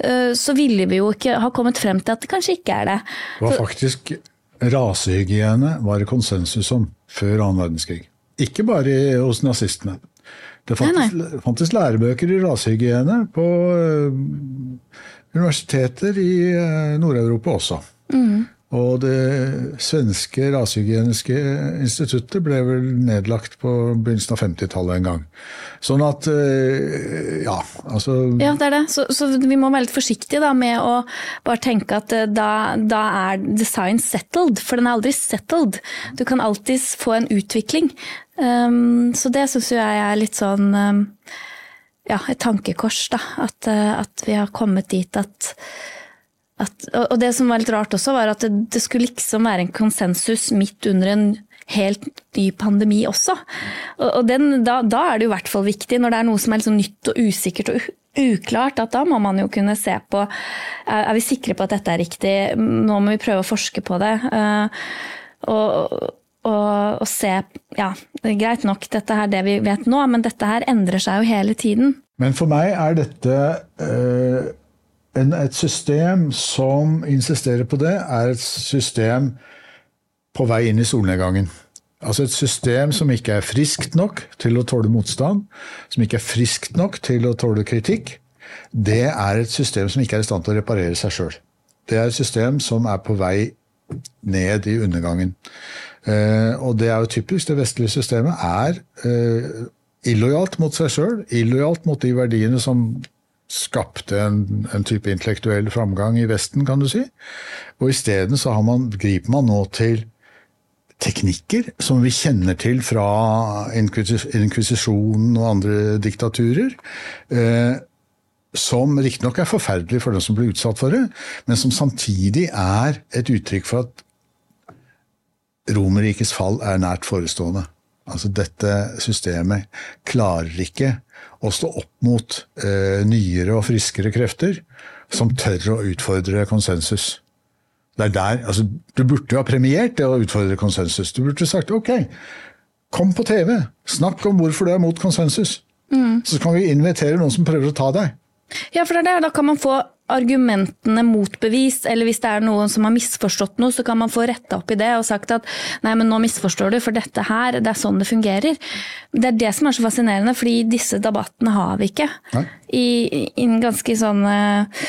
eh, så ville vi jo ikke ha kommet frem til at det kanskje ikke er det. Det var faktisk rasehygiene var det konsensus om før annen verdenskrig. Ikke bare hos nazistene. Det fantes, nei, nei. fantes lærebøker i rasehygiene på uh, universiteter i uh, Nord-Europa også. Mm. Og det svenske rasehygieniske instituttet ble vel nedlagt på begynnelsen av 50-tallet en gang. Sånn at eh, ja, altså Ja, det er det. Så, så vi må være litt forsiktige da, med å bare tenke at da, da, er design settled, for den er aldri settled. Du kan alltids få en utvikling. Um, så det syns jeg er litt sånn um, ja, et tankekors, da. At, uh, at, vi har kommet dit at, at Og det som var litt rart også, var at det, det, skulle liksom være en konsensus midt under en helt ny pandemi også. Og, og den, da, da, er det jo i hvert fall viktig, når det er noe som er liksom nytt og usikkert og uklart, at da må man jo kunne se på Er vi sikre på at dette er riktig? Nå må vi prøve å forske på det. Uh, og og, og, se Ja, greit nok, dette er det vi vet nå, men dette her endrer seg jo hele tiden. Men for meg er dette øh, et system som insisterer på det, er et system på vei inn i solnedgangen. Altså et system som ikke er friskt nok til å tåle motstand, som ikke er friskt nok til å tåle kritikk. Det er et system som ikke er i stand til å reparere seg sjøl. Det er et system som er på vei ned i undergangen. Eh, og det er jo typisk. Det vestlige systemet er eh, illojalt mot seg sjøl, illojalt mot de verdiene som skapte en, en, type intellektuell framgang i Vesten, kan du si. Og isteden så man, griper man nå til teknikker som vi kjenner til fra inkvisisjonen og andre diktaturer. Eh, som riktignok er forferdelig for den som blir utsatt for det, men som samtidig er et uttrykk for at Romerrikets fall er nært forestående. Altså Dette systemet klarer ikke å stå opp mot eh, nyere og friskere krefter som tør å utfordre konsensus. Det er der, altså Du burde jo ha premiert det å utfordre konsensus. Du burde sagt ok, kom på TV, snakk om hvorfor du er mot konsensus. Mm. Så kan vi invitere noen som prøver å ta deg. Ja, for det er det. Da kan man få argumentene motbevist, eller hvis det er noen som har misforstått noe, så kan man få retta opp i det og sagt at nei, men nå misforstår du, for dette her, det er sånn det fungerer. Det er det som er så fascinerende, fordi disse debattene har vi ikke. I, i en ganske sånn uh,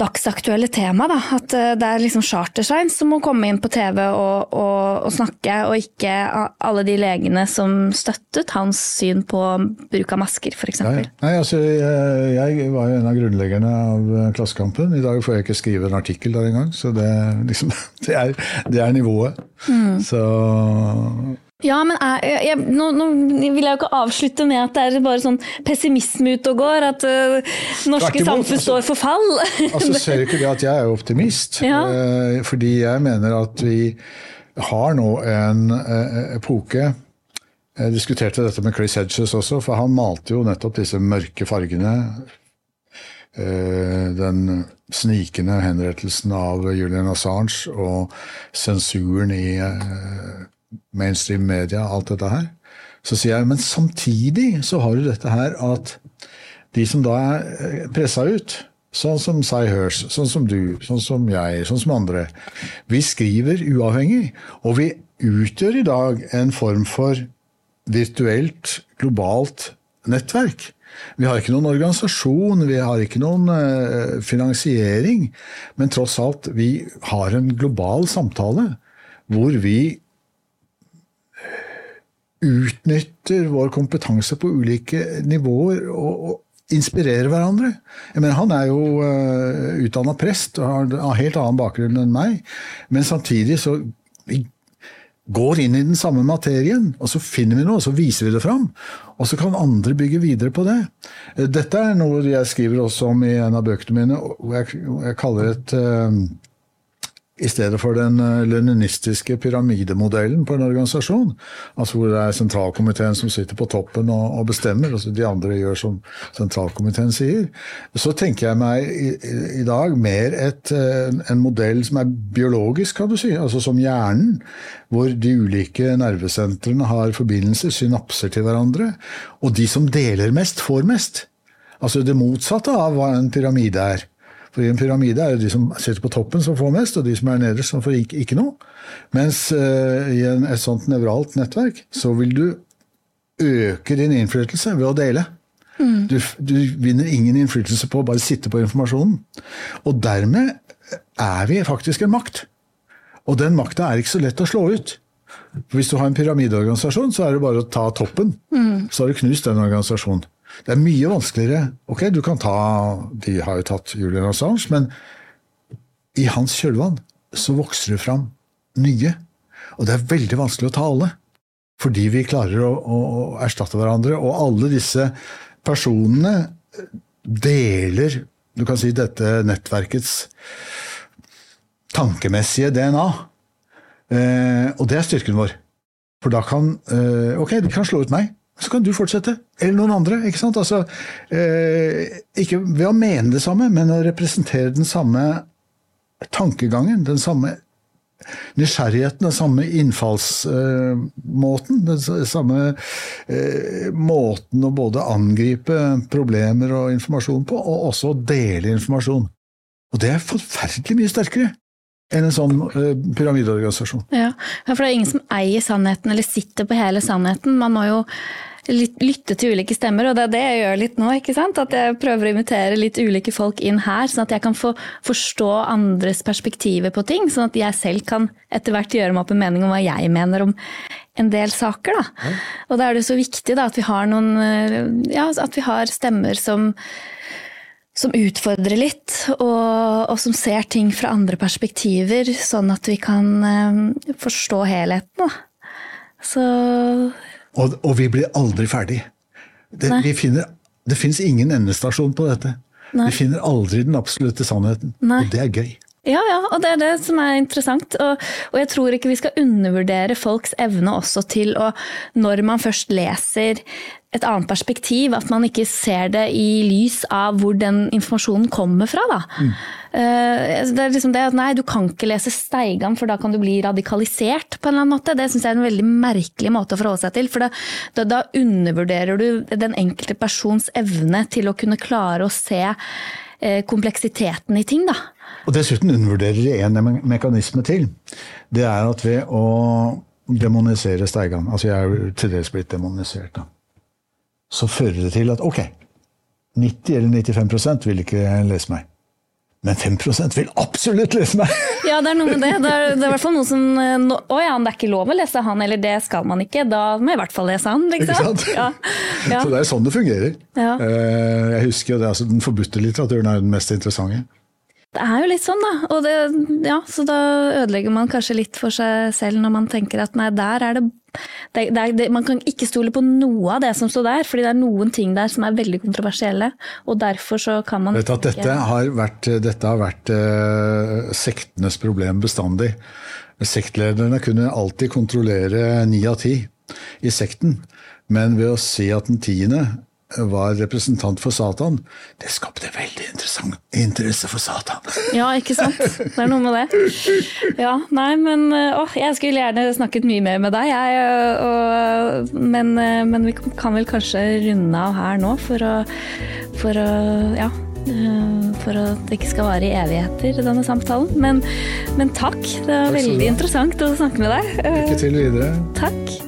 dagsaktuelle tema. Da. At eh, det er liksom Chartersveien som må komme inn på TV og, og, og, snakke, og ikke alle de legene som støttet hans syn på bruk av masker, f.eks. Ja, Nei, altså, jeg, jeg, var jo en av grunnleggerne av eh, Klassekampen. I dag får jeg ikke skrive en artikkel der engang, så det, liksom, det, er, det er, nivået. Mm. Så ja, men jeg, jeg, nå, nå, vil jeg jo ikke avslutte med at det er bare sånn pessimisme ute og går. At uh, norske samfunn altså, står for fall. altså Ser ikke det at jeg er optimist. Ja. Uh, fordi jeg mener at vi har nå en uh, epoke Jeg diskuterte dette med Chris Hedges også, for han malte jo nettopp disse mørke fargene. Den snikende henrettelsen av Julian Assange og sensuren i mainstream media, alt dette her. Så sier jeg, men samtidig så har du dette her at de som da er eh, pressa ut, sånn som Cy Hirsch, sånn som du, sånn som jeg, sånn som andre, vi skriver uavhengig. Og vi utgjør i dag en form for virtuelt, globalt nettverk. Vi har ikke noen organisasjon, vi har ikke noen uh, finansiering, men tross alt, vi har en global samtale hvor vi utnytter vår kompetanse på ulike nivåer og, og inspirerer hverandre. Jeg mener, han er jo uh, utdanna prest og har en helt annen bakgrunn enn meg, men samtidig så vi går inn i den samme materien, og så finner vi noe, og så viser vi det fram. Og så kan andre bygge videre på det. Dette er noe jeg skriver også om i en av bøkene mine, hvor jeg, jeg kaller et uh, i stedet for den eh, leninistiske pyramidemodellen på en organisasjon. Altså hvor det er sentralkomiteen som sitter på toppen og, og bestemmer, og de andre gjør som sentralkomiteen sier. Så tenker jeg meg i, i dag mer et, eh, en modell som er biologisk, kan du si. Altså som hjernen, hvor de ulike nervesentrene har forbindelser, synapser til hverandre. Og de som deler mest, får mest. Altså det motsatte av hva en pyramide er. For i en pyramide er det de som sitter på toppen som får mest, og de som er nederst som får ikke, noe. Mens uh, i en, et sånt nevralt nettverk så vil du øke din innflytelse ved å dele. Mm. Du, du, vinner ingen innflytelse på å bare sitte på informasjonen. Og dermed er vi faktisk en makt. Og den makta er ikke så lett å slå ut. For hvis du har en pyramideorganisasjon, så er det bare å ta toppen. Mm. Så har du knust den organisasjonen. Det er mye vanskeligere. Ok, du kan ta De har jo tatt Julian Assange, men i hans kjølvann så vokser det fram nye. Og det er veldig vanskelig å ta alle. Fordi vi klarer å, å, å erstatte hverandre. Og alle disse personene deler du kan si dette nettverkets tankemessige DNA. Eh, og det er styrken vår. For da kan eh, Ok, de kan slå ut meg så kan du fortsette. Eller noen andre. ikke sant? Altså, eh, ikke ved å mene det samme, men å representere den samme tankegangen. Den samme nysgjerrigheten, den samme innfallsmåten. Eh, den samme eh, måten å både angripe problemer og informasjon på, og også dele informasjon. Og det er forferdelig mye sterkere enn en sånn uh, pyramideorganisasjon. Ja, for det er ingen som eier sannheten eller sitter på hele sannheten. Man må jo lytte til ulike stemmer, og det er det jeg gjør litt nå. ikke sant? At jeg prøver å invitere litt ulike folk inn her, sånn at jeg kan få forstå andres perspektiver på ting. Sånn at jeg selv kan etter hvert gjøre meg opp en mening om hva jeg mener om en del saker. Da. Og da er det så viktig da, at vi har noen eh, Ja, at vi har stemmer som som utfordrer litt, og, og, som ser ting fra andre perspektiver, sånn at vi kan um, forstå helheten. Da. Så og, og, vi blir aldri ferdig. Det, finner, det fins ingen endestasjon på dette. Nei. Vi finner aldri den absolutte sannheten, Nei. og det er gøy. Ja, ja, og det er det som er interessant. Og, og, jeg tror ikke vi skal undervurdere folks evne også til å, når man først leser et annet perspektiv, at man ikke ser det i lys av hvor den informasjonen kommer fra. Mm. Uh, det er liksom det at nei, du kan ikke lese Steigan, for da kan du bli radikalisert på en eller annen måte. Det syns jeg er en veldig merkelig måte å forholde seg til. For da, da, da, undervurderer du den enkelte persons evne til å kunne klare å se uh, kompleksiteten i ting, da. Og dessuten undervurderer de en me mekanisme til. Det er at ved å demonisere Steigan Altså jeg er til dels blitt demonisert, da så fører det til at ok, 90 eller 95% vil ikke lese meg. Men 5% vil absolutt lese meg! Ja, det er noe med det. Det er, det er i hvert fall noe som Å oh ja, det er ikke lov å lese han, eller det skal man ikke. Da må jeg i hvert fall lese han. Liksom. Ikke sant? Ja. Ja. Så det er sånn det fungerer. Ja. Eh, jeg husker jo det, altså Den forbudte litteraturen er den mest interessante. Det er jo litt sånn, da. Og det, ja, så da ødelegger man kanskje litt for seg selv når man tenker at nei, der er det, det, det, Man kan ikke stole på noe av det som står der, fordi det er noen ting der som er veldig kontroversielle. Og derfor så kan man Vet at dette har vært, dette har vært uh, sektenes problem bestandig. Sektlederne kunne alltid kontrollere ni av ti i sekten. Men ved å si at den tiende var representant for Satan, det skapte veldig interessant interesse for Satan. Ja, ikke sant. Det er noe med det. Ja, nei, men å, jeg skulle gjerne snakket mye mer med deg, jeg. Og, men, men, vi kan vel kanskje runde av her nå for å, for å ja. For at det ikke skal vare i evigheter, denne samtalen. Men, men takk. Det var takk veldig interessant å snakke med deg. Lykke til videre. Takk.